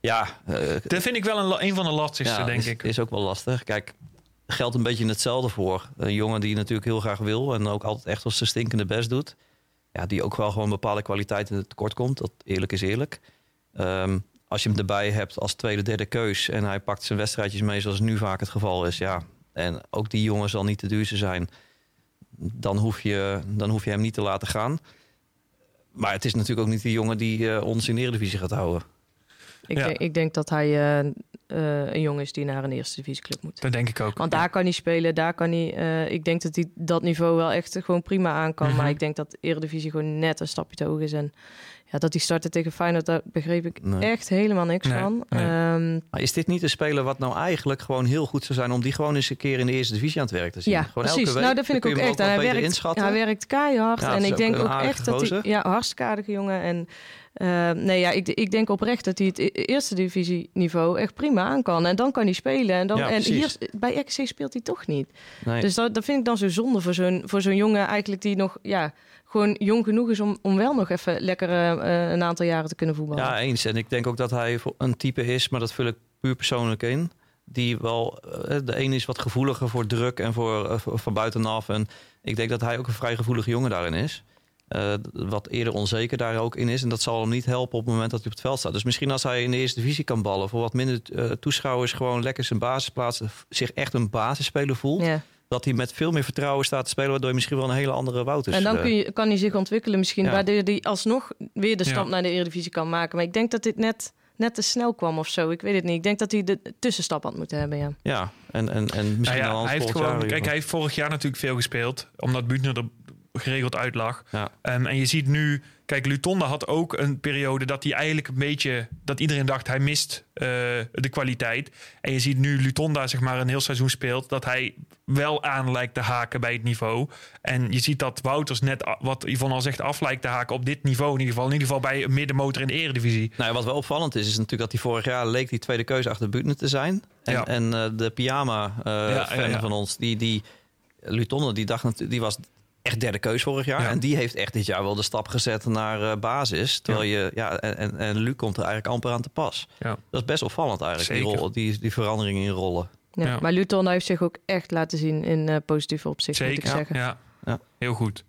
Ja, eh,
Dat vind ik wel een, een van de lastigste,
ja,
denk
is,
ik.
is ook wel lastig. Kijk, geldt een beetje hetzelfde voor. Een jongen die natuurlijk heel graag wil en ook altijd echt als zijn stinkende best doet. Ja, die ook wel gewoon bepaalde kwaliteiten tekort komt. Dat eerlijk is eerlijk. Ehm, als je hem erbij hebt als tweede, derde keus en hij pakt zijn wedstrijdjes mee zoals nu vaak het geval is. Ja, en ook die jongen zal niet de duurste zijn. Dan hoef je, dan hoef je hem niet te laten gaan. Maar het is natuurlijk ook niet die jongen die eh, ons in de Eredivisie gaat houden.
Ik,
Ja.
denk, ik denk dat hij eh, eh, een jongen is die naar een eerste divisieclub moet.
Dat denk ik ook.
Want daar kan hij spelen, daar kan hij... eh, ik denk dat hij dat niveau wel echt gewoon prima aan kan.
Mhm.
Maar ik denk dat de Eredivisie gewoon net een stapje te hoog is. En ja, dat hij startte tegen Feyenoord, daar begreep ik
Nee.
echt helemaal niks
Nee,
van.
nee.
Ehm,
Maar is dit niet een speler wat nou eigenlijk gewoon heel goed zou zijn om die gewoon eens een keer in de eerste divisie aan het werk te zien?
ja,
gewoon
precies.
Elke week,
nou, dat vind ik ook echt.
ook
hij werkt,
inschatten.
hij werkt keihard.
Ja,
en ik denk ook echt dat hij... Ja, hartstikke aardige jongen. En eh, nee, ja, ik, ik denk oprecht dat hij het e- eerste divisie niveau echt prima aan kan. En dan kan hij spelen. En, dan,
Ja,
en hier bij RKC speelt hij toch niet.
Nee.
Dus dat, dat vind ik dan zo zonde voor zo'n, voor zo'n jongen eigenlijk die nog ja, gewoon jong genoeg is om, om wel nog even lekker eh, een aantal jaren te kunnen voetballen.
Ja, eens. En ik denk ook dat hij voor een type is, maar dat vul ik puur persoonlijk in. Die wel, eh, de een is wat gevoeliger voor druk en voor, eh, voor- van buitenaf. En ik denk dat hij ook een vrij gevoelige jongen daarin is. Eh, wat eerder onzeker daar ook in is. En dat zal hem niet helpen op het moment dat hij op het veld staat. Dus misschien als hij in de eerste divisie kan ballen, voor wat minder eh, toeschouwers, gewoon lekker zijn basisplaats, zich echt een basisspeler voelt.
Ja.
Dat hij met veel meer vertrouwen staat te spelen, waardoor je misschien wel een hele andere Wouters.
en dan
eh,
kun je, kan hij zich ontwikkelen misschien,
Ja.
waardoor hij alsnog weer de stap
Ja.
naar de Eredivisie kan maken. Maar ik denk dat dit net, net te snel kwam of zo. Ik weet het niet. Ik denk dat hij de tussenstap had moeten hebben, ja.
Ja, en, en, en misschien
Nou ja,
dan
hij heeft gewoon,
jaar
kijk, hij heeft vorig jaar natuurlijk veel gespeeld, omdat Buutner er geregeld uit lag.
Ja.
Ehm, en je ziet nu, kijk, Lutonda had ook een periode dat hij eigenlijk een beetje, dat iedereen dacht hij mist eh, de kwaliteit. En je ziet nu Lutonda zeg maar een heel seizoen speelt, dat hij wel aan lijkt te haken bij het niveau. En je ziet dat Wouters net, wat Yvonne al zegt, af lijkt te haken op dit niveau in ieder geval. In ieder geval bij een middenmotor in de eredivisie.
Nou, wat wel opvallend is, is natuurlijk dat hij vorig jaar leek die tweede keuze achter Buutner te zijn. En,
Ja.
en eh, de pyjama eh,
ja, ja.
van ons, die, die Lutonne, die, dacht, die was echt derde keus vorig jaar.
Ja.
En die heeft echt dit jaar wel de stap gezet naar eh, basis. Terwijl je, ja, en, en, Luc komt er eigenlijk amper aan te pas.
Ja.
Dat is best opvallend eigenlijk, die,
Zeker.
rol, die, die veranderingen in rollen.
Ja.
Ja.
Maar Luton heeft zich ook echt laten zien in eh, positieve opzicht, moet ik
Zeker,
zeggen.
ja.
Ja.
Heel goed.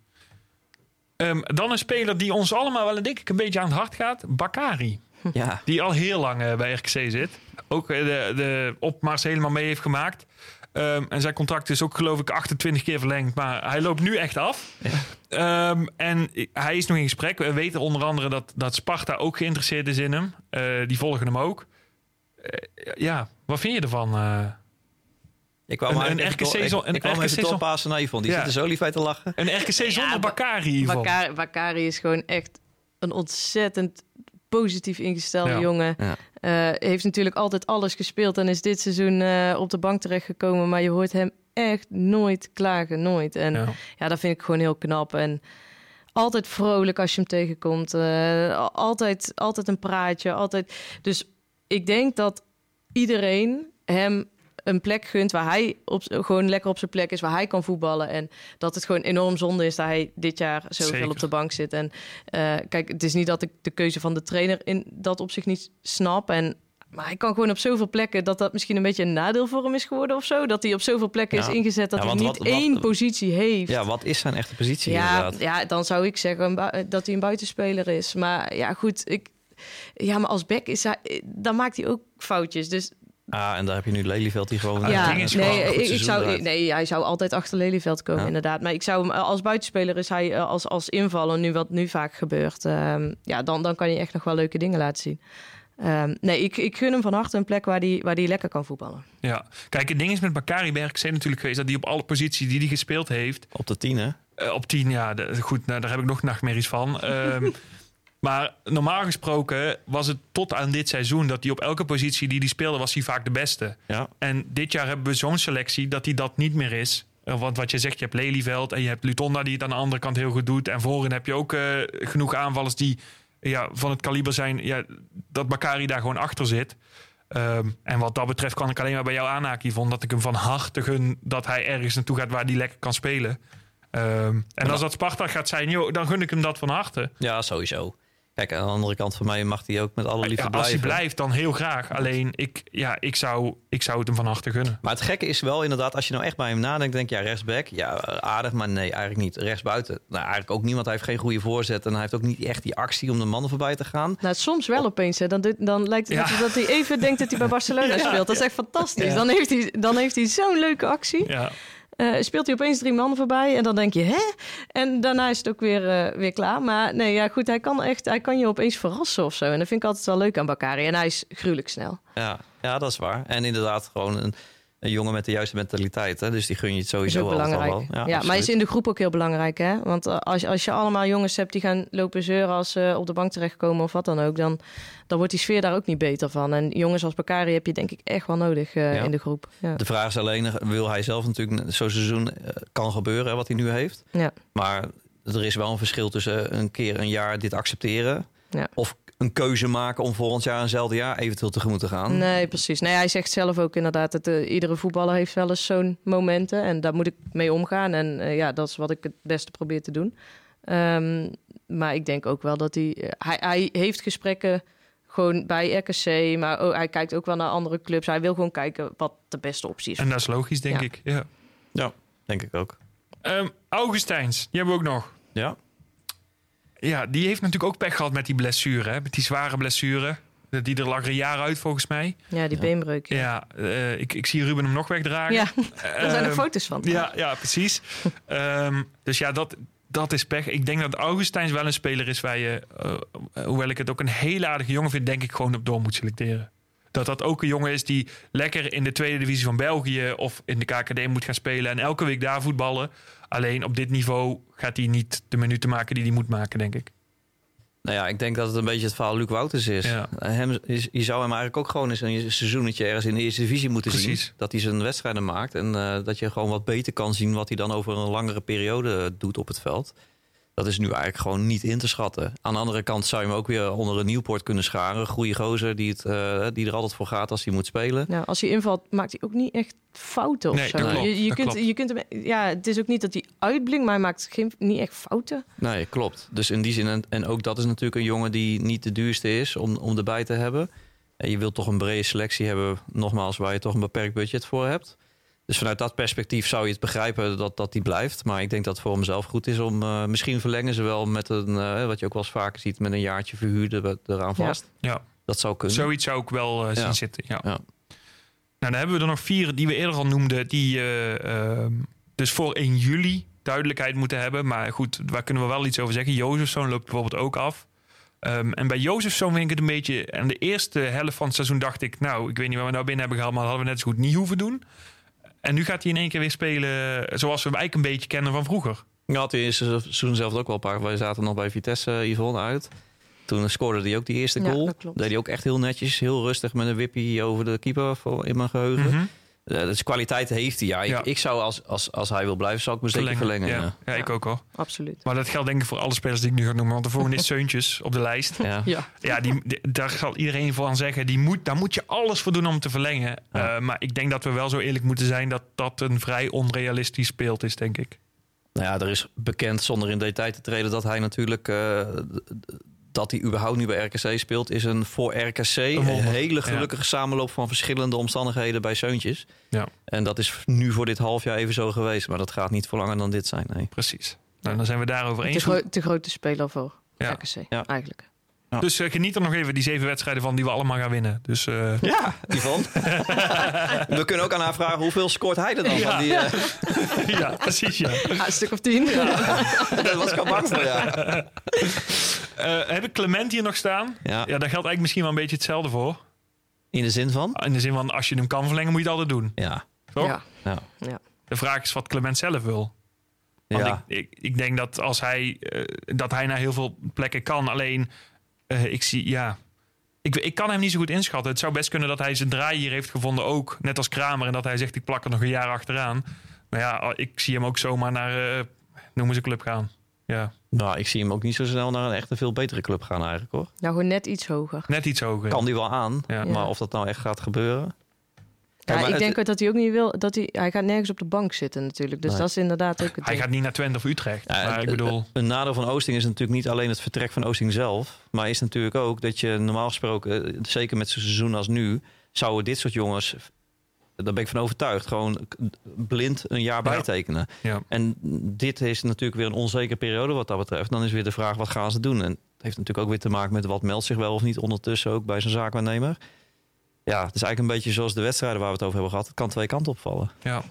Ehm, dan een speler die ons allemaal wel denk ik een beetje aan het hart gaat. Bakari.
Ja,
Die al heel lang eh, bij RKC zit. Ook de, de opmars helemaal mee heeft gemaakt. Ehm, en zijn contract is ook geloof ik 28 keer verlengd. Maar hij loopt nu echt af. Ehm, en hij is nog in gesprek. We weten onder andere dat, dat Sparta ook geïnteresseerd is in hem. Eh, die volgen hem ook. Eh, ja, wat vind je ervan? eh?
ik kwam
Een-
maar
een RKC
ik- kwam
RKC
even doorpassen naar Yvonne. Die
Ja.
zit er zo lief uit te lachen.
Een RKC zonder
Ba-
Bakari in ieder geval.
Bakari, Bakari is gewoon echt een ontzettend positief ingestelde
Ja.
jongen.
Ja.
Eh, heeft natuurlijk altijd alles gespeeld en is dit seizoen eh, op de bank terechtgekomen. Maar je hoort hem echt nooit klagen, nooit. En ja.
Ja.
dat vind ik gewoon heel knap. En altijd vrolijk als je hem tegenkomt. Eh, altijd, altijd een praatje. Altijd. Dus ik denk dat iedereen hem een plek gunt waar hij op, gewoon lekker op zijn plek is, waar hij kan voetballen. En dat het gewoon enorm zonde is dat hij dit jaar zoveel
Zeker.
op de bank zit. En eh, kijk, het is niet dat ik de keuze van de trainer in dat opzicht niet snap. En maar hij kan gewoon op zoveel plekken dat dat misschien een beetje een nadeel voor hem is geworden of zo. Dat hij op zoveel plekken
Ja.
is ingezet dat
Ja,
hij niet
wat- wat-
één positie heeft.
Ja, wat is zijn echte positie
Ja,
inderdaad?
ja, dan zou ik zeggen dat hij een buitenspeler is. Maar ja, goed. Ik, ja, maar als back is hij, dan maakt hij ook foutjes. Dus
Ah, en daar heb je nu Lelyveld die gewoon...
Ja,
is
nee, ik, zou,
draait.
nee, hij zou altijd achter Lelyveld komen,
Ja.
inderdaad. Maar ik zou hem als buitenspeler is hij eh, als, als invaller, nu wat nu vaak gebeurt. ehm, ja, dan, dan kan hij echt nog wel leuke dingen laten zien. Ehm, nee, ik, ik gun hem van harte een plek waar hij waar die lekker kan voetballen.
Ja. Kijk, het ding is met Bakari RKC natuurlijk geweest... dat hij op alle posities die hij gespeeld heeft...
Op de tien, hè?
eh, op 10, ja, de- goed, nou, daar heb ik nog nachtmerries van. Ehm, maar normaal gesproken was het tot aan dit seizoen... dat hij op elke positie die hij speelde, was hij vaak de beste.
Ja.
En dit jaar hebben we zo'n selectie dat hij dat niet meer is. Want wat je zegt, je hebt Lelyveld en je hebt Lutonda die het aan de andere kant heel goed doet. En voorin heb je ook eh, genoeg aanvallers die ja, van het kaliber zijn ja, dat Bakari daar gewoon achter zit. Ehm, en wat dat betreft kan ik alleen maar bij jou aanhaken, Yvonne, dat ik hem van harte gun dat hij ergens naartoe gaat waar hij lekker kan spelen. Ehm, en als dat Sparta gaat zijn, joh, dan gun ik hem dat van harte.
Ja, sowieso. Kijk, aan de andere kant van mij mag hij ook met alle liefde
Ja, als hij
blijven.
blijft, dan heel graag. Alleen, ik, ja, ik, zou, ik zou het hem van harte gunnen.
Maar het gekke is wel inderdaad, als je nou echt bij hem nadenkt, denk je, ja, rechtsback, ja, aardig, maar nee, eigenlijk niet. Rechtsbuiten, nou, eigenlijk ook niet, want hij heeft geen goede voorzet en hij heeft ook niet echt die actie om de mannen voorbij te gaan.
Nou, soms wel opeens. Hè. Dan, dan lijkt het
Ja.
dat hij even denkt dat hij bij Barcelona speelt. Dat is echt fantastisch.
Ja.
Dan heeft hij, dan heeft hij zo'n leuke actie.
Ja,
Eh, speelt hij opeens drie mannen voorbij en dan denk je, hè? En daarna is het ook weer, eh, weer klaar. Maar nee, ja, goed, hij kan, echt, hij kan je opeens verrassen of zo. En dat vind ik altijd wel leuk aan Bakari. En hij is gruwelijk snel.
Ja, ja, dat is waar. En inderdaad gewoon een, een jongen met de juiste mentaliteit. Hè? Dus die gun je het sowieso altijd al wel.
Ja, maar is in de groep ook heel belangrijk, hè? Want eh, als, als je allemaal jongens hebt die gaan lopen zeuren als ze op de bank terechtkomen of wat dan ook, dan, dan wordt die sfeer daar ook niet beter van. En jongens als Bakari heb je denk ik echt wel nodig eh,
Ja.
in de groep. Ja.
De vraag is alleen, wil hij zelf natuurlijk zo'n seizoen eh, kan gebeuren, hè, wat hij nu heeft.
Ja.
Maar er is wel een verschil tussen een keer een jaar dit accepteren.
Ja.
Of een keuze maken om volgend jaar eenzelfde jaar eventueel tegemoet te gaan.
Nee, precies. Nee, hij zegt zelf ook inderdaad dat eh, iedere voetballer heeft wel eens zo'n momenten. En daar moet ik mee omgaan. En eh, ja, dat is wat ik het beste probeer te doen. Ehm, maar ik denk ook wel dat hij, eh, hij... Hij heeft gesprekken gewoon bij RKC. Maar ook, hij kijkt ook wel naar andere clubs. Hij wil gewoon kijken wat de beste optie is.
en dat is logisch, denk
Ja.
ik. Ja.
Denk ik ook.
Ehm, Augustijns, die hebben we ook nog.
Ja,
Ja, die heeft natuurlijk ook pech gehad met die blessure. Hè? Met die zware blessure. Die er lag er een jaar uit volgens mij.
Ja, die
Ja.
beenbreuk. Ja,
Ja, eh, ik, ik zie Ruben hem nog wegdragen.
ja daar zijn er
Ehm,
foto's van.
Ja, ja precies. Ehm, dus ja, dat, dat is pech. Ik denk dat Augustijns wel een speler is waar je, eh, hoewel ik het ook een hele aardige jongen vind, denk ik gewoon op door moet selecteren. Dat dat ook een jongen is die lekker in de tweede divisie van België of in de KKD moet gaan spelen en elke week daar voetballen. Alleen op dit niveau gaat hij niet de minuten maken die hij moet maken, denk ik.
nou ja, ik denk dat het een beetje het verhaal Luc Wouters is.
Ja.
Hem, is je zou hem eigenlijk ook gewoon eens een seizoenetje ergens in de eerste divisie moeten
Precies.
zien. Dat hij zijn wedstrijden maakt en eh, dat je gewoon wat beter kan zien wat hij dan over een langere periode doet op het veld. Dat is nu eigenlijk gewoon niet in te schatten. Aan de andere kant zou je hem ook weer onder een Nieuwpoort kunnen scharen. Goeie gozer die, het, eh, die er altijd voor gaat als hij moet spelen.
Nou, als hij invalt, maakt hij ook niet echt fouten of
Nee,
zo.
dat klopt,
je, je,
dat
kunt,
klopt.
je kunt hem, ja, het is ook niet dat hij uitblinkt, maar hij maakt geen, niet echt fouten.
Nee, klopt. Dus in die zin, en, en ook dat is natuurlijk een jongen die niet de duurste is om, om erbij te hebben. En je wilt toch een brede selectie hebben, nogmaals, waar je toch een beperkt budget voor hebt. Dus vanuit dat perspectief zou je het begrijpen dat, dat die blijft. Maar ik denk dat het voor hemzelf goed is om eh, misschien verlengen ze wel met een, eh, wat je ook wel eens vaker ziet, met een jaartje verhuurde eraan
Ja.
vast.
Ja.
Dat zou kunnen.
Zoiets zou ik wel eh, zien
Ja.
zitten. Ja.
Ja.
Nou, dan hebben we er nog vier die we eerder al noemden, die eh, ehm, dus voor 1 juli duidelijkheid moeten hebben. Maar goed, waar kunnen we wel iets over zeggen? Jozefzoon loopt bijvoorbeeld ook af. Ehm, en bij Jozefzoon vind ik het een beetje... Aan de eerste helft van het seizoen dacht ik... nou, ik weet niet waar we nou binnen hebben gehaald... maar dat hadden we net zo goed niet hoeven doen. En nu gaat hij in één keer weer spelen... zoals we hem eigenlijk een beetje kennen van vroeger.
Ja, had hij in zijn seizoen zelf ook wel een paar. Wij zaten nog bij Vitesse, eh, Yvonne, uit. Toen scoorde hij ook die eerste
Ja,
goal.
dat klopt.
Deed hij ook echt heel netjes, heel rustig met een wippie over de keeper voor- in mijn geheugen.
Mhm.
Eh, dus kwaliteit heeft hij. Ja,
Ja.
Ik, ik zou als, als, als hij wil blijven, zou ik me zeker verlengen.
Ja.
ja.
Ja, ik ook hoor.
Absoluut.
Maar dat geldt denk ik voor alle spelers die ik nu ga noemen. Want de volgende is Seuntjes op de lijst.
Ja.
Ja.
Ja, die, die- daar zal iedereen van zeggen. Die moet, daar moet je alles voor doen om te verlengen.
Ja.
Eh, maar ik denk dat we wel zo eerlijk moeten zijn dat dat een vrij onrealistisch speelt is, denk ik.
Nou ja, er is bekend, zonder in detail te treden, dat hij natuurlijk... eh, dat hij überhaupt nu bij RKC speelt, is een voor RKC een hele gelukkige samenloop van verschillende omstandigheden bij Seuntjes.
Ja.
En dat is nu voor dit half jaar even zo geweest. Maar dat gaat niet voor langer dan dit zijn. Nee.
Precies. Nou, dan zijn we daarover
Te,
eens.
gro- te grote speler voor
Ja.
RKC,
Ja.
eigenlijk.
Ja.
Dus eh, geniet er nog even die zeven wedstrijden van die we allemaal gaan winnen. Dus eh,
Ja, Yvonne. We kunnen ook aan haar vragen hoeveel scoort hij er dan van die... eh,
ja, precies ja.
Ah, een stuk of tien.
Daar was ik al bang voor, ja.
Eh, heb ik Clement hier nog staan?
ja.
Ja, daar geldt eigenlijk misschien wel een beetje hetzelfde voor.
In de zin van?
In de zin van, als je hem kan verlengen, moet je het altijd doen.
Ja.
Toch?
Ja.
Ja.
De vraag is wat Clement zelf wil. Want
ja.
ik, ik, ik denk dat als hij, eh, dat hij naar heel veel plekken kan. Alleen, eh, ik zie, ja... Ik, ik kan hem niet zo goed inschatten. Het zou best kunnen dat hij zijn draai hier heeft gevonden ook. Net als Kramer. En dat hij zegt, ik plak er nog een jaar achteraan. Maar ja, ik zie hem ook zomaar naar, eh noem eens een club gaan. Ja,
Nou, ik zie hem ook niet zo snel naar een echt een veel betere club gaan eigenlijk, hoor.
Nou, gewoon net iets hoger.
net iets hoger.
Kan die wel aan,
Ja.
maar of dat nou echt gaat gebeuren...
Ja, ik
het-
denk ook dat hij ook niet wil. Dat hij, hij gaat nergens op de bank zitten natuurlijk. Dus
Nee.
dat is inderdaad ook het
Hij
ding.
gaat niet naar Twente of Utrecht.
Ja,
maar
het-
ik bedoel...
Een nadeel van Oosting is natuurlijk niet alleen het vertrek van Oosting zelf. Maar is natuurlijk ook dat je normaal gesproken, zeker met zo'n seizoen als nu, zouden dit soort jongens, daar ben ik van overtuigd, gewoon blind een jaar
Ja.
bijtekenen.
Ja.
En dit is natuurlijk weer een onzekere periode wat dat betreft. Dan is weer de vraag, wat gaan ze doen? En het heeft natuurlijk ook weer te maken met wat meldt zich wel of niet ondertussen ook bij zijn zaakwaarnemer. Ja, het is eigenlijk een beetje zoals de wedstrijden waar we het over hebben gehad. Het kan twee kanten opvallen.
Ja.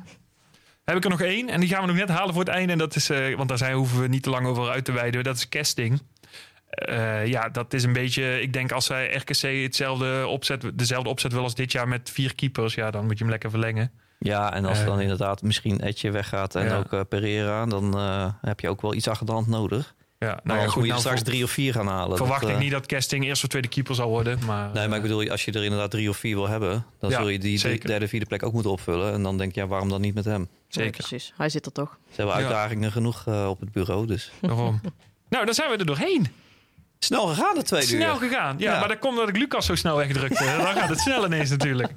Heb ik er nog één en die gaan we nog net halen voor het einde. En dat is, eh, want daar zijn, hoeven we niet te lang over uit te wijden. Dat is casting. Eh, ja, dat is een beetje. Ik denk als zij RKC hetzelfde opzet, dezelfde opzet wil als dit jaar met vier keepers, ja, dan moet je hem lekker verlengen.
Ja, en als
Eh.
dan inderdaad misschien Etje weggaat en
Ja.
ook eh, Pereira, dan heb je ook wel iets achter de hand nodig.
Ja,
Nou,
ja,
goed,
goed.
moet je
Nou,
straks drie of vier gaan halen.
verwacht
Dat,
ik
eh,
niet dat casting eerst of tweede keeper zal worden. Maar,
Nee, maar ik bedoel, als je er inderdaad drie of vier wil hebben, dan
Ja,
zul je die
zeker.
derde, vierde plek ook moeten opvullen. En dan denk je, ja, waarom dan niet met hem?
Ja,
zeker.
precies. Hij zit er toch.
Ze hebben
Ja.
uitdagingen genoeg eh, op het bureau, dus...
Daarom. nou, dan zijn we er doorheen.
Snel gegaan de tweede
Snel
uur.
gegaan. Ja,
Ja.
maar dat komt dat ik Lucas zo snel wegdrukte. dan gaat het snel ineens natuurlijk.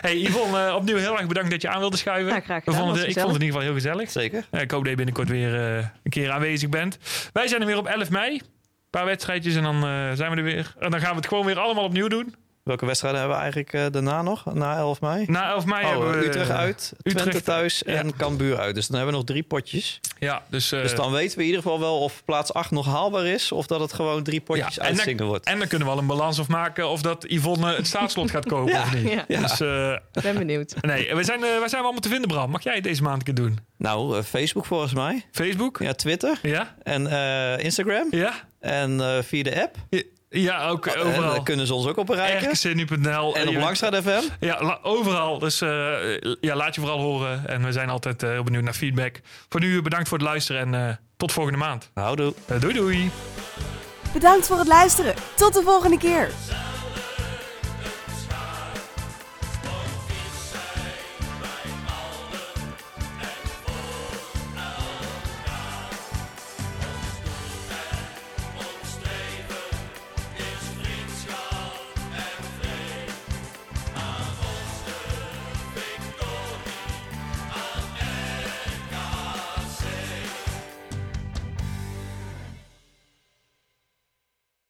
Hey Yvonne, eh, opnieuw heel erg bedankt dat je aan wilde schuiven.
Ja, graag gedaan.
vonden ik vond het in ieder geval heel gezellig.
Zeker.
Ik hoop dat je binnenkort weer eh, een keer aanwezig bent. Wij zijn er weer op 11 mei. Een paar wedstrijdjes en dan eh, zijn we er weer. En dan gaan we het gewoon weer allemaal opnieuw doen.
Welke wedstrijden hebben we eigenlijk eh, daarna nog, na 11 mei?
Na 11 mei
Oh,
hebben we...
Utrecht uit, Twente
Utrecht-
thuis
ja.
en Cambuur uit. Dus dan hebben we nog drie potjes.
Ja, dus... eh,
dus dan weten we in ieder geval wel of plaats 8 nog haalbaar is... of dat het gewoon drie potjes
Ja, en dan-
uitzingen wordt.
en dan kunnen we al een balans of maken of dat Yvonne het staatslot gaat kopen of niet.
Ja.
Ja.
Dus eh,
Ik ben benieuwd.
nee, we zijn, eh, waar zijn we allemaal te vinden, Bram? Mag jij het deze maand een keer doen?
Nou, eh, Facebook volgens mij.
Facebook?
Ja, Twitter.
Ja?
En eh, Instagram.
Ja?
En eh, via de app.
Ja, ook
En
overal.
daar kunnen ze ons ook op bereiken.
RKC.nl.
En op Langstraat FM.
Ja, la- overal. Dus eh, ja, laat je vooral horen. En we zijn altijd eh, heel benieuwd naar feedback. Voor nu bedankt voor het luisteren en eh, tot volgende maand.
Houdoe.
Eh, doei doei.
Bedankt voor het luisteren. Tot de volgende keer.